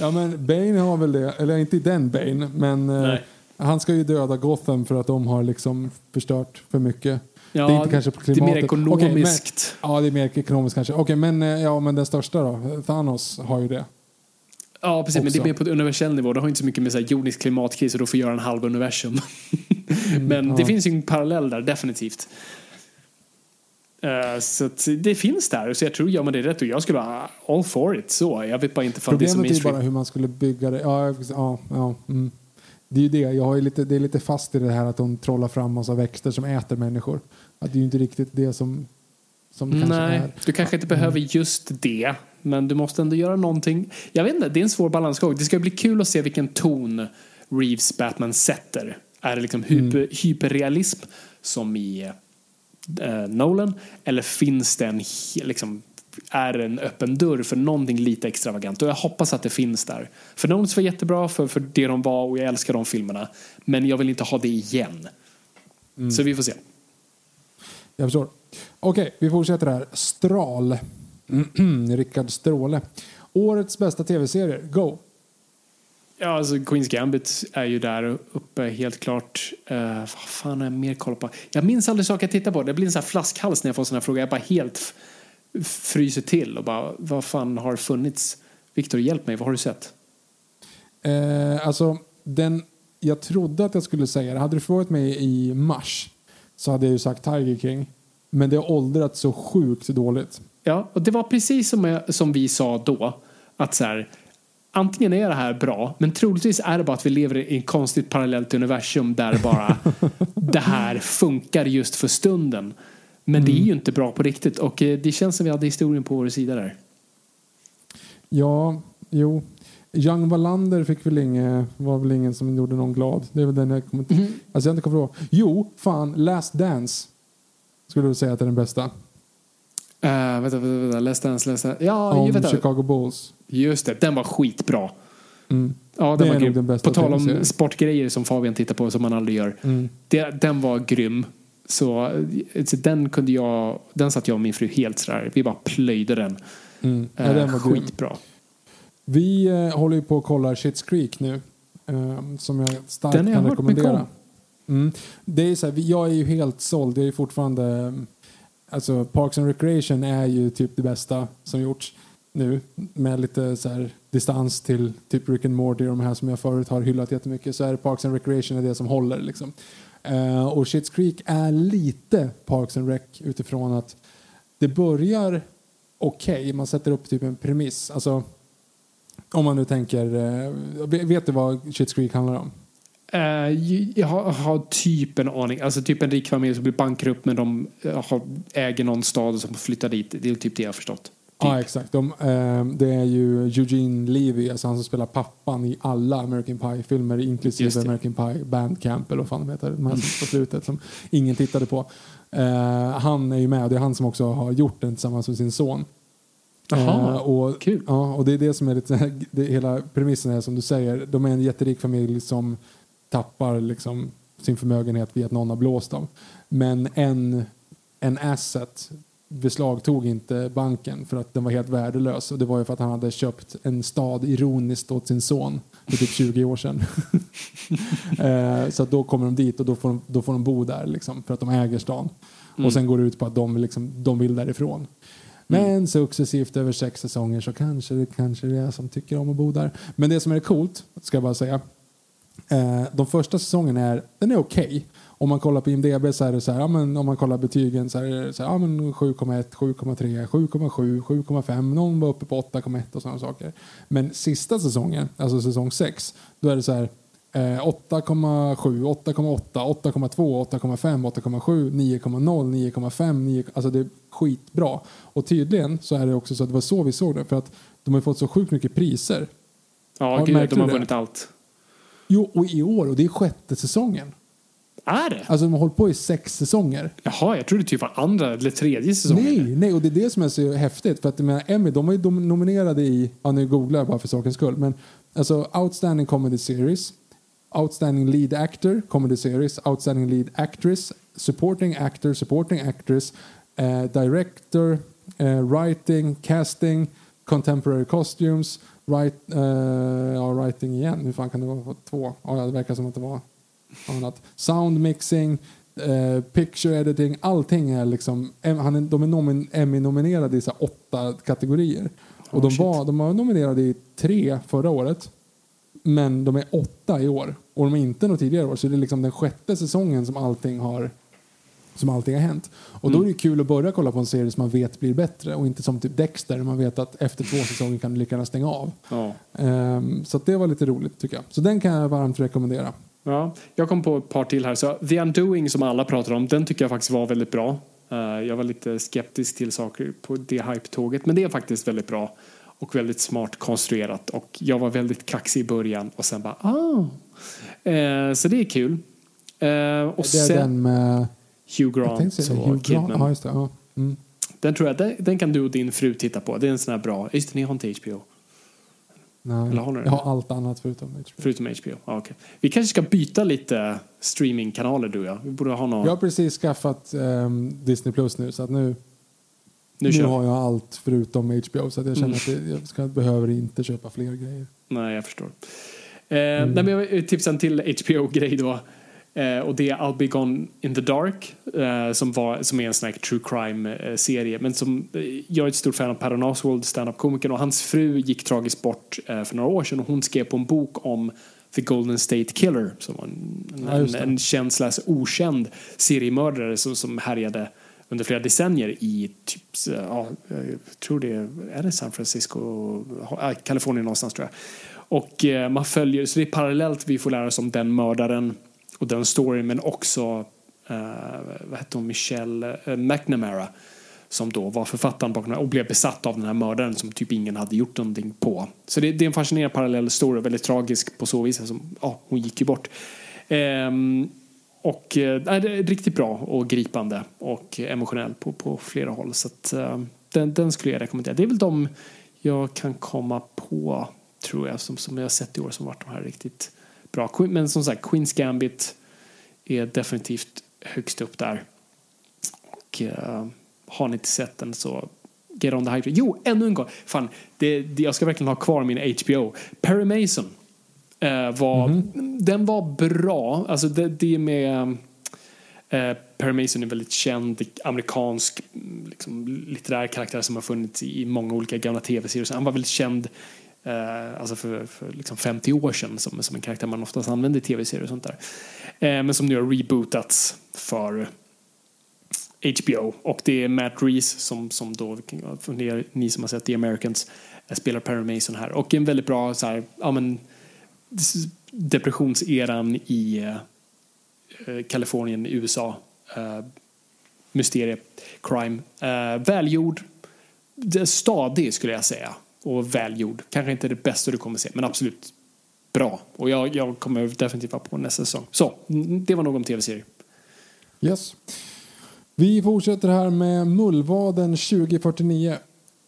Speaker 3: ja men Bane har väl det, eller inte den Bane, men uh, han ska ju döda Gotham för att de har liksom förstört för mycket.
Speaker 2: Ja, det är inte kanske på klimatet. Det är mer ekonomiskt. Okay,
Speaker 3: men, ja, det är mer ekonomiskt kanske. Okej, men, eh, ja, men den största då? Thanos har ju det.
Speaker 2: Ja, precis. Också. Men det är mer på ett universell nivå. Det har inte så mycket med så här, jordisk klimatkris och då får göra en halv universum. Mm, [laughs] men ja. det finns ju en parallell där, definitivt. Uh, så det finns där. Så jag tror, gör man det rätt, och jag skulle vara all for it. Så, jag vet bara inte
Speaker 3: Problemet det är, är bara hur man skulle bygga det. Ja, ja, ja mm. Det är ju det. Jag har lite, det är lite fast i det här att de trollar fram massa växter som äter människor. Att det är ju inte riktigt det som, som det kanske Nej, är.
Speaker 2: du kanske inte behöver just det. Men du måste ändå göra någonting. Jag vet inte, det är en svår balansgång. Det ska bli kul att se vilken ton Reeves Batman sätter. Är det liksom hyper, mm. hyperrealism som i uh, Nolan? Eller finns det en liksom, är en öppen dörr för någonting lite extravagant och jag hoppas att det finns där. För Nolans var jättebra för, för det de var och jag älskar de filmerna. Men jag vill inte ha det igen. Mm. Så vi får se.
Speaker 3: Jag förstår. Okej, vi fortsätter här. Stral. [clears throat] Rickard Stråle. Årets bästa tv-serier. Go!
Speaker 2: Ja, alltså Queens Gambit är ju där uppe helt klart. Uh, vad fan har jag mer koll på? Jag minns aldrig saker jag tittar på. Det blir en sån här flaskhals när jag får såna här frågor. Jag bara helt fryser till och bara, vad fan har funnits? Viktor, hjälp mig, vad har du sett?
Speaker 3: Eh, alltså, den jag trodde att jag skulle säga det. Hade du frågat mig i mars så hade jag ju sagt Tiger King. Men det har åldrats så sjukt dåligt.
Speaker 2: Ja, och det var precis som, jag, som vi sa då. Att så här, antingen är det här bra, men troligtvis är det bara att vi lever i ett konstigt parallellt universum där bara [laughs] det här funkar just för stunden. Men mm. det är mm. ju inte bra på riktigt och eh, det känns som vi hade historien på vår sida där.
Speaker 3: Ja, jo. Young Wallander fick väl inge, var väl ingen som gjorde någon glad. Det är väl den jag kommer mm. Alltså jag inte kommer ihåg. Jo, fan, Last Dance. Skulle du säga att det är den bästa?
Speaker 2: Uh, vänta, vänta. Last Dance, Last Dance. Ja,
Speaker 3: om vänta. Chicago Bulls.
Speaker 2: Just det, den var skitbra.
Speaker 3: Mm.
Speaker 2: Ja, den det var grym. Den bästa på tal om sportgrejer som Fabian tittar på som man aldrig gör. Mm. Det, den var grym. Så, så den kunde jag, den satt jag och min fru helt sådär, vi bara plöjde den. Mm. Ja, den var skitbra. Grym.
Speaker 3: Vi eh, håller ju på att kolla Shits Creek nu. Eh, som jag starkt den kan rekommendera. Mm. Det är så här, jag är ju helt såld. Jag är fortfarande alltså Parks and Recreation är ju typ det bästa som gjorts nu med lite så här distans till typ Rick and Morty och de här som jag förut har hyllat jättemycket så är det Parks and Recreation är det som håller liksom. Uh, och Shit's Creek är lite Parks and Rec utifrån att det börjar okej, okay. man sätter upp typ en premiss. Alltså, om man nu tänker, uh, vet du vad Shits Creek handlar om?
Speaker 2: Uh, jag har, har, typ en aning. Alltså typ en rik familj som blir bankrutt men de har, äger någon stad som flyttar dit. Det är typ det jag har förstått. Typ.
Speaker 3: Ja, exakt. De, eh, det är ju Eugene Levy, alltså han som spelar pappan i alla American Pie-filmer inklusive American Pie Bandcamp eller vad fan de heter, de här på slutet som ingen tittade på. Eh, han är ju med och det är han som också har gjort den tillsammans med sin son.
Speaker 2: Jaha,
Speaker 3: eh, och,
Speaker 2: kul.
Speaker 3: Ja, och det är det som är lite, det, hela premissen är som du säger, de är en jätterik familj som tappar liksom sin förmögenhet via att någon har blåst dem. Men en, en asset beslagtog inte banken för att den var helt värdelös. Och det var ju för att han hade köpt en stad ironiskt åt sin son för typ 20 år sedan. [laughs] eh, så då kommer de dit och då får de, då får de bo där liksom, för att de äger stan. Mm. Och sen går det ut på att de, liksom, de vill därifrån. Men mm. successivt över sex säsonger så kanske det kanske det är som tycker om att bo där. Men det som är coolt, ska jag bara säga. Eh, de första säsongerna är, den är okej. Okay om man kollar på IMDB så är det så här, ja, men om man kollar betygen så är det så här, ja, 7,1, 7,3, 7,7, 7,5, någon var uppe på 8,1 och sådana saker. Men sista säsongen, alltså säsong 6, då är det så här 8,7, 8,8, 8,2, 8,5, 8,7, 9,0, 9,5, alltså det är skitbra. Och tydligen så är det också så att det var så vi såg det, för att de har fått så sjukt mycket priser.
Speaker 2: Ja, har, gud, de har vunnit allt.
Speaker 3: Jo, och i år, och det är sjätte säsongen.
Speaker 2: Är det?
Speaker 3: Alltså de har hållit på i sex säsonger.
Speaker 2: Jaha, jag trodde typ var andra eller tredje säsongen.
Speaker 3: Nej, nej, och det är det som är så häftigt. För att menar, Emmy, de var ju nominerade i, ja nu googlar jag bara för sakens skull, men alltså Outstanding Comedy Series, Outstanding Lead Actor, Comedy Series, Outstanding Lead Actress, Supporting Actor, Supporting Actress, eh, Director, eh, Writing, Casting, Contemporary Costumes, write, eh, ja, Writing igen, hur fan kan det vara två? Ja, det verkar som att det var annat. Sound mixing, eh, picture editing, allting är liksom, han är, de är Emmy-nominerade i så åtta kategorier. Och oh, de, var, de var nominerade i tre förra året. Men de är åtta i år. Och de är inte något tidigare år. Så det är liksom den sjätte säsongen som allting har som allting har hänt. Och då är det kul att börja kolla på en serie som man vet blir bättre och inte som typ Dexter man vet att efter två säsonger kan du lika gärna stänga av.
Speaker 2: Ja.
Speaker 3: Um, så det var lite roligt tycker jag. Så den kan jag varmt rekommendera.
Speaker 2: Ja, jag kom på ett par till här. Så The Undoing som alla pratar om, den tycker jag faktiskt var väldigt bra. Uh, jag var lite skeptisk till saker på det hype-tåget, men det är faktiskt väldigt bra och väldigt smart konstruerat. Och jag var väldigt kaxig i början och sen bara ah. Uh, så det är kul. Uh, och
Speaker 3: det är sen, den med
Speaker 2: Hugh Grant och
Speaker 3: Hugh Grant. Ja, just det. Ja. Mm.
Speaker 2: Den tror jag, den, den, kan du och din fru titta på. Det är en sån här bra, just det, ni har inte HBO.
Speaker 3: Nej, Eller har jag har allt annat förutom HBO.
Speaker 2: Förutom HBO, ah, okay. Vi kanske ska byta lite streamingkanaler du och jag. Vi borde ha någon...
Speaker 3: Jag har precis skaffat um, Disney Plus nu så att nu, nu, nu har jag allt förutom HBO så att jag känner mm. att jag ska, behöver inte köpa fler grejer.
Speaker 2: Nej, jag förstår. Eh, mm. nej, men jag tipsa en till HBO-grej då. Eh, och det är I'll be gone in the dark eh, som, var, som är en sån här true crime-serie. Men som, eh, jag är ett stort fan av Per Oswald, stand-up-komikern och hans fru gick tragiskt bort eh, för några år sedan och hon skrev på en bok om The Golden State Killer som var en, ja, en, en känd okänd seriemördare som, som härjade under flera decennier i typ, ja, jag tror det är, det San Francisco, Kalifornien någonstans tror jag. Och eh, man följer, så det är parallellt vi får lära oss om den mördaren och den storyn men också eh, vad hette hon, Michelle eh, McNamara som då var författaren bakom och blev besatt av den här mördaren som typ ingen hade gjort någonting på. Så det, det är en fascinerande parallell story, väldigt tragisk på så vis. Alltså, ja, hon gick ju bort. Ehm, och eh, det är riktigt bra och gripande och emotionell på, på flera håll. Så att, eh, den, den skulle jag rekommendera. Det är väl de jag kan komma på, tror jag, som, som jag har sett i år som varit de här riktigt bra. Men som sagt, Queens Gambit är definitivt högst upp där. Och uh, har ni inte sett den så get on the hype. Jo, ännu en gång. Fan, det, det, jag ska verkligen ha kvar min HBO. Perry Mason uh, var, mm -hmm. den var bra. Alltså det, det med Eh, Perry Mason är en väldigt känd amerikansk liksom, litterär karaktär som har funnits i många olika gamla tv-serier. Han var väldigt känd eh, alltså för, för liksom 50 år sedan som, som en karaktär man oftast använder i tv-serier och sånt där. Eh, men som nu har rebootats för HBO och det är Matt Reese som, som då, för ni som har sett The Americans, eh, spelar Perry Mason här och en väldigt bra så här, ja men depressionseran i eh, Kalifornien, USA. Eh, mysterie, crime. Eh, välgjord, stadig skulle jag säga. Och välgjord. Kanske inte det bästa du kommer se, men absolut bra. Och jag, jag kommer definitivt vara på nästa säsong. Så, det var nog om tv-serier.
Speaker 3: Yes. Vi fortsätter här med Mullvaden 2049.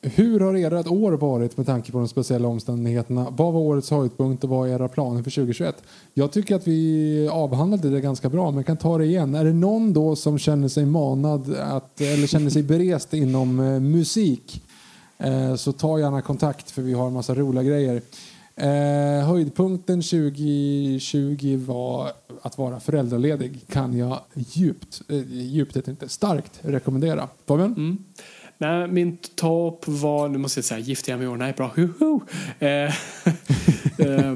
Speaker 3: Hur har ert år varit med tanke på de speciella omständigheterna? Vad var årets höjdpunkt och vad är era planer för 2021? Jag tycker att vi avhandlade det ganska bra, men kan ta det igen. Är det någon då som känner sig manad att, eller känner sig berest inom eh, musik Eh, så ta gärna kontakt för vi har en massa roliga grejer. Eh, höjdpunkten 2020 var att vara föräldraledig kan jag djupt, eh, djupt heter inte, starkt rekommendera. Fabian? Mm.
Speaker 2: Nej, min topp var, nu måste jag säga gifte jag mig i år, nej bra. Eh, [laughs] eh,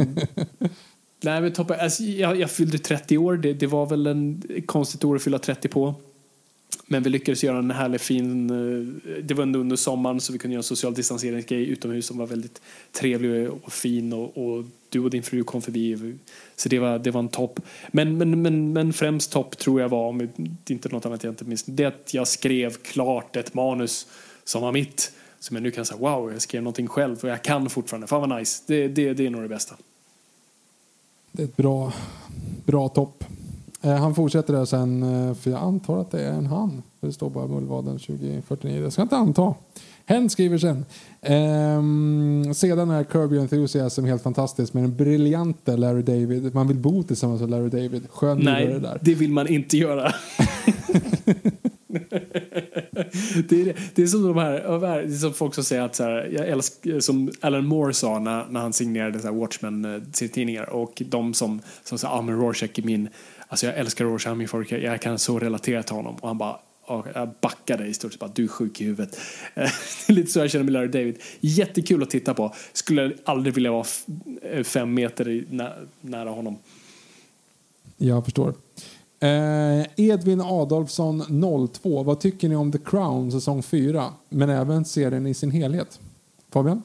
Speaker 2: nej men toppen, alltså, jag, jag fyllde 30 år, det, det var väl en konstigt år att fylla 30 på. Men vi lyckades göra en härlig fin, eh, det var ändå under sommaren så vi kunde göra en social distanseringsgrej utomhus som var väldigt trevlig och fin och, och du och din fru kom förbi. Så det var, det var en topp. Men, men, men, men främst topp tror jag var, om det inte något annat jag inte minns, det att jag skrev klart ett manus som var mitt. Som jag nu kan säga, wow, jag skrev någonting själv och jag kan fortfarande. Fan vad nice. Det, det, det är nog det bästa.
Speaker 3: Det är ett bra, bra topp. Eh, han fortsätter där sen, eh, för jag antar att det är en han. Det står bara Mullvaden 2049. Jag ska inte anta. Hen skriver sen. Ehm, sedan är Kirby Enthusiasm helt fantastisk med den briljante Larry David. Man vill bo tillsammans med Larry David. Skön
Speaker 2: Nej,
Speaker 3: det där.
Speaker 2: det vill man inte göra. [laughs] det, är, det är som de här, det är som folk som säger att så här, jag älskar, som Alan Moore sa när, när han signerade så här Watchmen-tidningar eh, och de som, som sa, ah men Rorschach är min Alltså jag älskar Rorschach, favorit. Jag kan så relatera till honom. Och han bara, jag backade i stort sett bara, du är sjuk i huvudet. [laughs] det är lite så jag känner med Larry David. Jättekul att titta på. Skulle aldrig vilja vara eh, fem meter nära honom.
Speaker 3: Jag förstår. Eh, Edvin Adolfsson 02. Vad tycker ni om The Crown säsong 4? Men även serien i sin helhet. Fabian?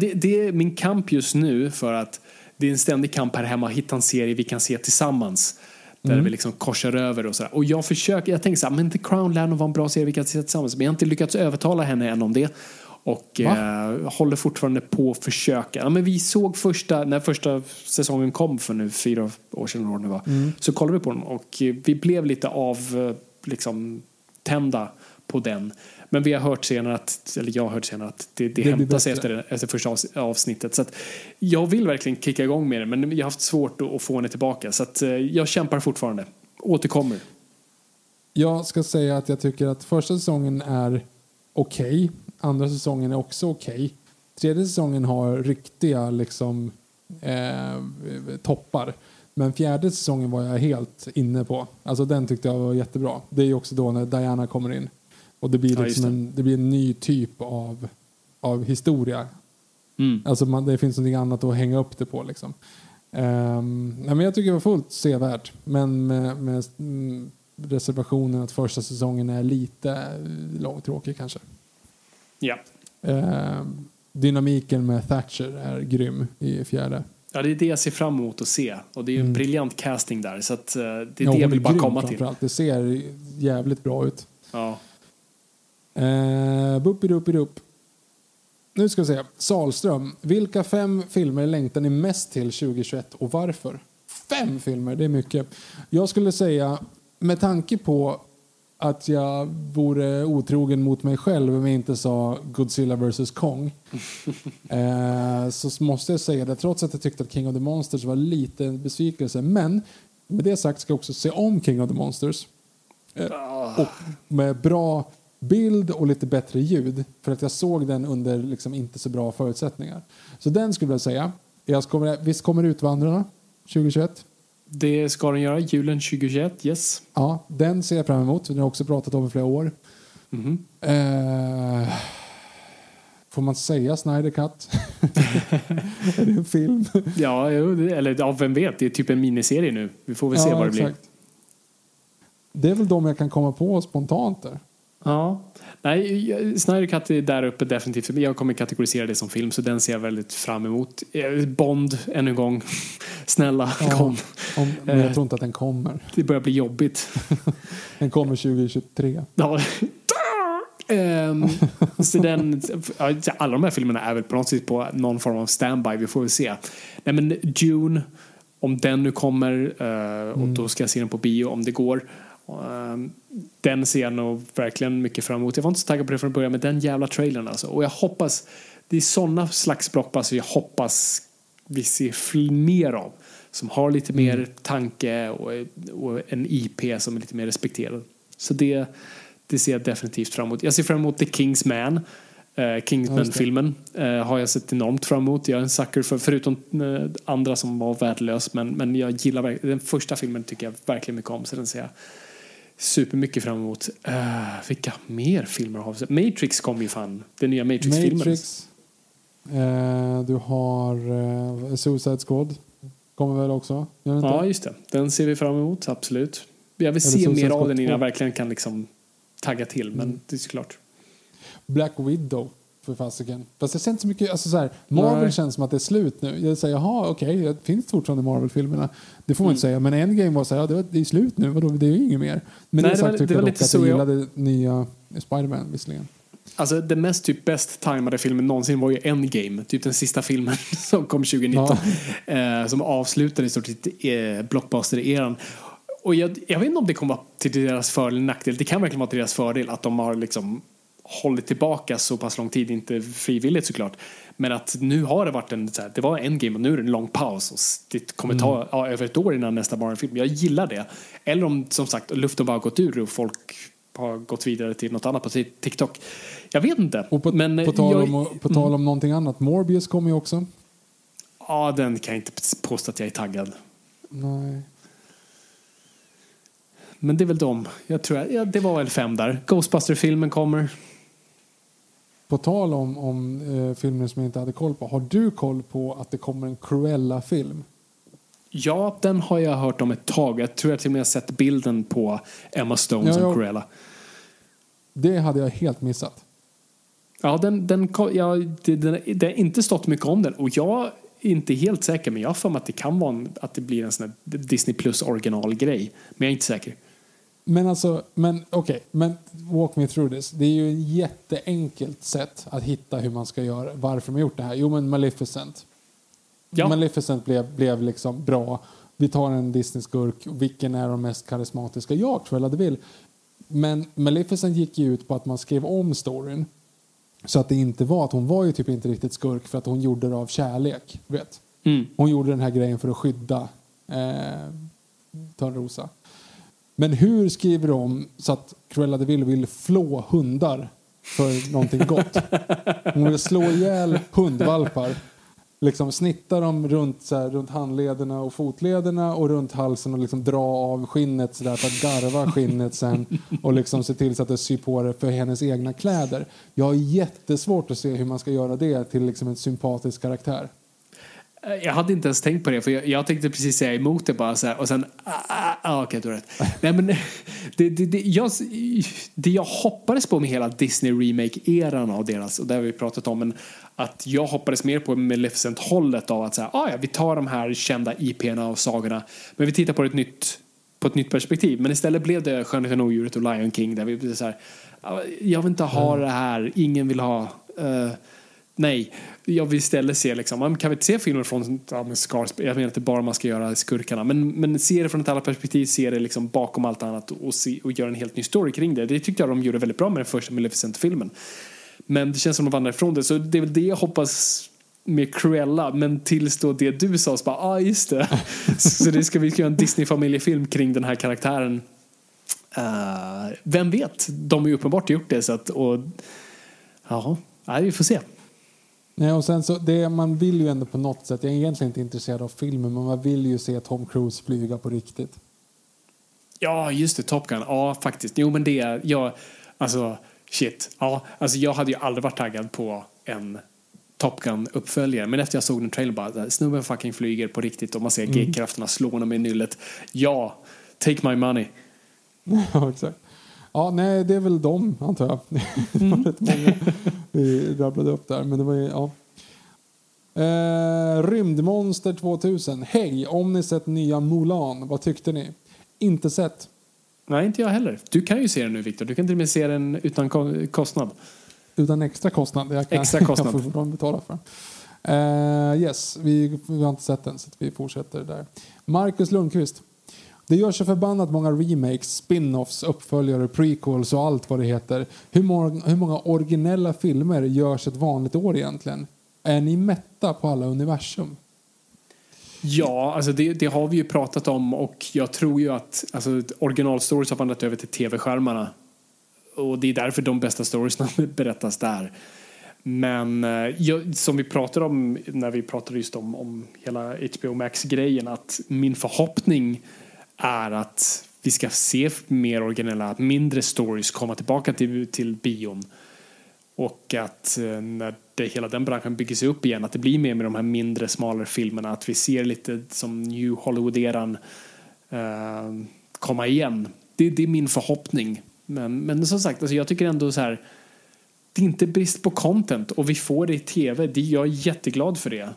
Speaker 2: det, det, är min kamp just nu för att det är en ständig kamp här hemma att hitta en serie vi kan se tillsammans. Där mm. vi liksom korsar över och sådär. Och jag försöker, jag tänker så här, men The Crown lär nog vara en bra serie vi kan se tillsammans. Men jag har inte lyckats övertala henne än om det. Och eh, håller fortfarande på att försöka. Ja, men vi såg första, när första säsongen kom för nu fyra år sedan år nu va. Mm. Så kollade vi på den och vi blev lite av eh, liksom tända på den. Men vi har hört senare att, eller jag har hört senare att det, det, det hämtar sig efter, efter första avsnittet. Så att jag vill verkligen kicka igång med det men jag har haft svårt att, få henne tillbaka. Så att eh, jag kämpar fortfarande. Återkommer.
Speaker 3: Jag ska säga att jag tycker att första säsongen är okej. Okay. Andra säsongen är också okej. Okay. Tredje säsongen har riktiga liksom, eh, toppar. Men fjärde säsongen var jag helt inne på. Alltså den tyckte jag var jättebra. Det är också då när Diana kommer in. Och det blir, liksom ja, det. En, det blir en ny typ av, av historia. Mm. Alltså man, det finns något annat att hänga upp det på. Liksom. Um, nej, men jag tycker det var fullt sevärt. Men med, med mm, reservationen att första säsongen är lite långtråkig kanske.
Speaker 2: Ja.
Speaker 3: Um, dynamiken med Thatcher är grym i fjärde.
Speaker 2: Ja, det är det jag ser fram emot att se. Och det är ju en mm. briljant casting där. Så att, uh, det är ja, det jag vill bara komma till.
Speaker 3: Det ser jävligt bra ut.
Speaker 2: Ja.
Speaker 3: Eh, Buppidupidup. Nu ska vi se. Salström. Vilka fem filmer längtar ni mest till 2021 och varför? Fem filmer, det är mycket. Jag skulle säga, med tanke på att jag vore otrogen mot mig själv om jag inte sa Godzilla vs Kong. [laughs] eh, så måste jag säga det, trots att jag tyckte att King of the Monsters var lite en besvikelse. Men med det sagt ska jag också se om King of the Monsters. Eh, och med bra bild och lite bättre ljud. För att jag såg den under liksom inte så bra förutsättningar. Så den skulle jag säga. Jag kommer, visst kommer Utvandrarna 2021?
Speaker 2: Det ska den göra, julen 2021, yes.
Speaker 3: Ja, den ser jag fram emot. Den har jag också pratat om i flera år.
Speaker 2: Mhm.
Speaker 3: Eh, får man säga Snyder Cut? [laughs] är det en film?
Speaker 2: Ja, eller ja, vem vet, det är typ en miniserie nu. Vi får väl se
Speaker 3: Ja,
Speaker 2: vad det blir.
Speaker 3: exakt. Det är väl de jag kan komma på spontant där.
Speaker 2: Ja. Nej, Snyder Cut är där uppe definitivt. Jag kommer kategorisera det som film, så den ser jag väldigt fram emot. Eh, Bond, ännu en gång. [laughs] Snälla,
Speaker 3: Ja.
Speaker 2: kom.
Speaker 3: Om, men
Speaker 2: Eh.
Speaker 3: jag tror inte att den kommer.
Speaker 2: Det börjar bli jobbigt. [laughs]
Speaker 3: Den kommer 2023.
Speaker 2: Ja. Ehm, så den, ja, alla de här filmerna är väl på något sätt på någon form av standby. Vi får väl se. Nej, men June, om den nu kommer, eh, och då ska jag se den på bio om det går. Ehm, den ser jag nog verkligen mycket fram emot. Jag var inte så taggad på det från början med den jävla trailern alltså. Och jag hoppas, det är sådana slags blockbuster jag hoppas vi ser mer av. Som har lite mer tanke och, och en IP som är lite mer respekterad. Så det, det ser jag definitivt fram emot. Jag ser fram emot The King's Man. Uh, Kingsman-filmen eh, har jag sett enormt fram emot. Jag är en sucker för, förutom eh, andra som var värdelös. Men, men jag gillar den första filmen tycker jag verkligen mycket om. Så den ser jag supermycket fram emot. Eh, vilka mer filmer har vi? Matrix kom ju fan. Den nya Matrix-filmen.
Speaker 3: Matrix. Eh, du har eh, Suicide Squad. Kommer väl också?
Speaker 2: Ja, just det. Den ser vi fram emot, absolut. Jag vill
Speaker 3: Eller
Speaker 2: se mer av den innan jag
Speaker 3: 2.
Speaker 2: verkligen kan liksom tagga till. Men det är såklart.
Speaker 3: Black Widow. För fasiken. Fast jag ser inte så mycket, alltså så här, Marvel
Speaker 2: Nej.
Speaker 3: känns som att det är slut nu. Jag säger, jaha okej, det finns fortfarande Marvel-filmerna. Det får man
Speaker 2: Mm.
Speaker 3: inte säga. Men Endgame var så här, ja, det, var, det är slut nu, vadå, det är ju inget mer. Men
Speaker 2: Nej,
Speaker 3: det
Speaker 2: det var-
Speaker 3: sagt
Speaker 2: det var
Speaker 3: jag
Speaker 2: lite
Speaker 3: dock att
Speaker 2: så
Speaker 3: jag gillade nya Spider-Man visserligen.
Speaker 2: Alltså den mest typ bäst tajmade filmen någonsin var ju Endgame. Typ den sista filmen [laughs] som kom 2019. Eh, som avslutade i stort sett eh, blockbuster-eran. Och jag, jag vet inte om det kommer vara till deras fördel eller nackdel. Det kan verkligen vara till deras fördel att de har liksom hållit tillbaka så pass lång tid, inte frivilligt såklart. Men att nu har det varit en, så här, det var en game och nu är det en lång paus och det kommer ta ja, över ett år innan nästa Marvel-film. Jag gillar det. Eller om som sagt luften bara har gått ur och folk har gått vidare till något annat på Tik- TikTok. Jag vet inte.
Speaker 3: Och på,
Speaker 2: men
Speaker 3: på, tal,
Speaker 2: jag,
Speaker 3: om, på tal om någonting annat, Morbius kommer ju också.
Speaker 2: Ja, den kan jag inte påstå att jag är taggad.
Speaker 3: Nej.
Speaker 2: Men det är väl de. Jag tror, ja, det var väl fem där. Ghostbuster-filmen kommer.
Speaker 3: På tal om, om eh, filmer som jag inte hade koll på. Har du koll på att det kommer en Cruella-film?
Speaker 2: Ja, den har jag hört om ett tag. Jag tror jag till och med har sett bilden på Emma Stone
Speaker 3: Ja,
Speaker 2: som
Speaker 3: ja.
Speaker 2: Cruella.
Speaker 3: Det hade jag helt missat.
Speaker 2: Ja, den, den, ja, det, den, det har inte stått mycket om den. Och jag är inte helt säker, men jag har för mig att det kan vara en, att det blir en sån Disney Plus originalgrej. Men jag är inte säker.
Speaker 3: Men alltså, men okej, men walk me through this. Det är ju ett jätteenkelt sätt att hitta hur man ska göra, varför har gjort det här. Jo men Maleficent.
Speaker 2: Ja.
Speaker 3: Maleficent blev, blev liksom bra. Vi tar en Disney-skurk, vilken är de mest karismatiska? Ja, Cruella de Vil. Men Maleficent gick ju ut på att man skrev om storyn. Så att det inte var att hon var ju typ inte riktigt skurk för att hon gjorde det av kärlek. Vet?
Speaker 2: Mm.
Speaker 3: Hon gjorde den här grejen för att skydda eh, Törnrosa. Men hur skriver de så att Cruella de Vil vill flå hundar för någonting gott? Hon vill slå ihjäl hundvalpar. Liksom snitta dem runt, så här, runt handlederna och fotlederna och runt halsen och liksom dra av skinnet så där för att garva skinnet sen och liksom se till så att det syr på det för hennes egna kläder. Jag har jättesvårt att se hur man ska göra det till liksom en sympatisk karaktär.
Speaker 2: Eh, Jag hade inte ens tänkt på det, för jag, jag tänkte precis säga emot det bara så här, och sen, ah, ah, ah, okej, du har rätt. [laughs] Nej, men [laughs] det, det, det, jag, det jag hoppades på med hela Disney Remake-eran av deras, och det har vi pratat om, men att jag hoppades mer på Maleficent-hållet av att säga, ah, ja, vi tar de här kända IP-erna och sagorna, men vi tittar på ett nytt på ett nytt perspektiv. Men istället blev det Skönheten och odjuret och Lion King där vi blev så här, "Ah, jag vill inte ha det här, ingen vill ha, eh, nej. Jag vill istället se liksom, kan vi inte se filmer från ja, men Scars, jag menar inte bara man ska göra skurkarna, men, men se det från ett annat perspektiv, se det liksom bakom allt annat och, se, och göra en helt ny story kring det. Det tyckte jag de gjorde väldigt bra med den första Maleficent-filmen. Men det känns som att de vandrar ifrån det, så det är väl det jag hoppas med Cruella, men tills då det du sa så bara, ah just det. [laughs] så det ska vi ska göra en Disney-familjefilm kring den här karaktären. Uh, vem vet? De har ju uppenbart gjort det så att, och ja, nej, vi får se.
Speaker 3: Nej, och sen så det, man vill ju ändå på något sätt, jag är egentligen inte intresserad av filmen, men man vill ju se Tom Cruise flyga på riktigt.
Speaker 2: Ja, just det. Top Gun. Ja, faktiskt. Jo, men det är... Ja, alltså, shit. Ja, alltså jag hade ju aldrig varit taggad på en Top Gun-uppföljare. Men efter jag såg den trailern bara, snubben fucking flyger på riktigt och man ser mm. G-krafterna slå honom i nyllet. Ja, take my money. [laughs]
Speaker 3: ja, exakt. Ja, nej, det är väl de, antar jag. [laughs] det var rätt många vi rabblade upp där. Men det var ja. Eh, Rymdmonster 2000. Hej, om ni sett nya Mulan, vad tyckte ni? Inte sett.
Speaker 2: Nej, inte jag heller. Du kan ju se den nu, Viktor. Du kan till och med se den utan kostnad.
Speaker 3: Utan extra kostnad? Jag kan,
Speaker 2: extra [laughs] kostnad.
Speaker 3: jag får betala för. Uh, yes, vi, vi har inte sett den så vi fortsätter där. Marcus Lundqvist. Det görs så förbannat många remakes, spin-offs, uppföljare, prequels och allt vad det heter. Hur många, hur många originella filmer görs ett vanligt år egentligen? Är ni mätta på alla universum?
Speaker 2: Ja, alltså det, det, har vi ju pratat om och jag tror ju att alltså, originalstories har vandrat över till tv-skärmarna. Och det är därför de bästa storiesna [laughs] berättas där. Men eh, jag, som vi pratade om när vi pratade just om, om hela HBO Max-grejen att min förhoppning är att vi ska se mer originella, mindre stories komma tillbaka till, till bion. Och att eh, när det, hela den branschen bygger sig upp igen, att det blir mer med de här mindre, smalare filmerna. Att vi ser lite som New Hollywood-eran eh, komma igen. Det, det, är min förhoppning. Men, men som sagt, alltså jag tycker ändå så här. Det är inte brist på content och vi får det i tv. Det, jag är jätteglad för det.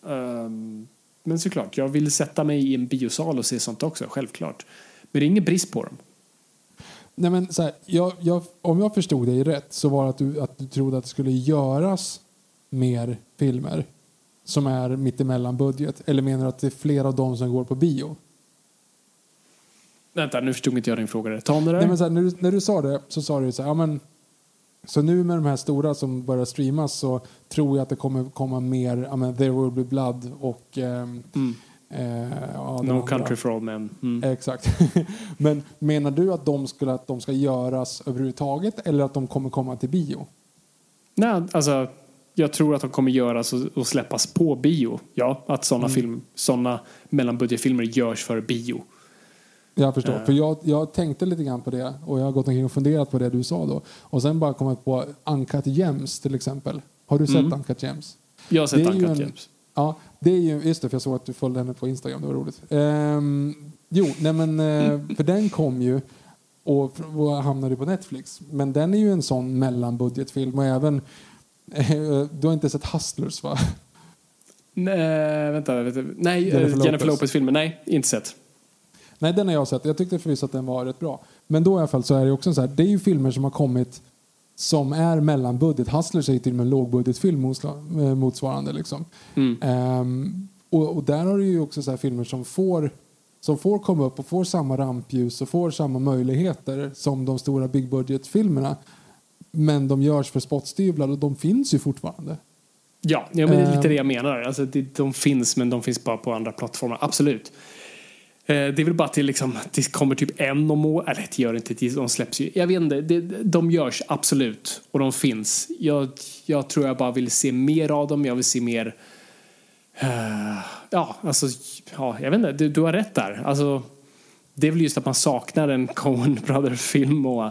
Speaker 2: Um, men såklart, jag vill sätta mig i en biosal och se sånt också, självklart. Men det är ingen brist på dem.
Speaker 3: Nej, men så här, jag, jag, om jag förstod dig rätt så var det att du, att du trodde att det skulle göras mer filmer som är mittemellan budget? Eller menar du att det är fler av dem som går på bio?
Speaker 2: Vänta, nu förstod inte jag din fråga. Ta om det
Speaker 3: där. Nej, men så här, när, du, när du sa det så sa du så här, ja, men, så nu med de här stora som börjar streamas så tror jag att det kommer komma mer, ja, men, There will be blood och um, mm
Speaker 2: Eh, ja, no country for all men.
Speaker 3: Mm. Exakt. [laughs] Men menar du att de, skulle, att de ska göras överhuvudtaget eller att de kommer komma till bio?
Speaker 2: Nej, alltså jag tror att de kommer göras och, och släppas på bio. Ja, att sådana mm. film, mellanbudgetfilmer görs för bio.
Speaker 3: Jag förstår. Uh. För jag, jag tänkte lite grann på det och jag har gått omkring och funderat på det du sa då. Och sen bara kommit på Uncut Gems till exempel. Har du sett mm. Uncut Gems?
Speaker 2: Jag har sett Uncut Gems.
Speaker 3: Ja, det är ju, just det, för jag såg att du följde henne på Instagram, det var roligt. Ehm, jo, nej men, eh, för den kom ju och, och hamnade på Netflix. Men den är ju en sån mellanbudgetfilm och även, eh, du har inte sett Hustlers va?
Speaker 2: Nej, vänta, vänta. nej Jennifer, Lopez. Lopez-filmen, nej, inte sett.
Speaker 3: Nej, den har jag sett. Jag tyckte förvisso att den var rätt bra. Men då i alla fall så är det också så här, det är ju filmer som har kommit som är mellanbudget. Hustlers är ju till och med en lågbudgetfilm eh, motsvarande. Liksom. Mm. Um, och, och, där har du ju också så filmer som får, som får komma upp och får samma rampljus och får samma möjligheter som de stora big budget-filmerna. Men de görs för spottstyvlar och de finns ju fortfarande.
Speaker 2: Ja, ja men det är lite det jag menar. Alltså, det, de finns men de finns bara på andra plattformar. Absolut. Eh, det är väl bara till liksom, det kommer typ en om året. Eller det gör inte, de släpps ju. Jag vet inte, det, de görs absolut. Och de finns. Jag, jag tror jag bara vill se mer av dem. Jag vill se mer... Uh, ja, alltså, ja, jag vet inte, du, du har rätt där. Alltså, det är väl just att man saknar en [laughs] Coen Brothers-film och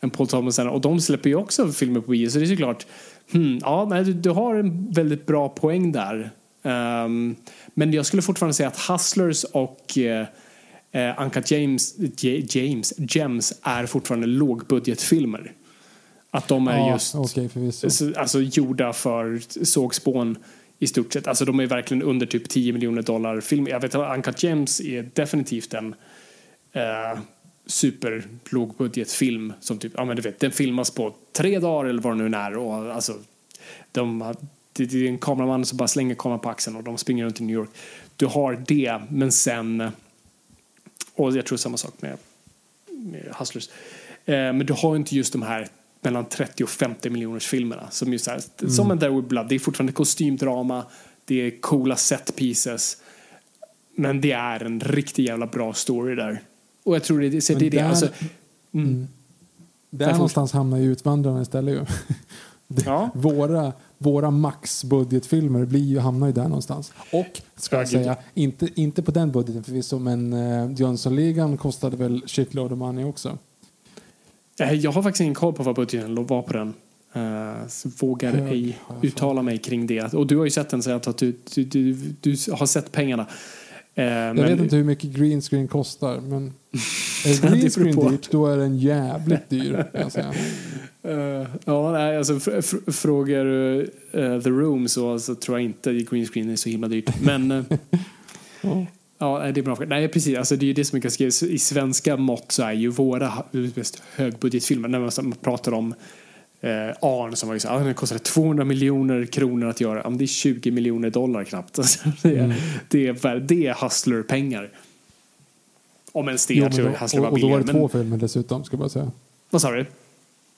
Speaker 2: en Paul Thomas. Och de släpper ju också filmer på bio, så det är såklart... Hmm, ja, nej, du, du har en väldigt bra poäng där. Um, men jag skulle fortfarande säga att Hustlers och eh, eh Anka James, J James Gems är fortfarande lågbudgetfilmer. Att de är ja, just
Speaker 3: okay,
Speaker 2: alltså, gjorda för sågspån i stort sett. Alltså de är verkligen under typ 10 miljoner dollar film. Jag vet att Uncut Gems är definitivt en eh, super lågbudgetfilm som typ, ja men du vet, den filmas på tre dagar eller vad det nu är och alltså de det är en kameraman som bara slänger kameran på axeln och de springer runt i New York. Du har det, men sen... Och jag tror samma sak med, med Hustlers. Eh, men du har inte just de här mellan 30 och 50 miljoners filmerna. Som, just här, mm. som en There Will Blood. Det är fortfarande kostymdrama, det är coola set pieces. Men det är en riktigt jävla bra story där. Och jag tror det, så det är det. Alltså,
Speaker 3: mm. Mm. Där någonstans hamnar ju Utvandrarna istället ju. [laughs]
Speaker 2: Ja.
Speaker 3: Våra, våra maxbudgetfilmer blir ju, hamnar ju där någonstans. Och, ska
Speaker 2: Ja,
Speaker 3: jag säga, inte, inte på den budgeten förvisso, men uh, Jönssonligan kostade väl shitload of money också.
Speaker 2: Eh, Jag har faktiskt ingen koll på vad budgeten var på den. Eh, Så vågar
Speaker 3: Hög,
Speaker 2: ej uttala mig kring det. Och du har ju sett den så att du, du, du, du har sett pengarna. Eh,
Speaker 3: Jag
Speaker 2: men-
Speaker 3: vet inte hur mycket green screen kostar, men är
Speaker 2: Det beror
Speaker 3: green screen
Speaker 2: på.
Speaker 3: dyrt, då är den jävligt dyr. Säga.
Speaker 2: Eh, ja, nej, alltså fr- fr- frågar du eh, The Room så, så tror jag inte green screen är så himla dyrt. Men eh, [laughs]
Speaker 3: Ja.
Speaker 2: ja, det är bra. Nej, precis. Alltså, det är ju det som jag kan skriva. I svenska mått så är ju våra mest högbudgetfilmer, när man, pratar om eh, Arn som var ju så, ah, den kostade 200 miljoner kronor att göra. Men det är 20 miljoner dollar knappt. [laughs] Alltså, det, är,
Speaker 3: Mm.
Speaker 2: det, är, det är hustler-pengar. Om ens det,
Speaker 3: Jo, då,
Speaker 2: hustler var
Speaker 3: och, och då var det
Speaker 2: Men,
Speaker 3: två filmer dessutom, ska jag säga.
Speaker 2: vad sa du?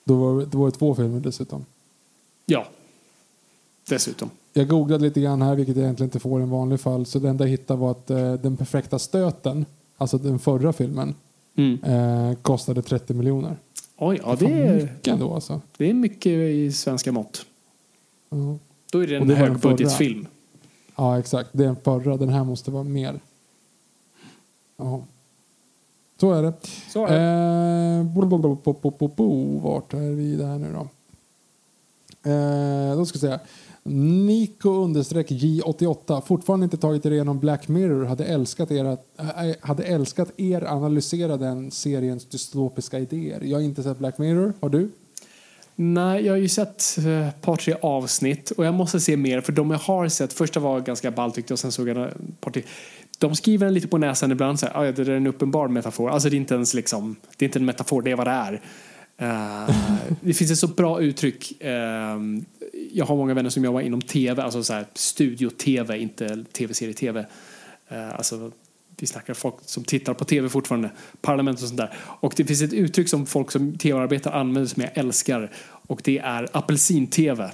Speaker 3: Då var, då var det två filmer dessutom.
Speaker 2: Ja, dessutom.
Speaker 3: Jag googlade lite grann här, vilket jag egentligen inte får i en vanlig fall. Så det enda jag hittade var att eh, den perfekta stöten, alltså den förra filmen,
Speaker 2: Mm.
Speaker 3: eh, kostade 30 miljoner.
Speaker 2: Oj, ja,
Speaker 3: Fan,
Speaker 2: det är,
Speaker 3: mycket ändå alltså.
Speaker 2: det är mycket i svenska mått.
Speaker 3: Ja.
Speaker 2: Då är det en
Speaker 3: det
Speaker 2: högbudgetfilm.
Speaker 3: ja, exakt. Det är den förra. Den här måste vara mer. Ja. Så är det.
Speaker 2: Så är det.
Speaker 3: Eh, bo, bo, bo. Vart är vi där nu då? Eh, då ska vi säga. Nico understreck J88 fortfarande inte tagit er igenom Black Mirror hade älskat er att, äh, hade älskat er analysera den seriens dystopiska idéer. Jag har inte sett Black Mirror. Har du?
Speaker 2: Nej, jag har ju sett eh, ett par, tre avsnitt och jag måste se mer för de jag har sett, första var ganska ballt tyckte jag och sen såg jag ett par till. De skriver en lite på näsan ibland så här, ah, ja, det är en uppenbar metafor. Alltså det är inte ens liksom, det är inte en metafor, det är vad det är. Uh, det finns ett så bra uttryck. Uh, jag har många vänner som jobbar inom tv, alltså så här studio-tv, inte tv-serie-tv. Uh, alltså vi snackar folk som tittar på tv fortfarande, parlament och sånt där. Och det finns ett uttryck som folk som tv-arbetar använder som jag älskar och det är apelsin-tv.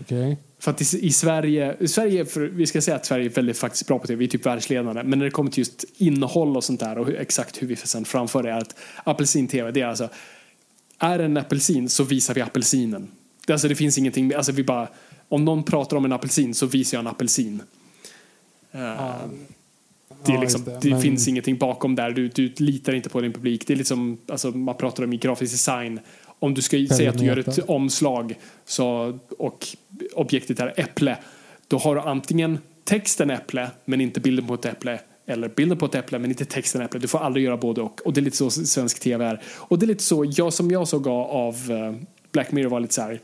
Speaker 3: Okay.
Speaker 2: För att i, i Sverige, i Sverige för, vi ska säga att Sverige är väldigt faktiskt bra på tv, vi är typ världsledande. Men när det kommer till just innehåll och sånt där och hur, exakt hur vi sen framför det är att apelsin-tv, det är alltså, är en apelsin så visar vi apelsinen. Det, alltså det finns ingenting, alltså vi bara, om någon pratar om en apelsin så visar jag en apelsin. Eh, det, är
Speaker 3: Ja,
Speaker 2: liksom,
Speaker 3: just
Speaker 2: det,
Speaker 3: Men-
Speaker 2: finns ingenting bakom där. Du, du litar inte på din publik. Det är liksom, alltså, man pratar om i grafisk design. Om du ska säga att du gör ett omslag så, och objektet är äpple. Då har du antingen texten äpple men inte bilden på ett äpple. Eller bilden på ett äpple men inte texten äpple. Du får aldrig göra både och. Och det är lite så svensk tv är. Och det är lite så, jag som jag såg av eh, Black Mirror var lite så här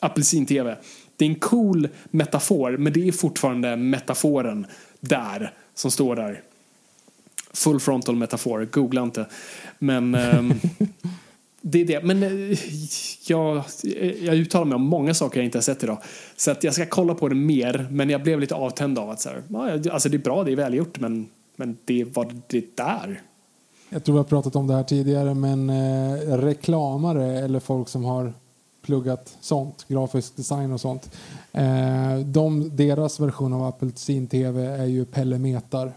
Speaker 2: apelsin-tv. Det är en cool metafor men det är fortfarande metaforen där som står där. Full frontal metafor, googla inte. Men ehm, [laughs] det är det. Men eh, jag, jag uttalar mig om många saker jag inte har sett idag. Så att jag ska kolla på det mer. Men jag blev lite avtänd av att så här, alltså det är bra, det är välgjort men, men det var det där.
Speaker 3: Jag tror vi har pratat om det här tidigare, men eh, reklamare eller folk som har pluggat sånt, grafisk design och sånt. Eh, de, deras version av apelsin-tv är ju Pelle metar.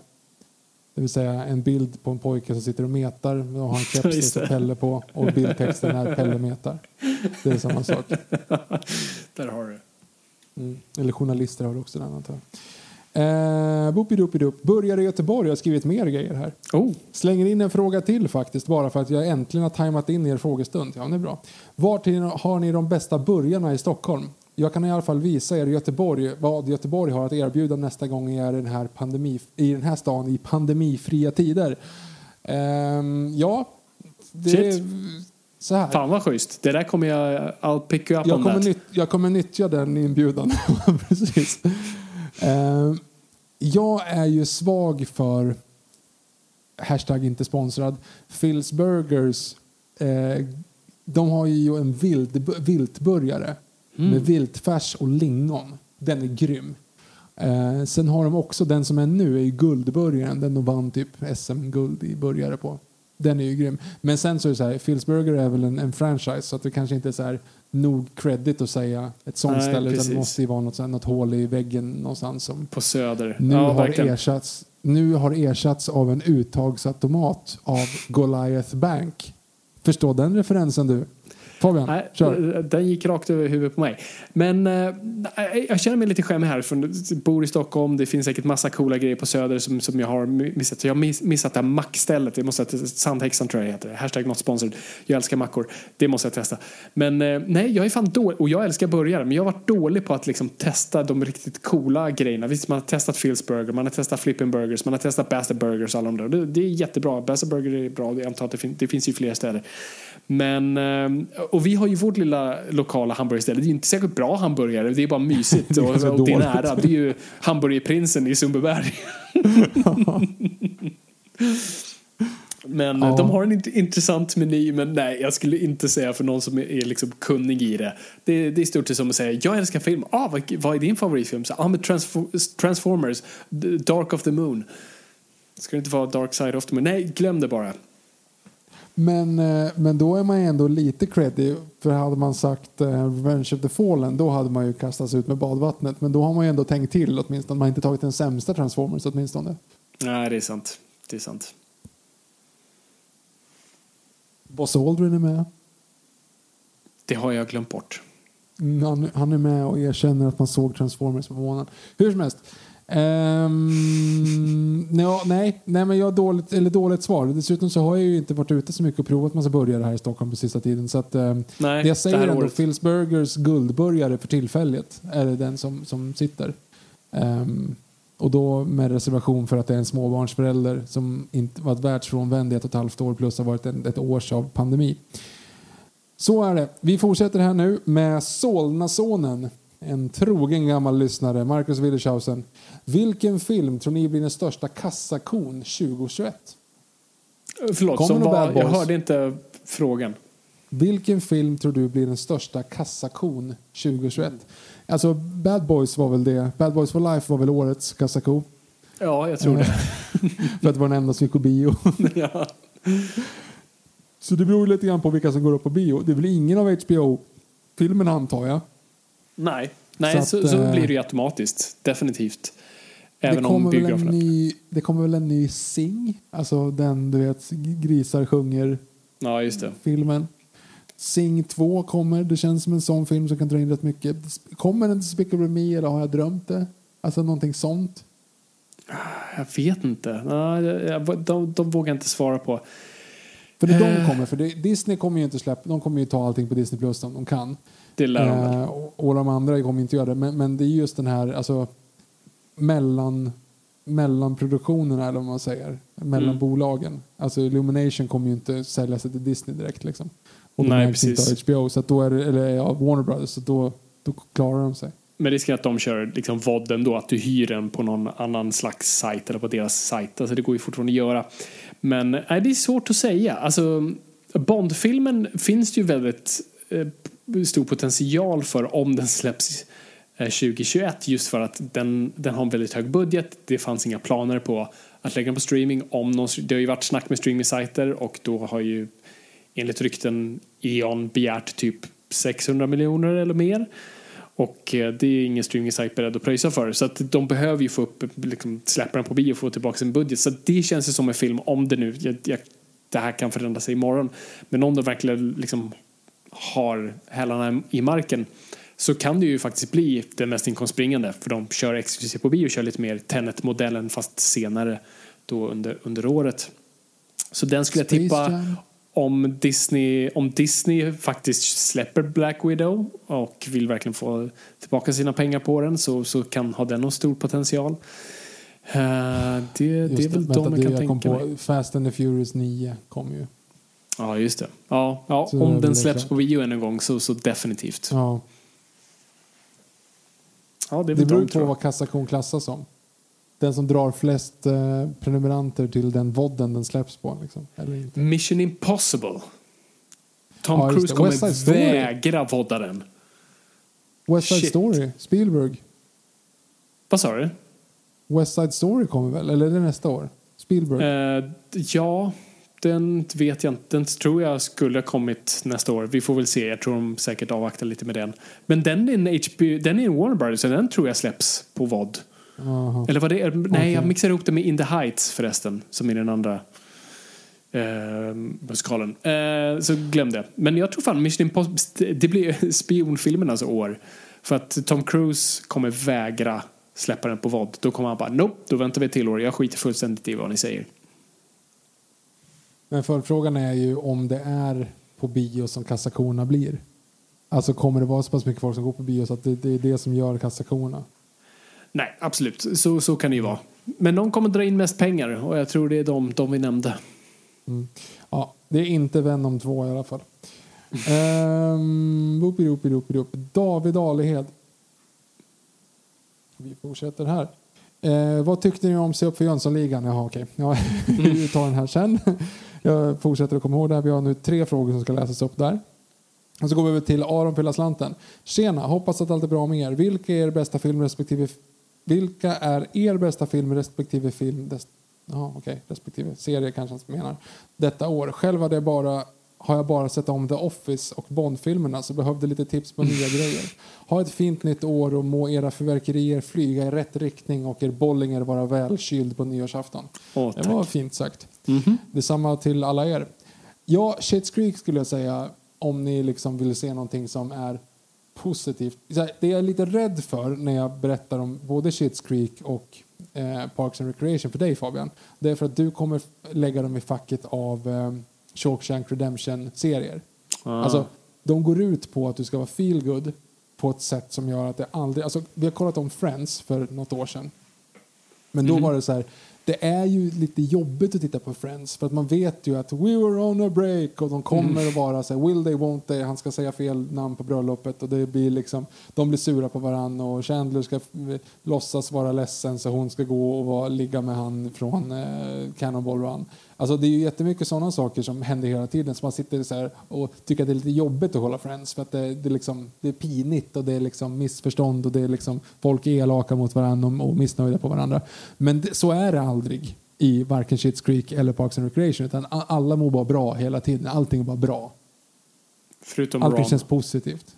Speaker 3: Det vill säga en bild på en pojke som sitter och metar och har en [laughs] keps står
Speaker 2: det.
Speaker 3: Pelle på och bildtexten är Pelle metar. Det är samma sak. [laughs]
Speaker 2: Där har du.
Speaker 3: Mm. Eller journalister har också den antar jag. Eh, Boopidoopidoop. Börjar i Göteborg. Jag har skrivit mer grejer här.
Speaker 2: Oh,
Speaker 3: Slänger in en fråga till faktiskt bara för att jag äntligen har tajmat in er frågestund. Ja, det är bra. Var till har ni de bästa burgarna i Stockholm? Jag kan i alla fall visa er Göteborg vad Göteborg har att erbjuda nästa gång ni är i den här, pandemi, i den här stan i pandemifria tider. Ehm, ja, det är
Speaker 2: Shit.
Speaker 3: så här.
Speaker 2: fan vad schysst. Det där kommer jag, I'll pick you up
Speaker 3: Jag
Speaker 2: on
Speaker 3: kommer,
Speaker 2: that.
Speaker 3: jag kommer nyttja den inbjudan. [laughs] Precis. Ehm, jag är ju svag för hashtag inte sponsrad Phil's Burgers. Eh, de har ju en vild, viltburgare med viltfärs och lingon. Den är grym. Eh, sen har de också den som är nu är ju guldburgaren. Den de vann typ SM-guld i burgare på. Den är ju grym. Men sen så är det så här, Phil's Burger är väl en, en franchise så att det kanske inte är så här nog credit att säga ett sånt
Speaker 2: Nej,
Speaker 3: ställe utan
Speaker 2: precis.
Speaker 3: det måste ju vara något, så här, något hål i väggen någonstans som
Speaker 2: På Söder.
Speaker 3: nu,
Speaker 2: ja,
Speaker 3: har
Speaker 2: verkligen.
Speaker 3: ersatts, nu har ersatts av en uttagsautomat av Goliath Bank. Förstår den referensen du? Fabian,
Speaker 2: Nej,
Speaker 3: kör.
Speaker 2: Den gick rakt över huvudet på mig. Men eh, jag känner mig lite skämmig här. För jag bor i Stockholm. Det finns säkert massa coola grejer på Söder som, som jag har missat. Jag har miss, missat det här mackstället. Det måste jag, Sandhäxan tror jag det heter. Hashtag not sponsored. Jag älskar mackor. Det måste jag testa. Men eh, nej, jag är fan dålig. Och jag älskar burgare. Men jag har varit dålig på att liksom testa de riktigt coola grejerna. Visst, man har testat Phil's Burger. Man har testat Flippin' Burgers. Man har testat Bastard Burgers. Alla de där. Det, det är jättebra. Bastard Burger är bra. Jag antar att det, fin det finns i flera städer. Men, eh, och vi har ju vårt lilla lokala hamburgerställe. Det är ju inte särskilt bra hamburgare. Det är bara mysigt och, [laughs]
Speaker 3: Det är
Speaker 2: och det är
Speaker 3: dåligt.
Speaker 2: nära. Det är ju hamburgerprinsen i Sundbyberg. [laughs] Men
Speaker 3: Ja.
Speaker 2: de har en int- intressant meny, men nej, jag skulle inte säga för någon som är, liksom kunnig i det. Det, det är stort sett som att säga, jag älskar film. Ah, vad, vad är din favoritfilm? Så, ah, men Transfor- Transformers, Dark of the Moon. Ska det inte vara Dark Side of the Moon? Nej, glöm det bara.
Speaker 3: Men, eh, men då är man ändå lite creddig. För hade man sagt eh, Revenge of the Fallen då hade man ju kastats ut med badvattnet. Men då har man ju ändå tänkt till åtminstone. Man har inte tagit den sämsta Transformers åtminstone.
Speaker 2: Nej, det är sant. Det är sant.
Speaker 3: Buzz Aldrin är med.
Speaker 2: Det har jag glömt bort.
Speaker 3: Mm, Han, han är med och erkänner att man såg Transformers på månen. Hur som helst. Um, [laughs] ja, nej, nej, men jag har dåligt, eller dåligt svar. Dessutom så har jag ju inte varit ute så mycket och provat massa burgare här i Stockholm på sista tiden. Så att, um,
Speaker 2: Nej,
Speaker 3: det jag
Speaker 2: det
Speaker 3: säger
Speaker 2: här
Speaker 3: ändå,
Speaker 2: året.
Speaker 3: Phil's Burgers guldburgare för tillfället är det den som, som sitter. Ehm, och då med reservation för att det är en småbarnsförälder som inte varit världsfrånvänd i ett och ett halvt år plus har varit en, ett års av pandemi. Så är det. Vi fortsätter här nu med Solnasonen. En trogen gammal lyssnare, Marcus Willershausen. Vilken film tror ni blir den största kassakon 2021?
Speaker 2: Förlåt,
Speaker 3: Kommer
Speaker 2: som var, jag hörde inte frågan.
Speaker 3: Vilken film tror du blir den största kassakon 2021? Alltså Bad Boys var väl det. Bad Boys for Life var väl årets kassako.
Speaker 2: Ja, jag tror det. [laughs]
Speaker 3: För att det var den enda som gick på bio. [laughs]
Speaker 2: ja.
Speaker 3: Så det beror lite grann på vilka som går upp på bio. Det är väl ingen av HBO-filmerna antar jag.
Speaker 2: Nej, Nej
Speaker 3: Så
Speaker 2: så,
Speaker 3: att,
Speaker 2: så,
Speaker 3: eh,
Speaker 2: blir det ju automatiskt. Definitivt. Även
Speaker 3: det,
Speaker 2: om
Speaker 3: kommer väl en
Speaker 2: biograferna...
Speaker 3: ny, det kommer väl en ny Sing? Alltså den du vet grisar sjunger
Speaker 2: Ja, just det.
Speaker 3: filmen. Sing 2 kommer. Det känns som en sån film som kan dra in rätt mycket. Kommer den Despicable Me eller har jag drömt det? Alltså någonting sånt.
Speaker 2: Jag vet inte. Nej, de, de vågar inte svara på.
Speaker 3: För det de
Speaker 2: Eh.
Speaker 3: kommer, för Disney kommer ju inte släppa, de kommer ju ta allting på Disney Plus om de kan.
Speaker 2: Det lär de väl.
Speaker 3: Eh, och, de andra kommer inte göra det. Men, men det är just den här, alltså mellan, mellanproduktionerna eller vad man säger. Mellan
Speaker 2: Mm.
Speaker 3: bolagen. Alltså Illumination kommer ju inte sälja sig till Disney direkt liksom. Och
Speaker 2: Nej,
Speaker 3: inte
Speaker 2: precis.
Speaker 3: av HBO, så då är det, eller ja, Warner Brothers, så då, då klarar de sig.
Speaker 2: Men risken är att de kör liksom vodden då, att du hyr den på någon annan slags sajt eller på deras sajt. Alltså det går ju fortfarande att göra. Men nej, det är svårt att säga. Alltså, Bondfilmen finns det ju väldigt eh, stor potential för om den släpps eh, 2021 just för att den, den har en väldigt hög budget. Det fanns inga planer på att lägga den på streaming. Om någon, det har ju varit snack med streamingsajter och då har ju enligt rykten E.ON begärt typ 600 miljoner eller mer. Och eh, det är ingen streaming-sajt beredd att pröjsa för. Så att de behöver ju få upp, liksom, släppa den på bio och få tillbaka sin budget. Så att det känns ju som en film, om det nu, jag, jag, det här kan förändra sig imorgon. Men om de verkligen liksom har hälarna i marken så kan det ju faktiskt bli det mest inkomstbringande. För de kör exklusivt på bio och kör lite mer Tenet-modellen fast senare då under, under året. Så den skulle jag
Speaker 3: Space
Speaker 2: tippa
Speaker 3: Jam.
Speaker 2: om Disney, om Disney faktiskt släpper Black Widow och vill verkligen få tillbaka sina pengar på den så, så kan ha den någon stor potential. Eh, det, det är väl
Speaker 3: vänta,
Speaker 2: de jag kan
Speaker 3: det
Speaker 2: tänka
Speaker 3: på.
Speaker 2: mig.
Speaker 3: Fast and the Furious 9 kom ju.
Speaker 2: Ja, just det. Ja, ja
Speaker 3: Så
Speaker 2: om den släpps
Speaker 3: klart.
Speaker 2: på än en gång så, så definitivt.
Speaker 3: Ja.
Speaker 2: Ja, det
Speaker 3: Det beror på vad kassakon klassas som. Den som drar flest eh, prenumeranter till den vodden den släpps på. Liksom. Eller inte.
Speaker 2: Mission Impossible. Tom
Speaker 3: Ja,
Speaker 2: Cruise kommer vägra vodda den.
Speaker 3: West Side
Speaker 2: Shit.
Speaker 3: Story, Spielberg.
Speaker 2: Vad sa du?
Speaker 3: West Side Story kommer väl? Eller är det nästa år? Spielberg?
Speaker 2: Eh, ja, den vet jag inte. Den tror jag skulle ha kommit nästa år. Vi får väl se. Jag tror de säkert avvaktar lite med den. Men den är en HBO, den är en Warner Brothers så den tror jag släpps på VOD.
Speaker 3: Jaha.
Speaker 2: Eller vad det är? Nej,
Speaker 3: Okej.
Speaker 2: jag mixar ihop det med In the Heights förresten, som är den andra. eh, musikalen. Eh, så glömde jag. Men jag tror fan Mission Impossible, det blir [laughs] spionfilmernas år. För att Tom Cruise kommer vägra släppa den på vod. Då kommer han bara, nope, då väntar vi till år. Jag skiter fullständigt i vad ni säger.
Speaker 3: Men följdfrågan är ju om det är på bio som kassakorna blir. Alltså kommer det vara så pass mycket folk som går på bio så att det, det är det som gör kassakorna?
Speaker 2: Nej, absolut. Så, så kan det ju vara. Men någon kommer dra in mest pengar och jag tror det är de, de vi nämnde.
Speaker 3: Mm. Ja, det är inte Venom 2 i alla fall. um, David Alehed. Vi fortsätter här. Eh, vad tyckte ni om Se upp för Jönssonligan? Jaha, okej. Ja, [laughs] vi tar den här sen. Jag fortsätter att komma ihåg det här. Vi har nu tre frågor som ska läsas upp där. Och så går vi över till Aron Fylla Slanten. Tjena, hoppas att allt är bra med er. Vilka är er bästa film respektive vilka är er bästa film respektive film des, aha, okay, respektive serie kanske han menar detta år? Själv hade jag bara har jag bara sett om The Office och Bondfilmerna så behövde lite tips på nya grejer. Ha ett fint nytt år och må era förverkerier flyga i rätt riktning och er bollinger vara välkyld på nyårsafton.
Speaker 2: Åh,
Speaker 3: det var fint sagt. Mm -hmm. Detsamma till alla er. Ja, Shit's Creek skulle jag säga om ni liksom vill se någonting som är positivt. Det jag är lite rädd för när jag berättar om både Shit's Creek och eh, Parks and Recreation för dig Fabian, det är för att du kommer lägga dem i facket av eh, Shawshank Redemption-serier. Ah. Alltså, de går ut på att du ska vara feel good på ett sätt som gör att det aldrig... Alltså, vi har kollat om Friends för något år sedan. Men då mm. var det så här, det är ju lite jobbigt att titta på Friends för att man vet ju att we were on a break och de kommer mm. att vara så här, will they, won't they, han ska säga fel namn på bröllopet och det blir liksom, de blir sura på varandra och Chandler ska låtsas vara ledsen så hon ska gå och vara, ligga med han från eh, Cannonball Run. Alltså det är ju jättemycket sådana saker som händer hela tiden så man sitter så här och tycker att det är lite jobbigt att kolla Friends för att det, det, liksom, det är pinigt och det är liksom missförstånd och det är liksom folk är elaka mot varandra och, missnöjda på varandra. Men det, så är det aldrig i varken Schitt's Creek eller Parks and Recreation utan alla mår bara bra hela tiden. Allting är bara bra.
Speaker 2: Förutom
Speaker 3: Allting
Speaker 2: Ron.
Speaker 3: känns positivt.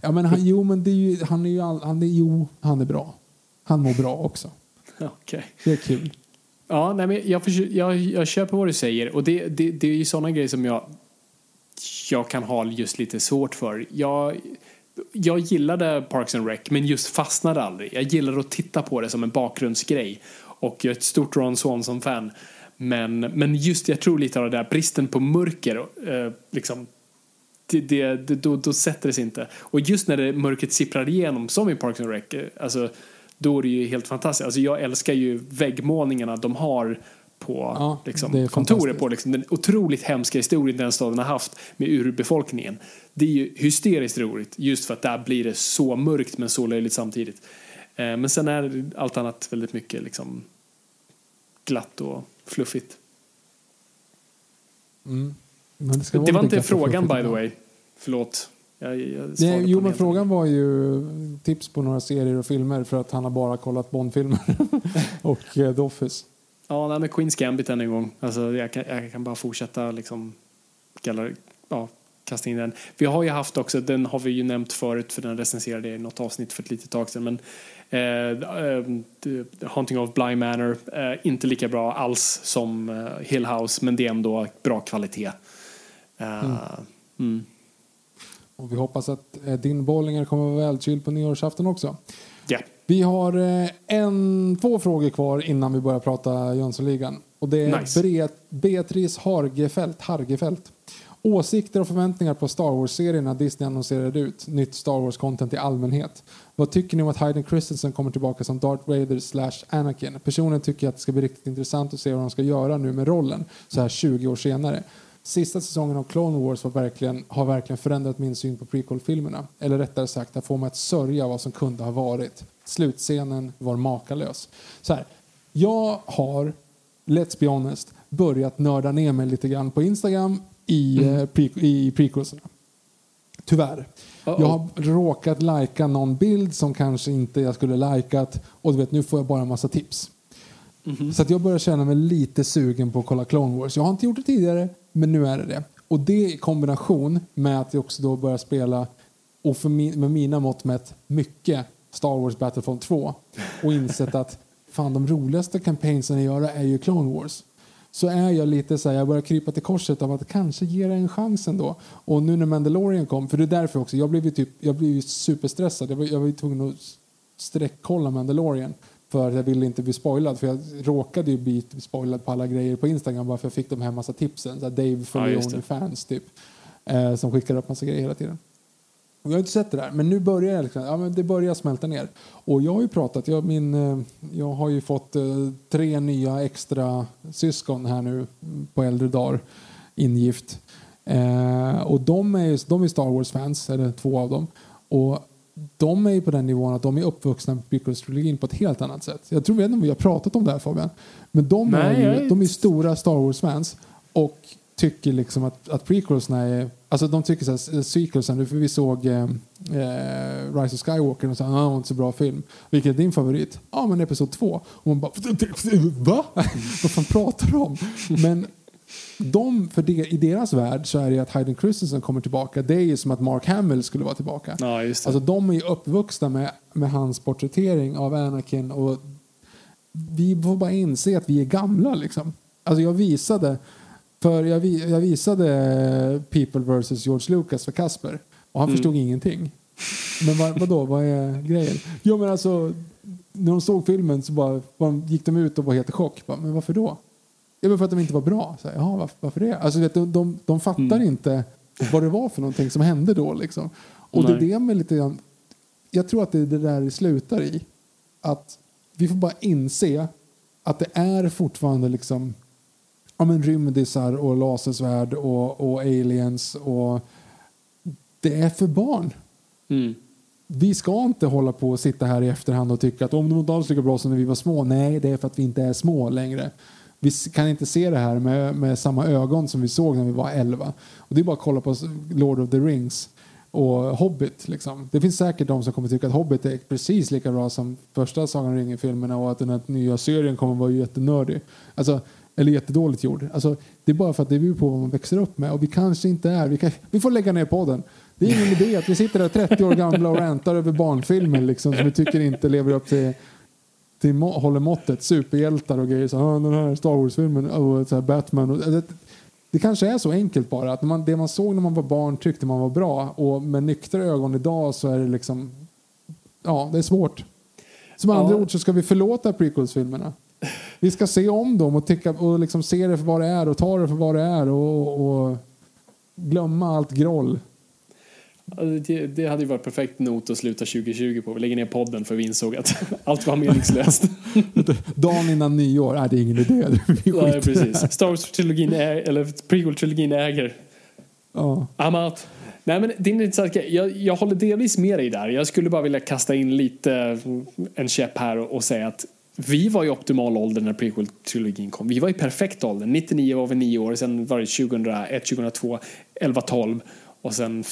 Speaker 3: Ja men han, jo men det är ju, han är ju all, han är, jo, han är bra. Han mår bra också. [laughs]
Speaker 2: Okay.
Speaker 3: Det är kul.
Speaker 2: Ja, nej, men jag, försöker, jag, jag köper vad du säger och det, det, det är ju sådana grejer som jag, jag kan ha just lite svårt för. Jag, jag gillade Parks and Rec men just fastnade aldrig. Jag gillade att titta på det som en bakgrundsgrej och jag är ett stort Ron Swanson-fan. Men, men just jag tror lite av det där bristen på mörker eh, liksom det, det, det, då, då sätter det sig inte. Och just när det mörkret sipprar igenom som i Parks and Rec, eh, alltså då är det ju helt fantastiskt. Alltså jag älskar ju väggmålningarna de har på ja, liksom, kontoret på liksom, den otroligt hemska historien den staden har haft med urbefolkningen. Det är ju hysteriskt roligt just för att där blir det så mörkt men så löjligt samtidigt. Eh, men sen är allt annat väldigt mycket liksom glatt och fluffigt.
Speaker 3: Mm.
Speaker 2: det, det var inte frågan by the way. Förlåt. Jag, jag
Speaker 3: Nej, jo, men frågan var ju tips på några serier och filmer för att han har bara kollat Bondfilmer [laughs] och uh, The Office.
Speaker 2: Ja, nej, med Queens Gambit än en gång. Alltså, jag, kan, jag kan bara fortsätta liksom, galleri, ja, kasta in den. Vi har ju haft också, den har vi ju nämnt förut för den recenserade i något avsnitt för ett litet tag sedan. Men eh, uh, Haunting of Bly Manor, uh, inte lika bra alls som uh, Hill House men det är ändå bra kvalitet. Mm. Mm.
Speaker 3: Och vi hoppas att eh, din Bollinger kommer att vara välkyld på nyårsafton också.
Speaker 2: Yeah.
Speaker 3: Vi har eh, en, två frågor kvar innan vi börjar prata Jönssonligan. Och det är nice. Beatrice Hargefelt, Hargefelt. Åsikter och förväntningar på Star Wars-serierna Disney annonserade ut. Nytt Star Wars-content i allmänhet. Vad tycker ni om att Hayden Christensen kommer tillbaka som Darth Vader slash Anakin? Personligen tycker jag att det ska bli riktigt intressant att se vad de ska göra nu med rollen så här 20 år senare. Sista säsongen av Clone Wars var verkligen, har verkligen förändrat min syn på prequel-filmerna. Eller rättare sagt, att få mig att sörja vad som kunde ha varit. Slutscenen var makalös. Så här, jag har, let's be honest, börjat nörda ner mig lite grann på Instagram i, mm. Eh, pre, i prequelserna. Tyvärr. Uh -oh. Jag har råkat lajka någon bild som kanske inte jag skulle likat och du vet, nu får jag bara en massa tips. Mm -hmm. Så att jag börjar känna mig lite sugen på att kolla Clone Wars. Jag har inte gjort det tidigare, men nu är det det. Och det i kombination med att jag också då börjar spela, och för min, med mina mått mätt, mycket Star Wars Battlefront 2 och insett att fan de roligaste kampanjerna att göra är ju Clone Wars. så är jag lite så här, jag börjar krypa till korset av att kanske ge det en chans ändå. Och nu när Mandalorian kom, för det är därför också, jag blev ju typ, jag blev ju superstressad. Jag var, jag var ju tvungen att sträckkolla Mandalorian för att jag ville inte bli spoilad. För jag råkade ju bli spoilad på alla grejer på Instagram bara för jag fick de här massa tipsen. Så Dave från
Speaker 2: Ja,
Speaker 3: ja,
Speaker 2: just det.
Speaker 3: fans typ. Eh, som skickar upp massa grejer hela tiden. Och jag har inte sett det där, men nu börjar jag liksom, ja, men det börjar smälta ner. Och jag har ju pratat, jag, min, eh, jag har ju fått eh, tre nya extra syskon här nu på äldre dagar, ingift. Eh, och de är, de är Star Wars-fans, eller två av dem. Och de är ju på den nivån att de är uppvuxna med prequels-trilogin på ett helt annat sätt. Jag tror, inte om vi har pratat om det här Fabian. Men de
Speaker 2: Nej,
Speaker 3: är ju de är stora Star Wars-fans och tycker liksom att, att prequelsna är... Alltså de tycker så här, sequelsen, för vi såg eh, eh, Rise of Skywalker och sa att det var inte så bra film. Vilken är din favorit? Ja, men Episod 2. Och man bara, va? [laughs] Vad fan pratar du om? Men de, för det, i deras värld så är det att Hayden Christensen kommer tillbaka. Det är ju som att Mark Hamill skulle vara tillbaka.
Speaker 2: Ja, just det.
Speaker 3: Alltså de är ju uppvuxna med, med hans porträttering av Anakin och vi får bara inse att vi är gamla liksom. Alltså jag visade för jag, vi, jag visade People vs George Lucas för Kasper och han
Speaker 2: Mm.
Speaker 3: förstod ingenting. Men vad, vadå, vad är grejen? Jo men alltså när de såg filmen så bara, bara gick de ut och var helt i chock. Bara, men varför då? Ja men för att de inte var bra. Så här, Jaha, varför, varför det? Alltså vet, de, de, de fattar
Speaker 2: Mm.
Speaker 3: inte vad det var för någonting som hände då liksom. Och det är
Speaker 2: Nej.
Speaker 3: det med lite grann, jag tror att det är det där det slutar i. Att vi får bara inse att det är fortfarande liksom ja, men rymdisar och lasersvärd och, och aliens och det är för barn.
Speaker 2: Mm.
Speaker 3: Vi ska inte hålla på och sitta här i efterhand och tycka att om var inte alls lika bra som när vi var små. Nej, det är för att vi inte är små längre. Vi kan inte se det här med, med samma ögon som vi såg när vi var 11. Och det är bara att kolla på Lord of the Rings och Hobbit. Liksom. Det finns säkert de som kommer tycka att Hobbit är precis lika bra som första Sagan om ringen-filmerna och att den här nya serien kommer vara jättenördig. Alltså, eller jättedåligt gjord. Alltså, det är bara för att det beror på vad man växer upp med. Och vi kanske inte är... Vi, kan, vi får lägga ner podden. Det är ingen idé att vi sitter där 30 år gamla och rantar över barnfilmer liksom, som vi tycker inte lever upp till, till må, håller måttet. Superhjältar och grejer. Så, ah, den här Star Wars-filmen och så här Batman. Och, det, det kanske är så enkelt bara. Att man, det man såg när man var barn tyckte man var bra. Och med nyktra ögon idag så är det liksom... Ja, det är svårt. Som andra
Speaker 2: Ja.
Speaker 3: ord så ska vi förlåta prequels-filmerna. Vi ska se om dem och, tycka, och liksom se det för vad det är och ta det för vad det är och, och glömma allt groll.
Speaker 2: Ja, Det, det hade ju varit perfekt not att sluta 2020 på. Vi lägger ner podden för vi insåg att [laughs] allt var meningslöst. [laughs]
Speaker 3: Dagen innan nyår, nej det är ingen idé. Det.
Speaker 2: precis. Star Wars-trilogin, eller prequel-trilogin äger.
Speaker 3: Ja.
Speaker 2: I'm out. Nej, men det är intressant. Jag, jag håller delvis med dig där. Jag skulle bara vilja kasta in lite en käpp här och, och säga att vi var i optimal ålder när prequel-trilogin kom. Vi var i perfekt ålder. 99 var vi 9 år, sen var det 2001, 2002, 11, 12 och sen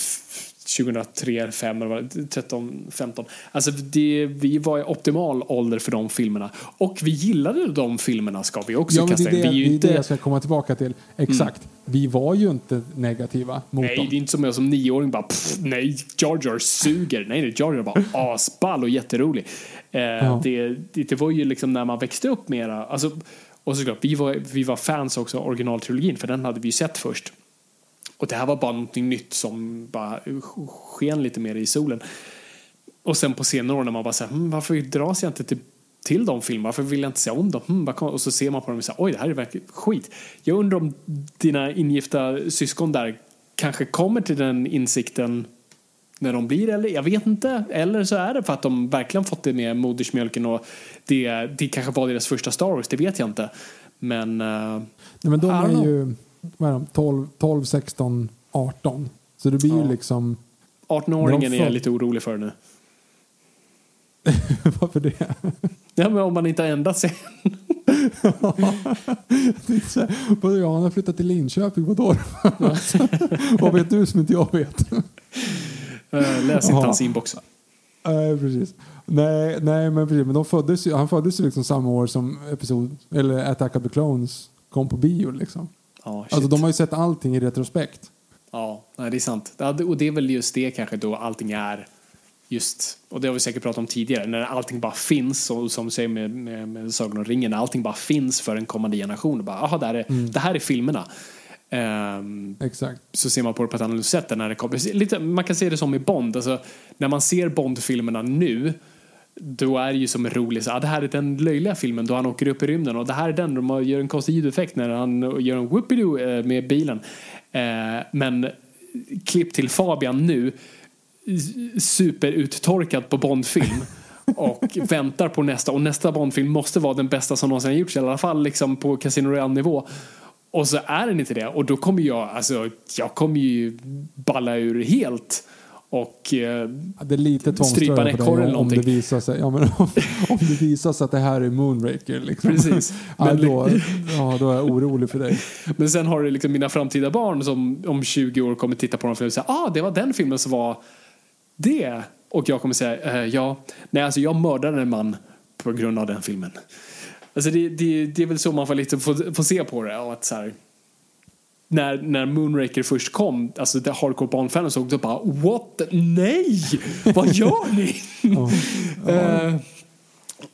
Speaker 2: 2003, 5 eller vad det var, 13, 15. Alltså det, vi var i optimal ålder för de filmerna. Och vi gillade de filmerna ska vi också
Speaker 3: Ja, det
Speaker 2: kasta in.
Speaker 3: det,
Speaker 2: Vi är ju
Speaker 3: det,
Speaker 2: inte...
Speaker 3: det jag ska komma tillbaka till. Exakt. Vi var ju inte negativa mot
Speaker 2: Nej,
Speaker 3: dem.
Speaker 2: det är inte som jag som nioåring bara pff, nej, Jar Jar suger. Nej, nej, Jar Jar var [laughs] asball och jätterolig. Eh, det, det, det var ju liksom när man växte upp mera. Alltså, och såklart, vi var, vi var fans också av originaltrilogin för den hade vi ju sett först. Och det här var bara någonting nytt som bara sken lite mer i solen. Och sen på senare år när man bara säger hm, varför dras jag inte till, till de filmerna? Varför vill jag inte se om dem? Hm, vad kom-" och så ser man på dem och säger oj, det här är verkligen skit. Jag undrar om dina ingifta syskon där kanske kommer till den insikten när de blir äldre. Jag vet inte. Eller så är det för att de verkligen fått det med modersmjölken och det, det kanske var deras första Star Wars. Det vet jag inte. Men... eh,
Speaker 3: Nej, men de är
Speaker 2: know.
Speaker 3: ju vad är de, 12, 12, 16, 18. Så det blir
Speaker 2: Ja.
Speaker 3: ju liksom...
Speaker 2: 18-åringen
Speaker 3: Men de
Speaker 2: är jag lite orolig för nu. [laughs]
Speaker 3: Varför det? [laughs]
Speaker 2: Ja, men om man inte har ändrat sig. [laughs]
Speaker 3: Det är så här, Vadå, ja, han har flyttat till Linköping, vadå? Vad vet du som inte jag vet?
Speaker 2: Eh, Läs inte hans inbox.
Speaker 3: Nej, precis. Nej, nej men precis. Men de föddes ju, han föddes ju liksom samma år som episod, eller Attack of the Clones kom på bio liksom.
Speaker 2: Ja, shit.
Speaker 3: Alltså de har ju sett allting i retrospekt.
Speaker 2: Ja, nej, det är sant. Och det är väl just det kanske då allting är just, och det har vi säkert pratat om tidigare, när allting bara finns och som du säger med, med, med Sagan om ringen, när allting bara finns för en kommande generation. Bara, aha, det, här är,
Speaker 3: Mm.
Speaker 2: det här är filmerna. Ehm,
Speaker 3: Exakt.
Speaker 2: så ser man på det på ett annat sätt när det kommer. Lite, man kan se det som i Bond. Alltså, när man ser Bond-filmerna nu då är det ju som en rolig, så, ah, det här är den löjliga filmen då han åker upp i rymden och det här är den då man gör en konstig ljudeffekt när han gör en whoopidoo eh, med bilen. Eh, men klipp till Fabian nu, superuttorkad på Bondfilm [laughs] och väntar på nästa och nästa Bondfilm måste vara den bästa som någonsin gjorts i alla fall liksom på Casino Royale nivå. Och så är den inte det och då kommer jag, alltså jag kommer ju balla ur helt och eh,
Speaker 3: Ja, Det är lite
Speaker 2: Strypa
Speaker 3: dig
Speaker 2: ekorren eller
Speaker 3: om, om det
Speaker 2: någonting.
Speaker 3: visar sig. Ja, men om, om det visar sig att det här är Moonraker. Liksom.
Speaker 2: Precis. [laughs]
Speaker 3: Ja, då, ja, då är jag orolig för dig.
Speaker 2: Men sen har du liksom mina framtida barn som om 20 år kommer titta på den filmen och säga ah det var den filmen som var det. Och jag kommer säga eh, ja, nej alltså jag mördade en man på grund av den filmen. Alltså det, det, det är väl så man får lite få, få se på det. Och att så här, när, när Moonraker först kom, alltså det hardcore barnfanen såg det bara what nej, vad gör ni? [laughs] Eh,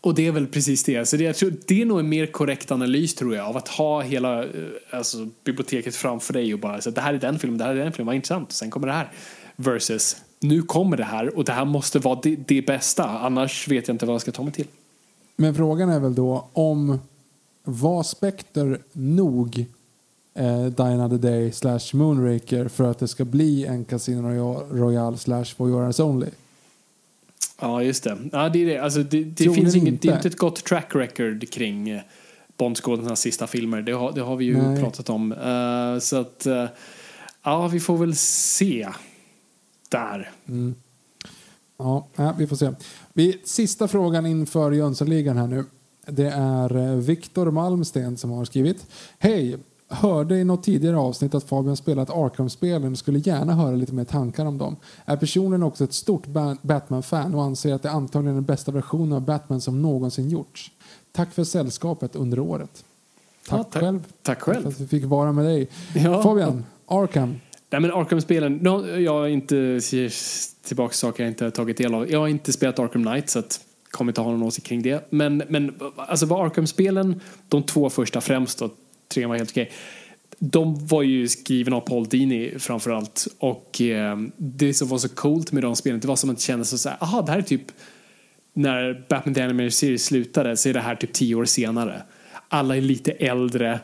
Speaker 2: och det är väl precis det. Så det, jag tror, det är nog en mer korrekt analys tror jag av att ha hela eh, alltså, biblioteket framför dig och bara så det här är den filmen, det här är den filmen, vad intressant. Sen kommer det här. Versus nu kommer det här och det här måste vara det, det bästa. Annars vet jag inte vad jag ska ta mig till.
Speaker 3: Men frågan är väl då om var Spectre nog eh, Die Another Day slash Moonraker för att det ska bli en Casino Royale, slash Eyes Only?
Speaker 2: Ja, just det. Ja, det, är det. Alltså, det, det finns inget, det är
Speaker 3: inte.
Speaker 2: inte ett gott track record kring eh, Bondskådisarnas sista filmer. Det har, det har vi ju
Speaker 3: Nej.
Speaker 2: pratat om. Eh, så att, eh, ja, vi får väl se. Där.
Speaker 3: Ja, ja, vi får se. Vi, sista frågan inför Jönssonligan här nu. Det är Viktor Malmsten som har skrivit. Hej! Hörde i något tidigare avsnitt att Fabian spelat Arkham-spelen och skulle gärna höra lite mer tankar om dem. Är personligen också ett stort Ba- Batman-fan och anser att det antagligen är den bästa versionen av Batman som någonsin gjorts. Tack för sällskapet under året. Tack,
Speaker 2: Ja, tack.
Speaker 3: själv.
Speaker 2: Tack
Speaker 3: För
Speaker 2: själv.
Speaker 3: att vi fick vara med dig.
Speaker 2: Ja.
Speaker 3: Fabian, Arkham.
Speaker 2: Nej men Arkham-spelen, no, jag inte tillbaka saker jag inte tagit del av. Jag har inte spelat Arkham Knight så att kommer inte ha någon åsikt kring det. Men, men alltså var Arkham-spelen, de två första främst då, trean var helt okej. De var ju skrivna av Paul Dini framförallt. Och eh, det som var så coolt med de spelen, det var som att det kändes så här, aha det här är typ när Batman The Animated Series slutade så är det här typ tio år senare. Alla är lite äldre.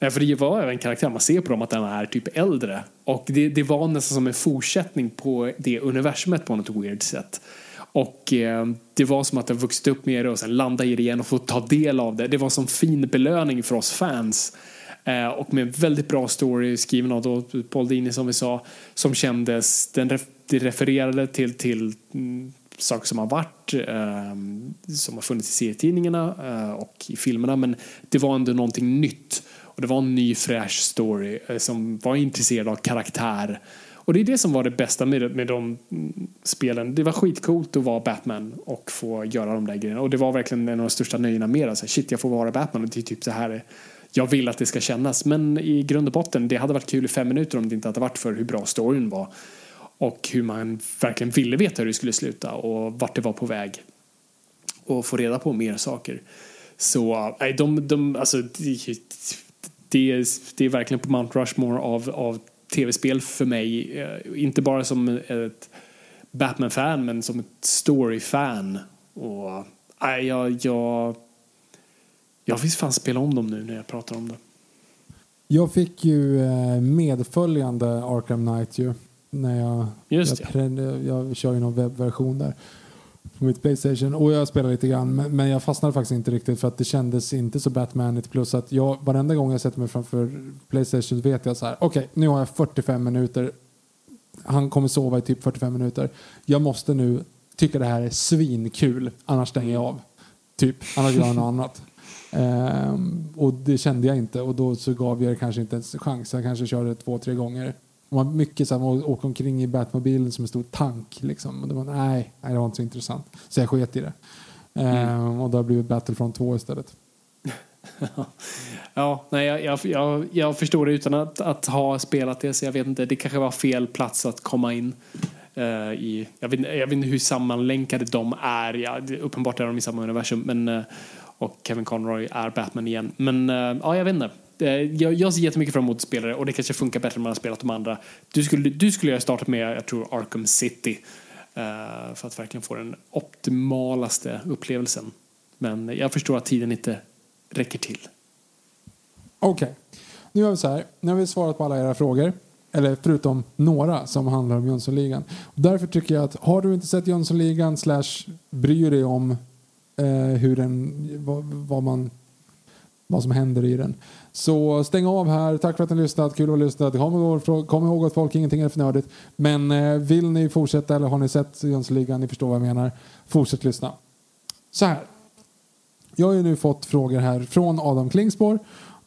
Speaker 2: För det var även karaktär, man ser på dem att den är typ äldre. Och det, det var nästan som en fortsättning på det universumet på något weird sätt. Och eh, det var som att ha vuxit upp med det och sen landa i det igen och få ta del av det. Det var som fin belöning för oss fans. Eh, och med en väldigt bra story skriven av då Paul Dini som vi sa. Som kändes, den ref, det refererade till, till mm, saker som har varit, eh, som har funnits i serietidningarna eh, och i filmerna. Men det var ändå någonting nytt. Och det var en ny fräsch story eh, som var intresserad av karaktär. Och det är det som var det bästa med, med de spelen. Det var skitcoolt att vara Batman och få göra de där grejerna. Och det var verkligen en av de största nöjena med det. Så här, Shit, jag får vara Batman. Och det är typ så här jag vill att det ska kännas. Men i grund och botten, det hade varit kul i fem minuter om det inte hade varit för hur bra storyn var. Och hur man verkligen ville veta hur det skulle sluta och vart det var på väg. Och få reda på mer saker. Så nej, de, de, alltså, det, det, är, det är verkligen på Mount Rushmore av, av tv-spel för mig. Eh, Inte bara som ett Batman-fan men som ett story-fan. Och nej, jag, jag, jag vill fan spela om dem nu när jag pratar om det.
Speaker 3: Jag fick ju eh, medföljande Arkham Knight ju. När jag,
Speaker 2: Just
Speaker 3: jag,
Speaker 2: det.
Speaker 3: pre- jag kör ju någon webbversion där på mitt Playstation. Och jag spelar lite grann men, jag fastnade faktiskt inte riktigt för att det kändes inte så Batmanigt plus. Att jag varenda gång jag sätter mig framför Playstation vet jag så här okej nu har jag 45 minuter. Han kommer sova i typ 45 minuter. Jag måste nu tycka det här är svinkul annars stänger jag av. Typ annars gör jag något annat. [laughs] Ehm, och det kände jag inte. Och då så gav jag det kanske inte ens en chans. Jag kanske körde två, tre gånger. Och man mycket så här, man åker omkring i Batmobilen som en stor tank liksom. Och det var, nej, nej, det var inte så intressant. Så jag sket i det. Ehm, och då har det blivit Battlefront 2 istället. [laughs]
Speaker 2: Ja, nej, jag, jag, jag, förstår det utan att, att ha spelat det så jag vet inte. Det kanske var fel plats att komma in. eh, i, jag, vet, jag vet inte hur sammanlänkade de är. Ja, det, uppenbart är de i samma universum. Men, eh, och Kevin Conroy är Batman igen. Men eh, ja, jag vet inte. Eh, jag, jag ser jättemycket fram emot spelare och det kanske funkar bättre när man har spelat de andra. Du skulle, du skulle ha startat med, jag tror, Arkham City. Uh, för att verkligen få den optimalaste upplevelsen. Men jag förstår att tiden inte räcker till.
Speaker 3: Okej. Okay. Nu gör vi så här. Nu har vi svarat på alla era frågor. Eller förutom några som handlar om Jönssonligan. Och Därför tycker jag att har du inte sett Jönssonligan slash bryr dig om eh, hur den, vad, vad, man, vad som händer i den. Så stäng av här. Tack för att ni har lyssnat. Kul att ha lyssnat. Kom ihåg, kom ihåg att folk ingenting är för nördigt. Men eh, vill ni fortsätta eller har ni sett Jönssonligan, ni förstår vad jag menar. Fortsätt lyssna. Så här. Jag har ju nu fått frågor här från Adam Klingspor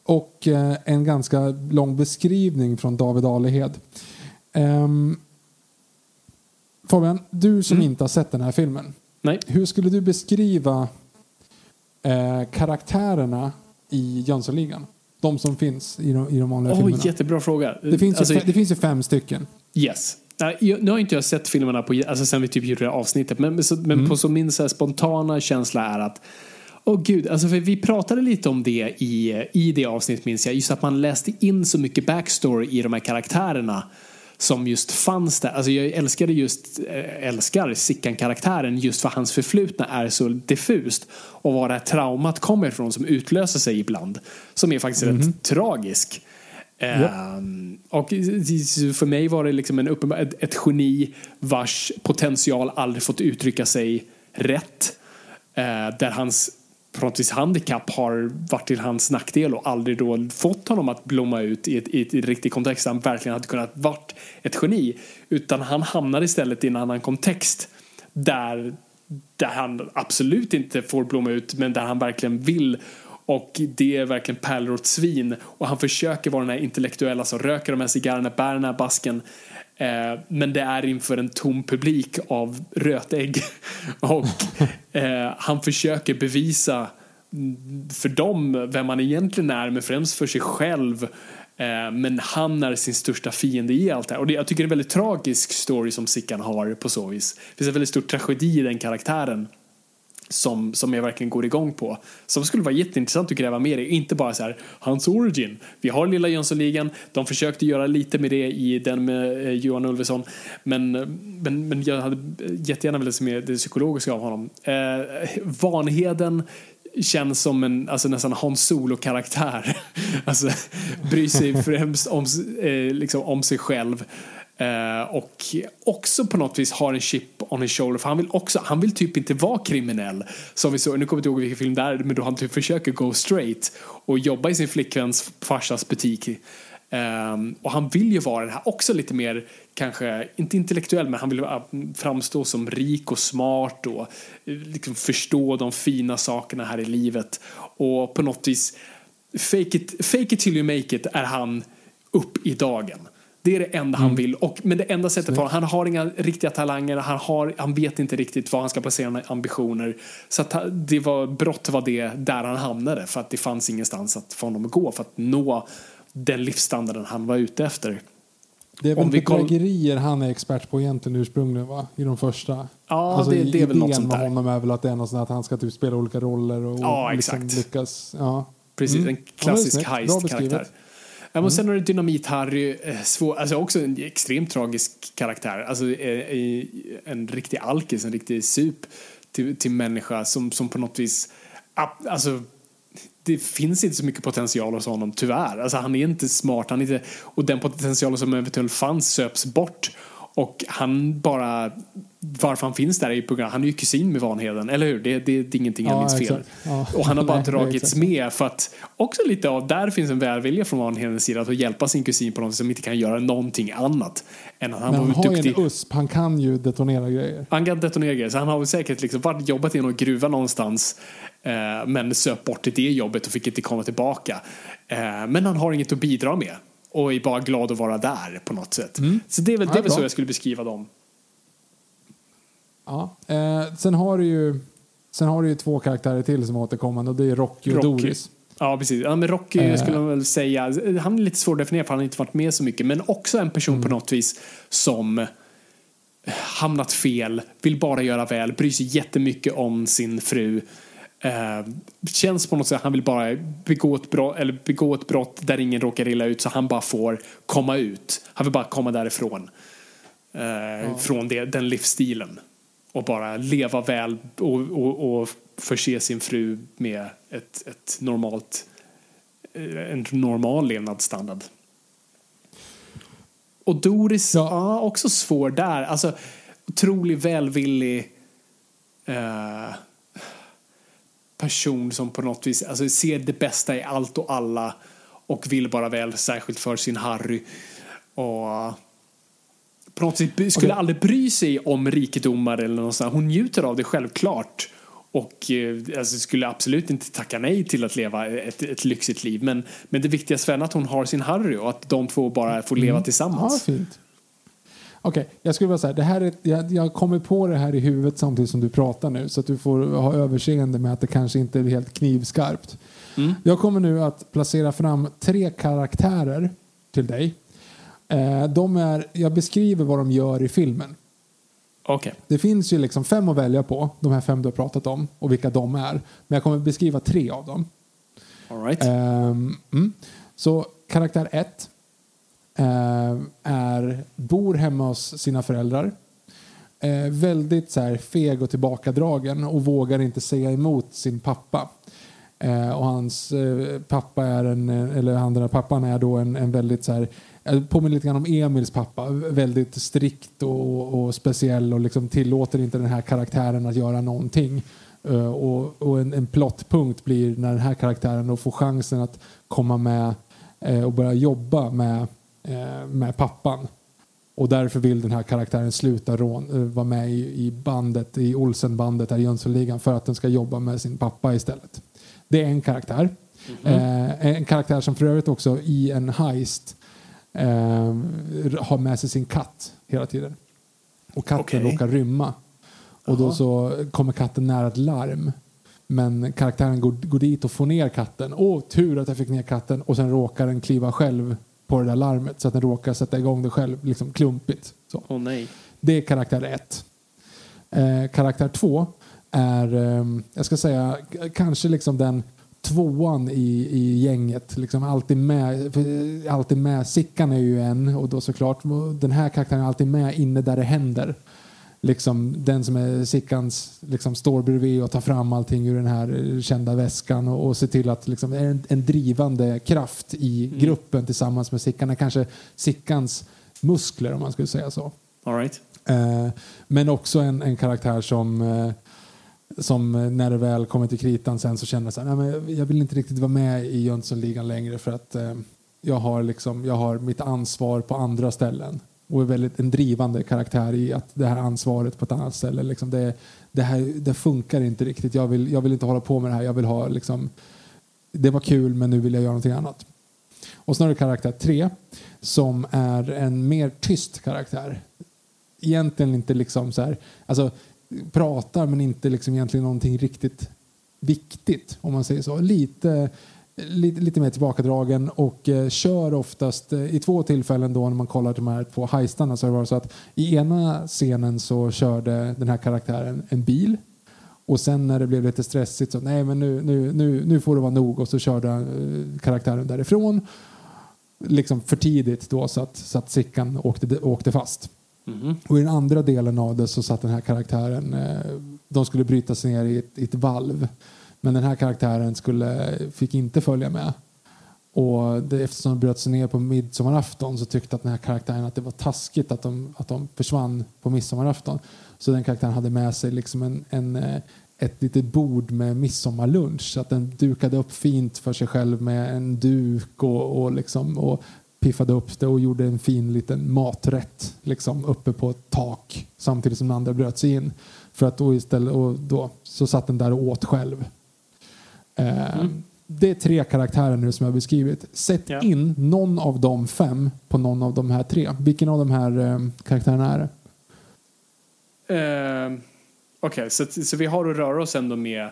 Speaker 3: och eh, en ganska lång beskrivning från David Alehed. Ehm, Fabian, du som
Speaker 2: Mm.
Speaker 3: inte har sett den här filmen.
Speaker 2: Nej.
Speaker 3: Hur skulle du beskriva eh, karaktärerna i Jönssonligan? De som finns i de, i de vanliga
Speaker 2: Oj,
Speaker 3: filmerna.
Speaker 2: jättebra fråga.
Speaker 3: Det finns,
Speaker 2: Alltså,
Speaker 3: ju, det finns ju fem stycken.
Speaker 2: Yes. Jag- Nu har inte jag sett filmerna på, alltså sen vi typ gjorde det avsnittet, men, men, så, men
Speaker 3: Mm.
Speaker 2: på så min så spontana känsla är att Åh gud, alltså för vi pratade lite om det i, i det avsnittet minns jag. Just att man läste in så mycket backstory i de här karaktärerna som just fanns där. Alltså jag älskade just, äh, älskar Sickan-karaktären just för hans förflutna är så diffust. Och var det här traumat kommer ifrån som utlöser sig ibland. Som är faktiskt rätt tragisk. Ehm, och för mig var det liksom en uppenbar, ett, ett geni vars potential aldrig fått uttrycka sig rätt. Eh, där hans på något vis handikapp har varit till hans nackdel och aldrig då fått honom att blomma ut i, ett, i, ett, i riktig kontext där han verkligen hade kunnat varit ett geni. Utan han hamnar istället i en annan kontext där, där han absolut inte får blomma ut men där han verkligen vill och det är verkligen pärlor åt svin. Och han försöker vara den här intellektuella som röker de här cigarrerna, bär den här basken. Eh, men det är inför en tom publik av rötägg. [laughs] och eh, han försöker bevisa för dem vem han egentligen är, men främst för sig själv. Eh, men han är sin största fiende i allt det här. Och det, jag tycker det är en väldigt tragisk story som Sickan har på så vis. Det finns en väldigt stor tragedi i den karaktären som, som jag verkligen går igång på. Som skulle vara jätteintressant att gräva mer i. Inte bara så här, hans origin. Vi har lilla Jönssonligan. De försökte göra lite med det i den med eh, Johan Ulveson. Men, eh, men, men jag hade jättegärna velat se mer det psykologiska av honom. Eh, Vanheden känns som en alltså nästan Hans Solo-karaktär. [laughs] alltså, bryr sig främst om, eh, liksom, om sig själv. Eh, och också på något vis har en chip on his shoulder för han vill också, han vill typ inte vara kriminell. Som vi såg, nu kommer jag inte ihåg vilken film det är, men då han typ försöker go straight och jobba i sin flickväns farsas butik. Um, och han vill ju vara den här också lite mer, kanske, inte intellektuell, men han vill äh, framstå som rik och smart och eh, liksom förstå de fina sakerna här i livet. Och på något vis, fake it, fake it till you make it är han upp i dagen. Det är det enda han vill. Och, men det enda sättet var, han har inga riktiga talanger, han, har, han vet inte riktigt var han ska placera sina ambitioner. Så det var, brott var det där han hamnade för att det fanns ingenstans att få honom att gå för att nå den livsstandarden han var ute efter.
Speaker 3: Det är väl bedrägerier han är expert på egentligen ursprungligen va? I de första.
Speaker 2: Ja, det- det är väl något sånt
Speaker 3: med
Speaker 2: där.
Speaker 3: honom är väl att det är något sånt att han ska typ spela olika roller och
Speaker 2: Ja,
Speaker 3: liksom
Speaker 2: exakt.
Speaker 3: lyckas. Ja.
Speaker 2: Precis,
Speaker 3: Mm.
Speaker 2: en
Speaker 3: Ja,
Speaker 2: klassisk.
Speaker 3: Bra
Speaker 2: heist-karaktär. Ja, men sen har du Dynamit-Harry, eh, alltså också en extremt tragisk karaktär. Alltså eh, eh, en riktig alkis, en riktig sup till, till människa som, som på något vis, alltså det finns inte så mycket potential hos honom, tyvärr. Alltså, han är inte smart, han är inte, och den potentialen som eventuellt fanns söps bort. Och han bara, varför han finns där i programmet, han är ju kusin med Vanheden, eller hur? Det, det, det är ingenting jag
Speaker 3: Ja,
Speaker 2: minns fel.
Speaker 3: Ja.
Speaker 2: Och han har bara
Speaker 3: Nej,
Speaker 2: dragits
Speaker 3: exakt.
Speaker 2: med för att också lite av, där finns en välvilja från Vanhedens sida att hjälpa sin kusin på något som inte kan göra någonting annat än att han
Speaker 3: Men han har ju
Speaker 2: duktig.
Speaker 3: en USP, han kan ju detonera grejer.
Speaker 2: Han kan detonera grejer, så han har väl säkert liksom varit, jobbat i någon gruva någonstans eh, men söp bort det jobbet och fick inte komma tillbaka. Eh, men han har inget att bidra med och är bara glad att vara där på något sätt. Så det är väl,
Speaker 3: Ja,
Speaker 2: det är väl så jag skulle beskriva dem.
Speaker 3: Ja. Eh, sen, har du ju, sen har du ju två karaktärer till som är återkommande och det är Rocky och
Speaker 2: Rocky.
Speaker 3: Doris.
Speaker 2: Ja, precis. Ja, men Rocky
Speaker 3: Eh.
Speaker 2: skulle man väl säga, han är lite svår att definiera för han har inte varit med så mycket, men också en person
Speaker 3: Mm.
Speaker 2: på något vis som hamnat fel, vill bara göra väl, bryr sig jättemycket om sin fru. Eh, känns på något sätt han vill bara begå ett, brott, eller begå ett brott där ingen råkar illa ut så han bara får komma ut. Han vill bara komma därifrån. Eh, ja. Från det, den livsstilen. Och bara leva väl och, och, och förse sin fru med ett, ett normalt, eh, en normal levnadsstandard. Och Doris, ja. ja också svår där. Alltså, otroligt välvillig eh, person som på något vis alltså, ser det bästa i allt och alla och vill bara väl, särskilt för sin Harry. Och på något sätt skulle okay. aldrig bry sig om rikedomar eller något sånt. Hon njuter av det självklart. Och eh, alltså, skulle absolut inte tacka nej till att leva ett, ett lyxigt liv. Men, men det viktigaste är att hon har sin Harry och att de två bara får leva mm. tillsammans.
Speaker 3: Ja, fint. Okej, okay, jag skulle bara säga, det här är, jag, jag kommer på det här i huvudet samtidigt som du pratar nu så att du får ha överseende med att det kanske inte är helt knivskarpt. Mm. Jag kommer nu att placera fram tre karaktärer till dig. Eh, de är, jag beskriver vad de gör i filmen.
Speaker 2: Okay.
Speaker 3: Det finns ju liksom fem att välja på, de här fem du har pratat om och vilka de är. Men jag kommer beskriva tre av dem.
Speaker 2: All right.
Speaker 3: Um, mm. Så karaktär ett uh, är, bor hemma hos sina föräldrar. Uh, väldigt så här, feg och tillbakadragen och vågar inte säga emot sin pappa. Uh, och hans pappa är en, eller han den pappan är då en, en väldigt så här, jag påminner lite grann om Emils pappa. Väldigt strikt och, och speciell och liksom tillåter inte den här karaktären att göra någonting. Uh, och, och en, en plottpunkt blir när den här karaktären då får chansen att komma med uh, och börja jobba med, uh, med pappan. Och därför vill den här karaktären sluta rån, vara med i, i bandet, i Olsenbandet i Jönssonligan för att den ska jobba med sin pappa istället. Det är en karaktär. Mm -hmm. en karaktär som för övrigt också i en heist eh, har med sig sin katt hela tiden. Och katten okay. råkar rymma. Och då så kommer katten nära ett larm. Men karaktären går, går dit och får ner katten. Åh, tur att jag fick ner katten. Och sen råkar den kliva själv på det där larmet så att den råkar sätta igång det själv, liksom klumpigt. Så.
Speaker 2: Oh, nej.
Speaker 3: Det är karaktär ett. Eh, karaktär två är, eh, jag ska säga, kanske liksom den tvåan i, i gänget. Liksom alltid med, alltid med. Sickan är ju en och då såklart den här karaktären är alltid med inne där det händer. Liksom den som är Sickans liksom står bredvid och tar fram allting ur den här kända väskan och, och ser till att liksom är en, en drivande kraft i mm. gruppen tillsammans med Sickan. är kanske Sickans muskler om man skulle säga så.
Speaker 2: All right.
Speaker 3: Eh, men också en, en karaktär som eh, som eh, när det väl kommer till kritan sen så känner jag att jag vill inte riktigt vara med i Jönssonligan längre för att eh, jag, har liksom, jag har mitt ansvar på andra ställen och är väldigt en drivande karaktär i att det här ansvaret på ett annat ställe liksom det, det, här, det funkar inte riktigt. Jag vill, jag vill inte hålla på med det här. Jag vill ha liksom, det var kul men nu vill jag göra någonting annat. Och sen har du karaktär tre som är en mer tyst karaktär. Egentligen inte liksom så här, alltså pratar men inte liksom egentligen någonting riktigt viktigt om man säger så. Lite, lite, lite mer tillbakadragen och eh, kör oftast eh, i två tillfällen då när man kollar de här två heistarna så har det varit så att i ena scenen så körde den här karaktären en bil och sen när det blev lite stressigt så nej men nu, nu, nu, nu får det vara nog och så körde eh, karaktären därifrån liksom för tidigt då så att, så att Sickan åkte, åkte fast. Mm. Och i den andra delen av det så satt den här karaktären, eh, de skulle bryta sig ner i ett, i ett valv. Men den här karaktären skulle, fick inte följa med. Och det, eftersom de bröt sig ner på midsommarafton så tyckte att den här karaktären att det var taskigt att de, att de försvann på midsommarafton. Så den karaktären hade med sig liksom en, en, eh, ett litet bord med midsommarlunch. Så att den dukade upp fint för sig själv med en duk och, och, liksom, och piffade upp det och gjorde en fin liten maträtt liksom, uppe på ett tak samtidigt som den andra bröt sig in. För att då istället, och då, så satt den där och åt själv. Eh, mm. Det är tre karaktärer nu som jag har beskrivit. Sätt ja. in någon av de fem på någon av de här tre. Vilken av de här eh, karaktärerna är det?
Speaker 2: Uh, Okej, okay, så, så vi har att röra oss ändå med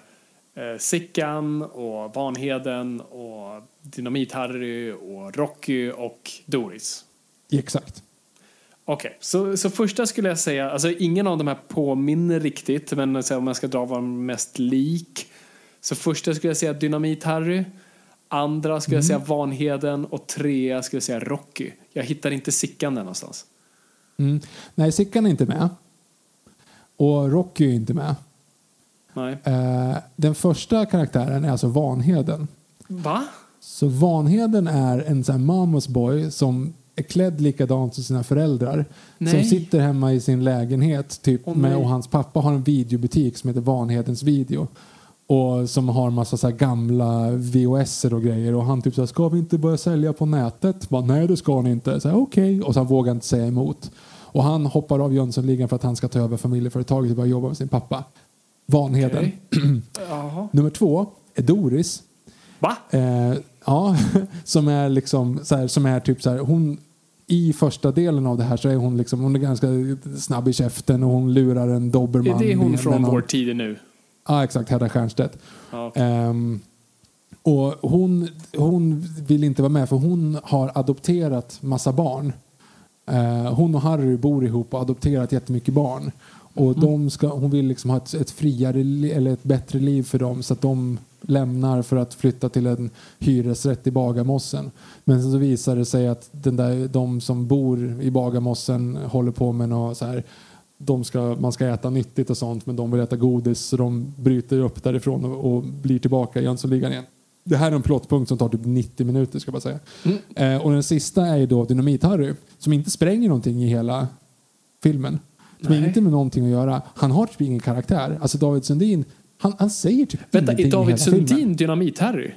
Speaker 2: eh, Sickan och Vanheden och Dynamit-Harry och Rocky och Doris.
Speaker 3: Exakt.
Speaker 2: Okej, så, så första skulle jag säga, alltså ingen av de här påminner riktigt, men så om jag ska dra vad de mest lik. Så första skulle jag säga Dynamit-Harry, andra skulle jag säga Vanheden och trea skulle jag säga Rocky. Jag hittar inte Sickan där någonstans.
Speaker 3: Mm. Nej, Sickan är inte med. Och Rocky är inte med. Eh, den första karaktären är alltså Vanheden.
Speaker 2: Va?
Speaker 3: Så Vanheden är en sån här mamas boy som är klädd likadant som sina föräldrar.
Speaker 2: Nej.
Speaker 3: Som sitter hemma i sin lägenhet typ,
Speaker 2: Åh,
Speaker 3: med, och hans pappa har en videobutik som heter Vanhedens video. Och som har massa så gamla VHS och grejer. Och han typ så här, ska vi inte börja sälja på nätet? Bara, Nej det ska ni inte. Okej. Och så han vågar inte säga emot. Och han hoppar av Jönssonligan för att han ska ta över familjeföretaget och börja jobba med sin pappa. Vanheden.
Speaker 2: Jaha.
Speaker 3: Nummer två är Doris.
Speaker 2: Va?
Speaker 3: Eh, ja, [laughs] som är liksom så här, som är typ så här, hon i första delen av det här så är hon liksom, hon är ganska snabb i käften och hon lurar en dobermann.
Speaker 2: Är det hon från vår tid nu?
Speaker 3: Ja, exakt, Hedda Stiernstedt.
Speaker 2: Ja, okej.
Speaker 3: Ehm, och hon, hon vill inte vara med för hon har adopterat massa barn. Eh, hon och Harry bor ihop och har adopterat jättemycket barn. Och de ska, hon vill liksom ha ett, ett friare eller ett bättre liv för dem så att de lämnar för att flytta till en hyresrätt i Bagarmossen. Men så visar det sig att den där, de som bor i Bagarmossen håller på med något så här de ska, man ska äta nyttigt och sånt men de vill äta godis så de bryter upp därifrån och, och blir tillbaka i Jönssonligan igen. Det här är en plottpunkt som tar typ 90 minuter ska jag säga. Eh, och den sista är ju då Dynamit-Harry som inte spränger någonting i hela filmen. Som har inte med någonting att göra. Han har typ ingen karaktär. Alltså David Sundin, han, han säger typ
Speaker 2: Vänta,
Speaker 3: ingenting
Speaker 2: är David. Sundin Dynamit-Harry?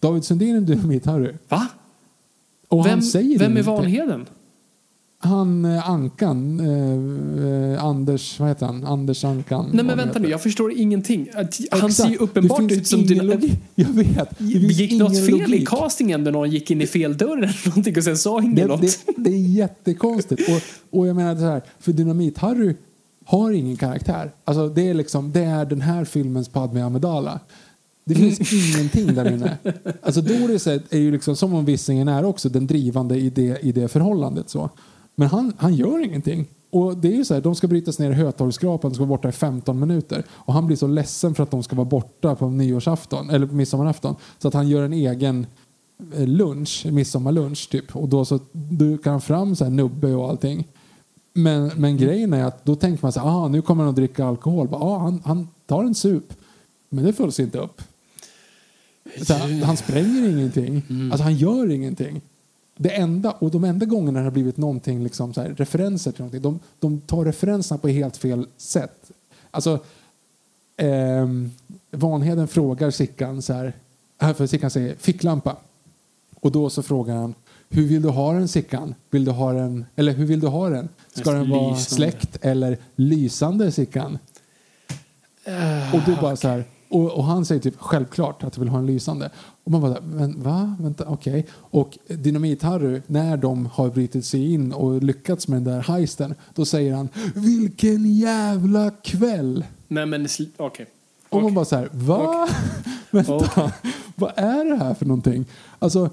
Speaker 3: David Sundin är Dynamit-Harry.
Speaker 2: Va?
Speaker 3: Och
Speaker 2: Vem,
Speaker 3: han säger
Speaker 2: vem är. Vanheden?
Speaker 3: Han eh, Ankan, eh, eh, Anders, vad heter han? Anders Ankan.
Speaker 2: Nej men vänta nu, jag förstår ingenting. Han ser ju
Speaker 3: Exakt.
Speaker 2: uppenbart ut som
Speaker 3: logik. Jag vet. Det
Speaker 2: Gick något fel i
Speaker 3: logik.
Speaker 2: castingen när någon gick in i fel dörr eller någonting och sen sa ingen
Speaker 3: Det,
Speaker 2: något?
Speaker 3: det, det är jättekonstigt. Och, och jag menar så här, för Dynamit-Harry har ingen karaktär. Alltså det är liksom, det är den här filmens Padme Amidala. Det finns ingenting där inne. Alltså Doris är, är ju liksom, som om Vissingen är också, den drivande i det, i det förhållandet. Så. Men han, han gör ingenting. Och det är ju så här, de ska brytas ner i Hötorgsskrapan, de ska vara borta i 15 minuter. Och han blir så ledsen för att de ska vara borta på nyårsafton, eller på midsommarafton. Så att han gör en egen eh, lunch, midsommarlunch typ. Och då så dukar han fram så här nubbe och allting. Men, men grejen är att då tänker man så här, ah, nu kommer han att dricka alkohol. Bara, ah, han, han tar en sup. Men det följs inte upp. Så han, spränger ingenting. Alltså han gör ingenting. Det enda, och de enda gångerna det har blivit någonting, liksom så här, referenser till någonting, de, de tar referenserna på helt fel sätt. Alltså, ehm, Vanheden frågar Sickan så här, äh, för Sickan säger ficklampa. Och då så frågar han, hur vill du ha den Sickan? Vill du ha den, eller hur vill du ha den? Ska den vara
Speaker 2: Lysande.
Speaker 3: släckt eller lysande Sickan? Och då bara så här, och, och han säger typ självklart att du vill ha en lysande. Och man bara, men va? Vänta, okej. Och Dynamit-Harry, när de har brutit sig in och lyckats med den där heisten, då säger han vilken jävla kväll!
Speaker 2: Nej men okej.
Speaker 3: Och man bara så här, va? [laughs] Vänta,
Speaker 2: Okej.
Speaker 3: vad är det här för någonting? Alltså,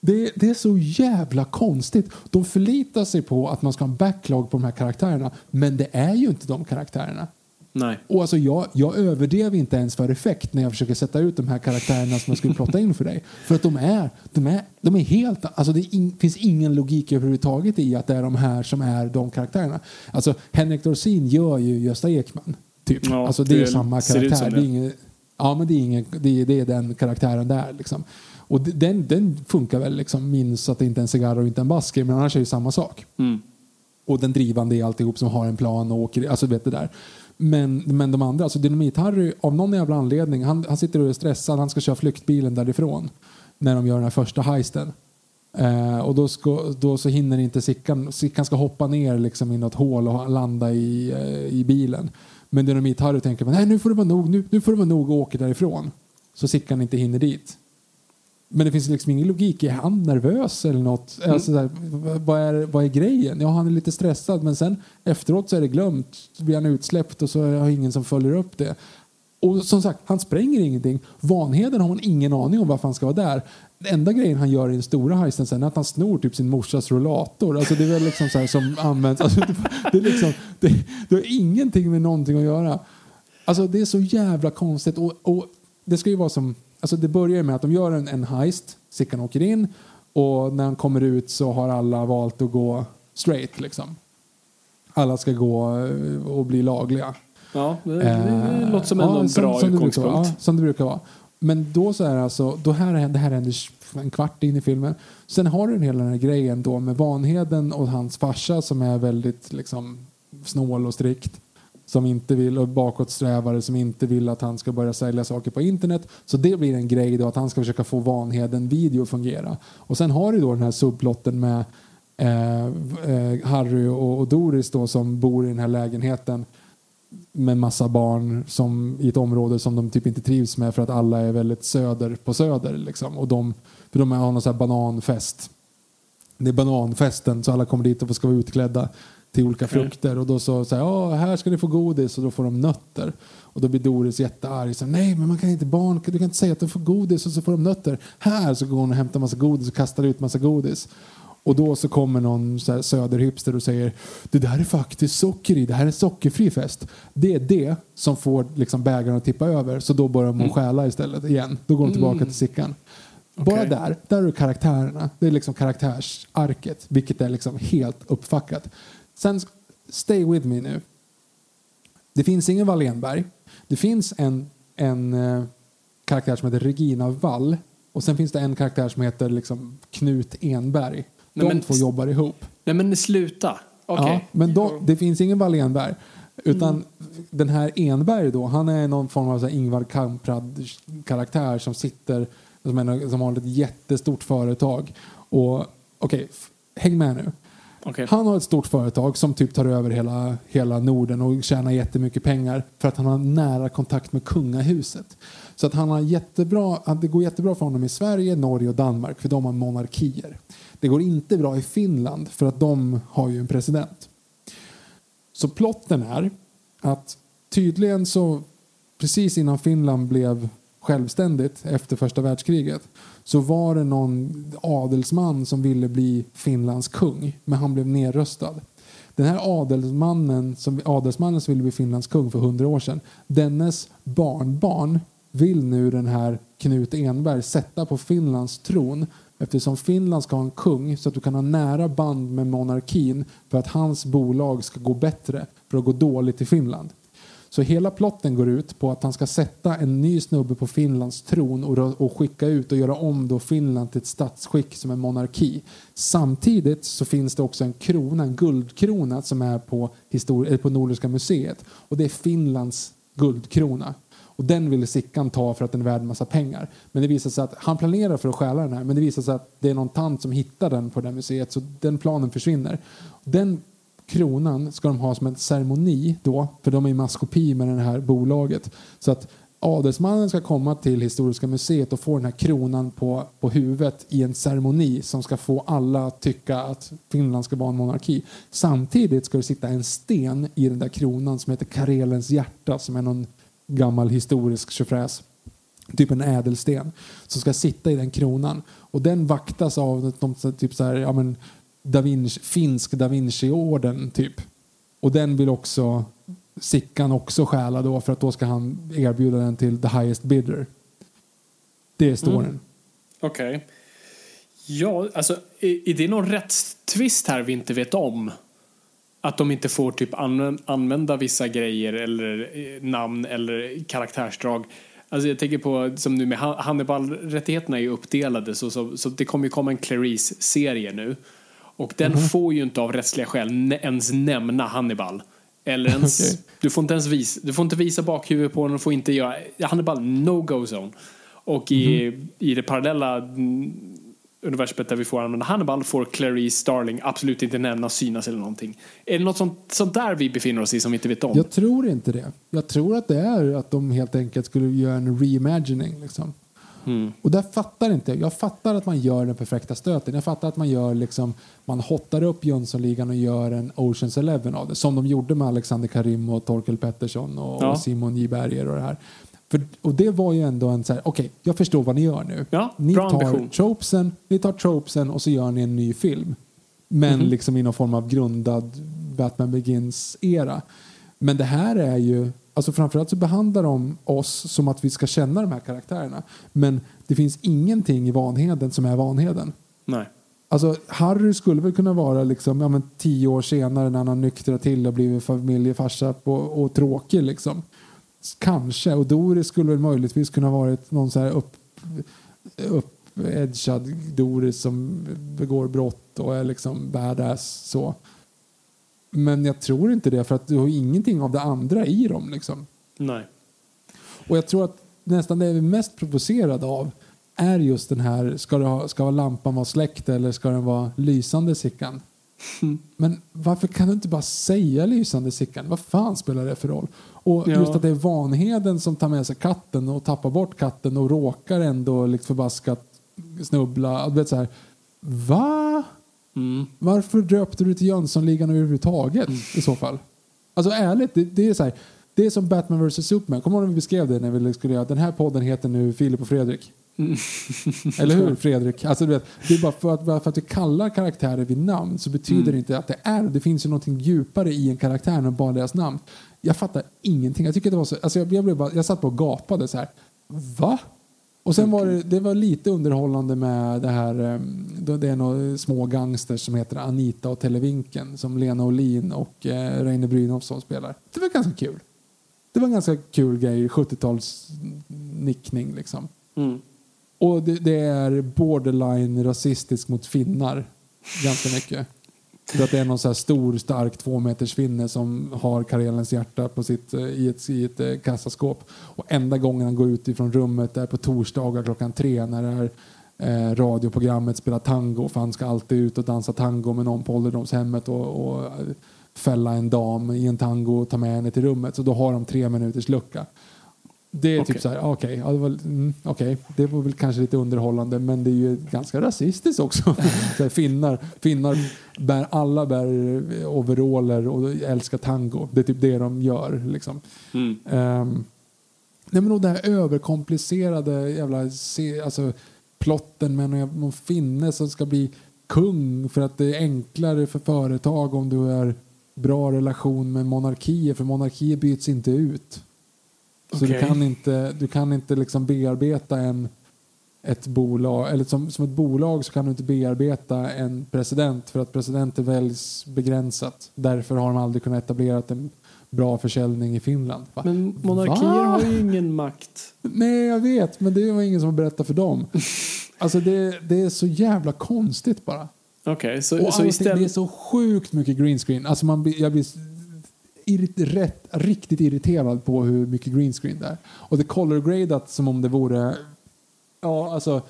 Speaker 3: det, det är så jävla konstigt. De förlitar sig på att man ska ha en backlog på de här karaktärerna, men det är ju inte de karaktärerna.
Speaker 2: Nej.
Speaker 3: Och alltså jag, jag överdrev inte ens för effekt när jag försöker sätta ut de här karaktärerna som jag skulle [laughs] plotta in för dig. För att de är, de är, de är helt... Alltså det är in, finns ingen logik överhuvudtaget i att det är de här som är de karaktärerna. Alltså Henrik Dorsin gör ju Gösta Ekman. Typ.
Speaker 2: Ja,
Speaker 3: alltså det, är
Speaker 2: det
Speaker 3: samma
Speaker 2: ser ut
Speaker 3: karaktär.
Speaker 2: som
Speaker 3: Det är
Speaker 2: det.
Speaker 3: ingen, ja men det är, ingen, det, är, det är den karaktären där liksom. Och den, den funkar väl liksom minst att det inte är en cigarr och inte en basker men annars är det samma sak.
Speaker 2: Mm.
Speaker 3: Och den drivande är alltihop som har en plan och åker, alltså vet det där. Men, men de andra, alltså Dynamit-Harry, av någon jävla anledning, han, han sitter och är stressad, han ska köra flyktbilen därifrån. När de gör den här första heisten. Eh, och då, ska, då så hinner inte Sickan, Sickan ska hoppa ner liksom i något hål och landa i, eh, i bilen. Men Dynamit-Harry tänker, nej nu får det vara nog, nu, nu får det vara nog och åker därifrån. Så Sickan inte hinner dit. Men det finns liksom ingen logik. Är han nervös eller något? Alltså, där, vad, är, vad är grejen? Ja, han är lite stressad men sen efteråt så är det glömt. Så blir han utsläppt och så har ingen som följer upp det. Och som sagt, han spränger ingenting. Vanheden har man ingen aning om varför han ska vara där. den enda grejen han gör i den stora heisten sen är att han snor typ sin morsas rollator. Alltså det är väl liksom så här som används. Alltså det, det, är liksom, det, det har ingenting med någonting att göra. Alltså det är så jävla konstigt. Och, och det ska ju vara som, alltså det börjar med att de gör en, en heist, Sickan åker in och när han kommer ut så har alla valt att gå straight liksom. Alla ska gå eh, och bli lagliga.
Speaker 2: Ja, det, det
Speaker 3: Eh,
Speaker 2: låter som en
Speaker 3: ja,
Speaker 2: bra
Speaker 3: som det brukar
Speaker 2: utgångspunkt.
Speaker 3: vara. Ja, som det brukar vara. Men då så är det alltså, då här, det här händer en kvart in i filmen. Sen har du hela den här grejen då med Vanheden och hans farsa som är väldigt liksom snål och strikt. Som inte vill, och bakåtsträvare som inte vill att han ska börja sälja saker på internet. Så det blir en grej då att han ska försöka få Vanheden-video att fungera. Och sen har du då den här subplotten med eh, eh, Harry och, och Doris då som bor i den här lägenheten med massa barn som, i ett område som de typ inte trivs med för att alla är väldigt söder på söder. Liksom. Och de, för de har någon sån här bananfest. Det är bananfesten så alla kommer dit och ska vara utklädda till olika frukter. Och då så säger ja här ska ni få godis och då får de nötter. Och då blir Doris jättearg. Så, Nej men man kan inte barn, du kan inte säga att de får godis och så får de nötter. Här så går hon och hämtar massa godis och kastar ut massa godis. Och då så kommer någon så här söderhipster och säger det där är faktiskt socker i, det här är en sockerfri fest. Det är det som får liksom bägaren att tippa över så då börjar de stjäla istället igen. Då går de tillbaka till Sickan. Bara
Speaker 2: Okej.
Speaker 3: där, där du karaktärerna. Det är liksom karaktärsarket, vilket är liksom helt uppfackat. Sen, stay with me nu. Det finns ingen Wallenberg. Det finns en, en eh, karaktär som heter Regina Wall. Och sen finns det en karaktär som heter liksom Knut Enberg. De
Speaker 2: Nej, men-
Speaker 3: två jobbar ihop.
Speaker 2: Nej men sluta. Okej.
Speaker 3: Ja, men då, det finns ingen Wallenberg. Utan den här Enberg då, han är någon form av så Ingvar Kamprad-karaktär som sitter, som, är, som har ett jättestort företag. Och okej, f- häng med nu.
Speaker 2: Okay.
Speaker 3: Han har ett stort företag som typ tar över hela, hela Norden och tjänar jättemycket pengar för att han har nära kontakt med kungahuset. Så att han har jättebra, det går jättebra för honom i Sverige, Norge och Danmark för de har monarkier. Det går inte bra i Finland för att de har ju en president. Så plotten är att tydligen så precis innan Finland blev självständigt efter första världskriget så var det någon adelsman som ville bli Finlands kung men han blev nerröstad. Den här adelsmannen som, adelsmannen som ville bli Finlands kung för hundra år sedan dennes barnbarn vill nu den här Knut Enberg sätta på Finlands tron eftersom Finland ska ha en kung så att du kan ha nära band med monarkin för att hans bolag ska gå bättre för att gå dåligt i Finland. Så hela plotten går ut på att han ska sätta en ny snubbe på Finlands tron och, och skicka ut och göra om då Finland till ett statsskick som en monarki. Samtidigt så finns det också en krona, en guldkrona som är på, histori- eller på Nordiska museet. Och det är Finlands guldkrona. Och den ville Sickan ta för att den är värd en massa pengar. Men det visar sig att han planerar för att stjäla den här men det visar sig att det är någon tant som hittar den på det här museet så den planen försvinner. Den kronan ska de ha som en ceremoni då, för de är i maskopi med det här bolaget. Så att adelsmannen ska komma till Historiska museet och få den här kronan på, på huvudet i en ceremoni som ska få alla att tycka att Finland ska vara en monarki. Samtidigt ska det sitta en sten i den där kronan som heter Karelens hjärta som är någon gammal historisk tjofräs typ en ädelsten som ska sitta i den kronan och den vaktas av de, typ så här, ja, men, da Vinci, finsk da Vinci-orden typ. Och den vill också Sickan också stjäla då för att då ska han erbjuda den till the highest bidder. Det är storyn. Mm.
Speaker 2: Okej. Ja, alltså är, är det någon rättstvist här vi inte vet om? Att de inte får typ använda vissa grejer eller eh, namn eller karaktärsdrag. Alltså jag tänker på som nu med Hannibal-rättigheterna är ju uppdelade så, så, så det kommer ju komma en Clarice-serie nu. Och den får ju inte av rättsliga skäl ens nämna Hannibal. Eller ens,
Speaker 3: Okej.
Speaker 2: du får inte ens visa, du får inte visa bakhuvudet på honom, du får inte göra, Hannibal no-go zone. Och i, i det parallella mm, universumet där vi får använda Hannibal får Clarice Starling absolut inte nämnas, synas eller någonting. Är det något sånt, sånt där vi befinner oss i som vi inte vet om?
Speaker 3: Jag tror inte det. Jag tror att det är att de helt enkelt skulle göra en reimagining. Liksom. Och där fattar inte jag. fattar att man gör den perfekta stöten. Jag fattar att man gör liksom, man hottar upp Jönssonligan och gör en Oceans Eleven av det. Som de gjorde med Alexander Karim och Torkel Pettersson och,
Speaker 2: Ja.
Speaker 3: och Simon J Berger och det här. För, och det var ju ändå en så här, okej, jag förstår vad ni gör nu.
Speaker 2: Ja,
Speaker 3: ni, tar
Speaker 2: ambition.
Speaker 3: tropesen, ni tar tropesen och så gör ni en ny film. Men
Speaker 2: Mhm.
Speaker 3: liksom i någon form av grundad Batman Begins-era. Men det här är ju, alltså framförallt så behandlar de oss som att vi ska känna de här karaktärerna. Men det finns ingenting i Vanheden som är Vanheden.
Speaker 2: Nej.
Speaker 3: Alltså Harry skulle väl kunna vara liksom, ja, men tio år senare när han har nyktrat till och blivit familjefarsa på, och tråkig liksom. Kanske. Och Doris skulle väl möjligtvis kunna varit någon så här upp, uppedgad Doris som begår brott och är liksom badass så. Men jag tror inte det för att du har ingenting av det andra i dem liksom.
Speaker 2: Nej.
Speaker 3: Och jag tror att nästan det vi är mest provocerade av är just den här, ska, ha, ska lampan vara släckt eller ska den vara lysande Sickan? [laughs] Men varför kan du inte bara säga lysande Sickan? Vad fan spelar det för roll? Och
Speaker 2: Ja.
Speaker 3: just att det är Vanheden som tar med sig katten och tappar bort katten och råkar ändå liksom förbaskat snubbla. Du vet så här, va? Varför döpte du till Jönssonligan överhuvudtaget i så fall? Alltså ärligt, det, det är så här. Det är som Batman vs Superman. Kommer du ihåg när vi beskrev det när vi skulle göra den här podden heter nu Filip och Fredrik? [laughs] Eller hur [laughs] Fredrik? Alltså, du vet, det är bara för att, bara för att vi kallar karaktärer vid namn så betyder det inte att det är det. finns ju någonting djupare i en karaktär än bara deras namn. Jag fattar ingenting. Jag tycker det var så, alltså jag, jag, blev bara, jag satt bara och gapade så här. Va? Och sen var det, det var lite underhållande med det här, ehm, det är några små gangsters som heter Anita och Televinken som Lena Olin och eh, Reine Brynolfsson spelar. Det var ganska kul. Det var en ganska kul grej, 70-tals nickning liksom.
Speaker 2: Mm.
Speaker 3: Och det, det är borderline rasistiskt mot finnar ganska mycket. För att det är någon så här stor, stark tvåmetersfinne som har Karelens hjärta på sitt, eh, i ett, i ett eh, kassaskåp. Och enda gången han går ut ifrån rummet är på torsdagar klockan tre när det här eh, radioprogrammet spelar tango. För han ska alltid ut och dansa tango med någon på ålderdomshemmet och, och eh, fälla en dam i en tango och ta med henne till rummet. Så då har de tre minuters lucka. Det är
Speaker 2: Okej.
Speaker 3: typ så här, okej, ja, det, var, mm, okej, det var väl kanske lite underhållande men det är ju ganska rasistiskt också. [laughs] så här, finnar, finnar bär, alla bär overaller och älskar tango. Det är typ det de gör. Liksom. Ehm, nej men och det här överkomplicerade jävla se, alltså, plotten med någon, någon finne som ska bli kung för att det är enklare för företag om du är bra relation med monarkier för monarkier byts inte ut. Så du kan inte, du kan inte liksom bearbeta en, ett bolag, eller som, som ett bolag så kan du inte bearbeta en president för att presidenter väljs begränsat. Därför har de aldrig kunnat etablera en bra försäljning i Finland. Va?
Speaker 2: Men monarkier
Speaker 3: Va?
Speaker 2: har ju ingen makt.
Speaker 3: Nej, jag vet, men det var ingen som berättade för dem. [laughs] Alltså det, det är så jävla konstigt bara.
Speaker 2: Okej, så,
Speaker 3: Och
Speaker 2: så
Speaker 3: allting, det är
Speaker 2: istället...
Speaker 3: så sjukt mycket green screen. Alltså man jag blir rätt, riktigt irriterad på hur mycket green screen det är. Och det är color gradat som om det vore... Ja, alltså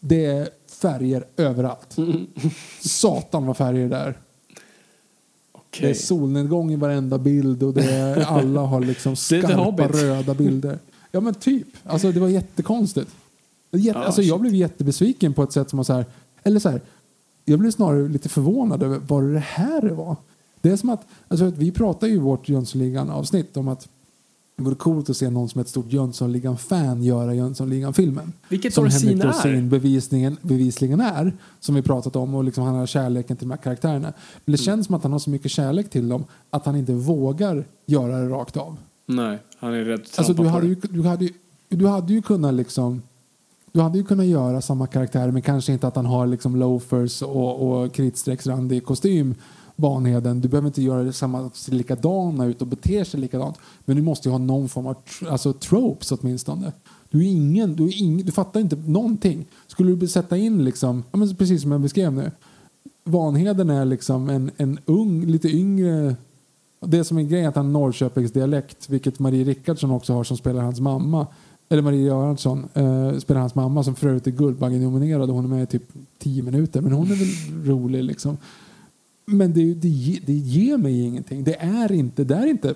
Speaker 3: det är färger överallt. [laughs] Satan vad färger det är. Det är solnedgång i varenda bild och det är, alla har liksom [laughs] skarpa röda bilder. Ja men typ. Alltså det var jättekonstigt. Jätte,
Speaker 2: Ah,
Speaker 3: alltså, jag blev jättebesviken på ett sätt som var så här, eller så här, jag blev snarare lite förvånad över vad det här var. Det är som att, alltså, att vi pratar ju i vårt Jönssonligan-avsnitt om att det vore coolt att se någon som är ett stort Jönssonligan-fan göra Jönssonligan-filmen.
Speaker 2: Vilket
Speaker 3: som
Speaker 2: Dorsin
Speaker 3: Henrik
Speaker 2: är.
Speaker 3: Dorsin bevisningen, bevisligen är, som vi pratat om, och liksom han har kärleken till de här karaktärerna. Men det
Speaker 2: Mm.
Speaker 3: känns som att han har så mycket kärlek till dem att han inte vågar göra det rakt av.
Speaker 2: Nej, han är rädd att
Speaker 3: Alltså, du, hade ju, du, hade ju, du hade ju kunnat liksom du hade ju kunnat göra samma karaktär men kanske inte att han har liksom loafers och, och kritstrecksrandig kostym Vanheden. Du behöver inte göra det samma, se likadana ut och bete sig likadant. Men du måste ju ha någon form av tr- alltså, tropes åtminstone. Du är ingen, du, är ingen, du fattar inte någonting. Skulle du sätta in liksom, ja, men precis som jag beskrev nu. Vanheden är liksom en, en ung, lite yngre det som är grejen är att han har Norrköpings dialekt, vilket Marie Rickardsson också har som spelar hans mamma. Eller Marie Göransson eh, spelar hans mamma som för övrigt är Guldbaggen-nominerad och hon är med i typ tio minuter. Men hon är väl rolig liksom. Men det, det, det ger mig ingenting. Det är inte, det är inte,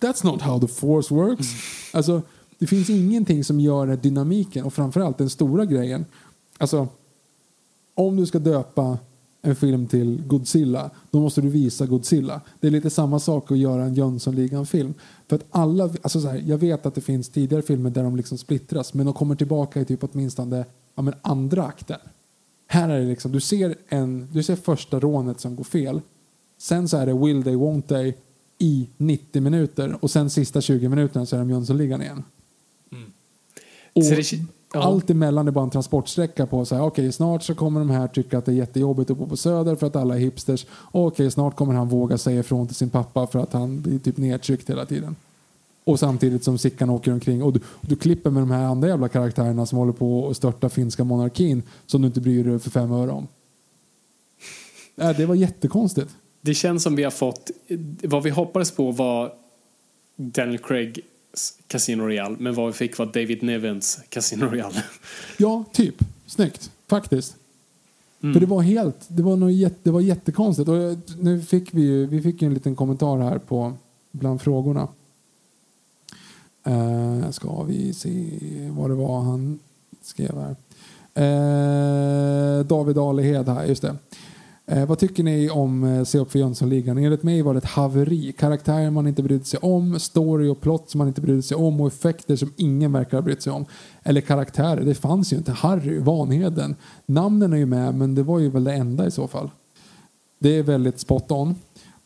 Speaker 3: that's not how the force works. Alltså, det finns ingenting som gör den dynamiken och framförallt den stora grejen. Alltså, om du ska döpa en film till Godzilla, då måste du visa Godzilla. Det är lite samma sak att göra en Jönssonligan-film. För att alla, alltså så här, jag vet att det finns tidigare filmer där de liksom splittras, men de kommer tillbaka i typ åtminstone ja, men andra akten. Här är det liksom, du ser, en, du ser första rånet som går fel. Sen så är det will they, won't they i 90 minuter och sen sista 20 minuterna så är de Jönssonligan igen. Och
Speaker 2: Så det- ja.
Speaker 3: allt emellan är bara en transportsträcka på så här, okej snart så kommer de här tycka att det är jättejobbigt att bo på Söder för att alla är hipsters. Okej snart kommer han våga säga ifrån till sin pappa för att han blir typ nedtryckt hela tiden. Och samtidigt som Sickan åker omkring och du, och du klipper med de här andra jävla karaktärerna som håller på att störta finska monarkin som du inte bryr dig för fem öre om. Äh, det var jättekonstigt.
Speaker 2: Det känns som vi har fått, vad vi hoppades på var Daniel Craigs Casino Royale, men vad vi fick var David Nevins Casino Royale. [laughs]
Speaker 3: Ja, typ. Snyggt. Faktiskt. För det var helt, det var, nog jätte, det var jättekonstigt. Och jag- nu fick vi ju, vi fick ju en liten kommentar här på bland frågorna. Uh, ska vi se vad det var han skrev här. Eh, David Alehed här, just det. Eh, vad tycker ni om eh, Se upp för Jönssonligan? Enligt mig var det ett haveri. Karaktärer man inte brydde sig om, story och plott som man inte brydde sig om och effekter som ingen verkar ha brytt sig om. Eller karaktärer, det fanns ju inte. Harry, Vanheden. Namnen är ju med men det var ju väl det enda i så fall. Det är väldigt spot on.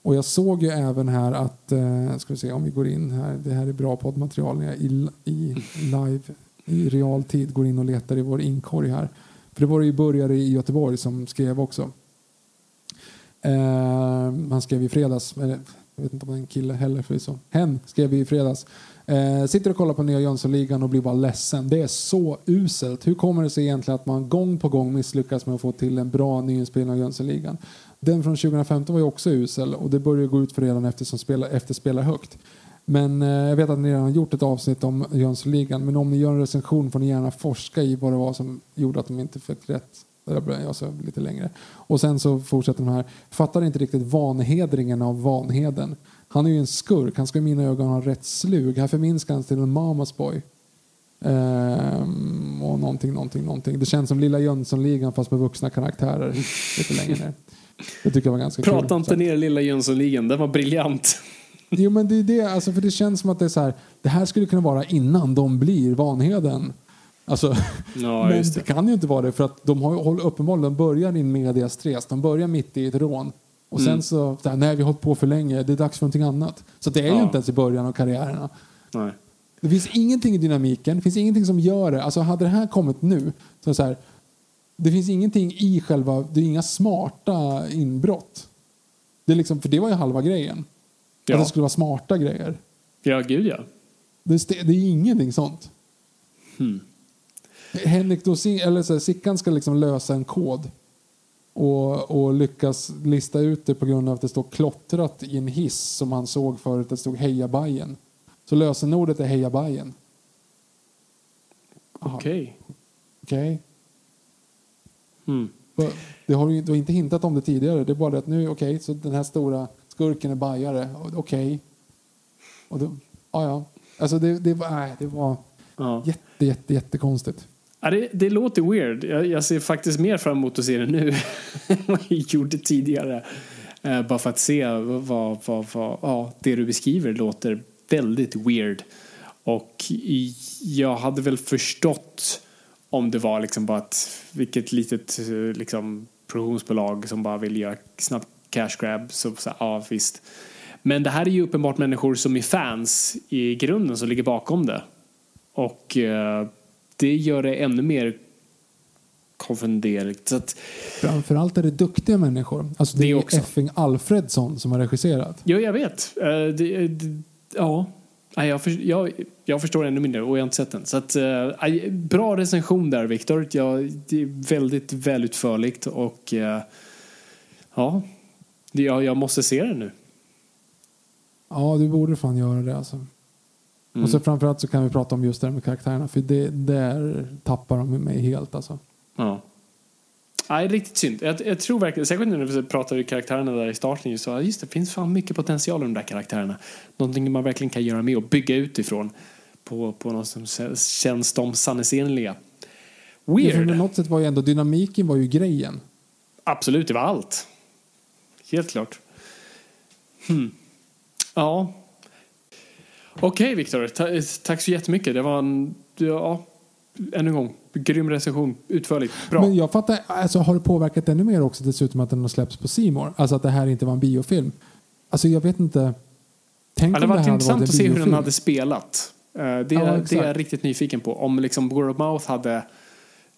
Speaker 3: Och jag såg ju även här att, eh, ska vi se om vi går in här, det här är bra poddmaterial när jag i, i live, i realtid går in och letar i vår inkorg här. För det var det ju börjare i Göteborg som skrev också. Eh, han skrev i fredags, eller jag vet inte om det är en kille heller förvisso. Hen skrev i fredags. Eh, sitter och kollar på nya Jönssonligan och blir bara ledsen. Det är så uselt. Hur kommer det sig egentligen att man gång på gång misslyckas med att få till en bra nyinspelning av Jönssonligan? Den från 2015 var ju också usel och det börjar gå ut för redan efter som spelar, efter spelar högt. Men eh, jag vet att ni redan har gjort ett avsnitt om Jönssonligan. Men om ni gör en recension får ni gärna forska i vad det var som gjorde att de inte fick rätt. Där jag så lite längre. Och sen så fortsätter de här. Fattar inte riktigt vanhedringen av Vanheden. Han är ju en skurk. Han ska i mina ögon ha rätt slug. Här förminskar han till en mamas boy. Ehm, och någonting, någonting, någonting. Det känns som Lilla Jönssonligan fast med vuxna karaktärer lite längre ner. Det tycker jag var ganska kul.
Speaker 2: Prata
Speaker 3: Så
Speaker 2: inte ner lilla Jönssonligan, den var briljant. [laughs]
Speaker 3: Jo men det är det, alltså för det känns som att det är så här, det här skulle kunna vara innan de blir Vanheden. Alltså,
Speaker 2: Ja, [laughs]
Speaker 3: men det.
Speaker 2: det.
Speaker 3: kan ju inte vara det för att de har ju uppenbarligen, börjar in medias tres, de börjar mitt i ett rån. Och sen
Speaker 2: Mm.
Speaker 3: så, här, nej vi har hållit på för länge, det är dags för någonting annat. Så det är ju
Speaker 2: Ja.
Speaker 3: inte ens i början av karriärerna.
Speaker 2: Nej.
Speaker 3: Det finns ingenting i dynamiken, det finns ingenting som gör det. Alltså hade det här kommit nu, så så här, det finns ingenting i själva, det är inga smarta inbrott. Det är liksom, för det var ju halva grejen.
Speaker 2: Ja.
Speaker 3: Att det skulle vara smarta grejer.
Speaker 2: Ja, gud ja.
Speaker 3: Det, det är ingenting sånt.
Speaker 2: Hmm.
Speaker 3: Henrik Dorsin, eller så här, Sickan ska liksom lösa en kod och, och lyckas lista ut det på grund av att det står klottrat i en hiss som han såg förut. Det stod Heja Bajen. Så lösenordet är Heja Bajen.
Speaker 2: Okej.
Speaker 3: Okej.
Speaker 2: Mm.
Speaker 3: Det har du, inte hintat om det tidigare. Det är bara det att nu, okej, så den här stora skurken är bajare. Okej. Och då, ja, ja. Alltså det, det, var, nej, det var
Speaker 2: Ja.
Speaker 3: jätte, jätte, jättekonstigt.
Speaker 2: Ja, det, det låter weird. Jag, jag ser faktiskt mer fram emot att se det nu [laughs] än vad jag gjorde tidigare. Eh, bara för att se vad, vad, vad ja, det du beskriver låter väldigt weird. Och jag hade väl förstått om det var liksom bara ett vilket litet eh, liksom, produktionsbolag som bara vill göra snabbt cash grab. Så, så ja, visst. Men det här är ju uppenbart människor som är fans i grunden som ligger bakom det. Och eh, det gör det ännu mer konfunderligt. Så att,
Speaker 3: Framförallt är det duktiga människor. Alltså det,
Speaker 2: Det
Speaker 3: är
Speaker 2: också.
Speaker 3: Effing Alfredsson som har regisserat.
Speaker 2: jo, jag vet. Eh, det, det, ja, Nej, jag, för, jag, jag förstår ännu mindre och jag har inte sett den. Så att, eh, bra recension där, Viktor. Jag, det är väldigt välutförligt och eh, ja, det, jag, jag måste se den nu.
Speaker 3: Ja, du borde fan göra det alltså.
Speaker 2: Mm.
Speaker 3: Och så framförallt så kan vi prata om just det här med karaktärerna. För det, där tappar de mig helt alltså.
Speaker 2: Ja. Nej, riktigt synd. Jag, jag tror verkligen, särskilt när vi pratade karaktärerna där i starten, just, så, ja, just det, finns fan mycket potential i de där karaktärerna. Någonting man verkligen kan göra med och bygga utifrån på, på något som känns de sanningsenliga.
Speaker 3: Ja,
Speaker 2: Weird.
Speaker 3: på något sätt var ju ändå dynamiken var ju grejen.
Speaker 2: Absolut, det var allt. Helt klart. Hmm. Ja. Okej, Viktor. Ta tack så jättemycket. Det var en, ja, ännu en gång, grym recension. Utförligt. Bra.
Speaker 3: Men jag fattar, alltså har det påverkat ännu mer också dessutom att den har släppts på Simor? Alltså att det här inte var en biofilm? Alltså jag vet inte. Tänk
Speaker 2: ja, det
Speaker 3: om
Speaker 2: var
Speaker 3: det här
Speaker 2: intressant
Speaker 3: varit
Speaker 2: att se hur den hade spelat. Eh, Det,
Speaker 3: Ja,
Speaker 2: det är jag riktigt nyfiken på. Om liksom Word of Mouth hade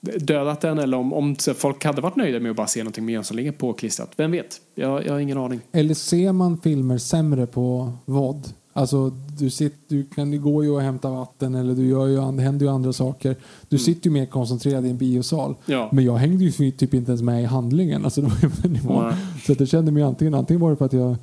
Speaker 2: dödat den eller om, om folk hade varit nöjda med att bara se någonting med Jönssonligan påklistrat. Vem vet? Jag, jag har ingen aning.
Speaker 3: Eller ser man filmer sämre på VOD? Alltså du, sitter, du kan ju gå ju och hämta vatten eller du gör ju, det händer ju andra saker. Du sitter ju mer koncentrerad i en biosal.
Speaker 2: Mm. Ja.
Speaker 3: Men jag hängde ju typ inte ens med i handlingen. Alltså, det var ju.
Speaker 2: Nej.
Speaker 3: Så jag kände mig antingen, antingen var det för att jag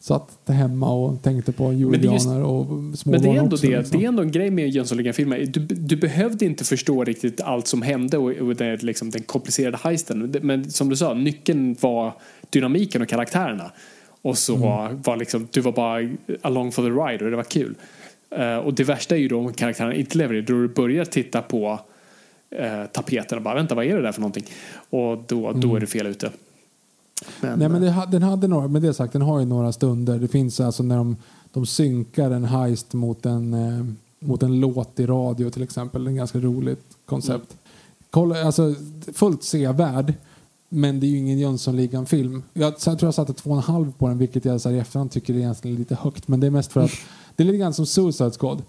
Speaker 3: satt hemma och tänkte på
Speaker 2: det
Speaker 3: julgranar och små
Speaker 2: Men det är ändå
Speaker 3: också,
Speaker 2: det.
Speaker 3: liksom.
Speaker 2: Det är ändå en grej med Jönssonligan-filmer. Du, du behövde inte förstå riktigt allt som hände och, och det, liksom, den komplicerade heisten. Men som du sa, nyckeln var dynamiken och karaktärerna. Och så
Speaker 3: Mm.
Speaker 2: var liksom, du var bara along for the ride och det var kul. Eh, och det värsta är ju då om karaktärerna inte lever det. Då du börjar titta på uh, tapeten och bara vänta vad är det där för någonting? Och då, då är du fel ute. Men,
Speaker 3: Mm. Nej, men det, den hade några, med det sagt, den har ju några stunder. Det finns alltså när de, de synkar en heist mot en, eh, mot en låt i radio till exempel. Det är ett ganska roligt koncept. Kolla, alltså, fullt sevärd. Men det är ju ingen Jönssonligan-film. Jag, jag tror jag satte två och en halv på den, vilket jag så här, i efterhand tycker är egentligen lite högt. Men det är mest för att det är lite grann som Suicide Squad.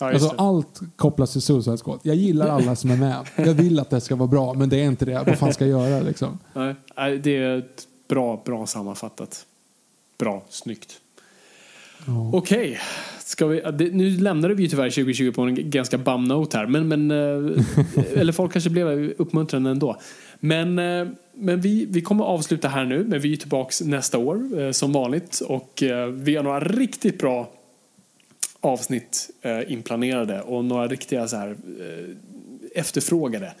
Speaker 2: ja,
Speaker 3: Alltså, allt kopplas till Suicide Squad. Jag gillar [laughs] alla som är med. Jag vill att det ska vara bra, men det är inte det. Vad fan ska jag göra liksom?
Speaker 2: Nej, det är ett bra, bra sammanfattat. Bra, snyggt. Okej, ska vi, det, nu lämnade vi ju tyvärr 2020 på en ganska bum note här. Men, men, eh, [laughs] eller folk kanske blev uppmuntrande ändå. Men, eh, men vi, vi kommer avsluta här nu, men vi är tillbaka nästa år eh, som vanligt. Och eh, vi har några riktigt bra avsnitt inplanerade och några riktiga så här, efterfrågade.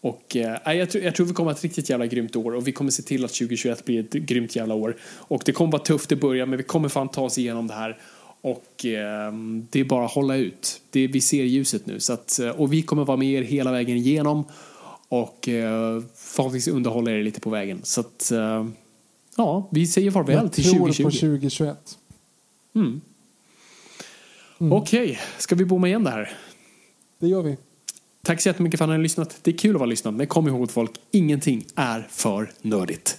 Speaker 2: Och eh, jag, tror, jag tror vi kommer att ha ett riktigt jävla grymt år och vi kommer se till att 2021 blir ett grymt jävla år. Och det kommer vara tufft i början men vi kommer fan ta oss igenom det här. Och eh, det är bara att hålla ut. Det, vi ser ljuset nu. Så att, och vi kommer vara med er hela vägen igenom. Och eh, förhoppningsvis underhålla er lite på vägen. Så att, eh, ja, vi säger farväl
Speaker 3: Jag
Speaker 2: till
Speaker 3: tror
Speaker 2: 2020.
Speaker 3: på 2021.
Speaker 2: Mm. Okej, ska vi bomma igen det här?
Speaker 3: Det gör vi.
Speaker 2: Tack så jättemycket för att ni har lyssnat. Det är kul att vara lyssnad, men kom ihåg folk, ingenting är för nördigt.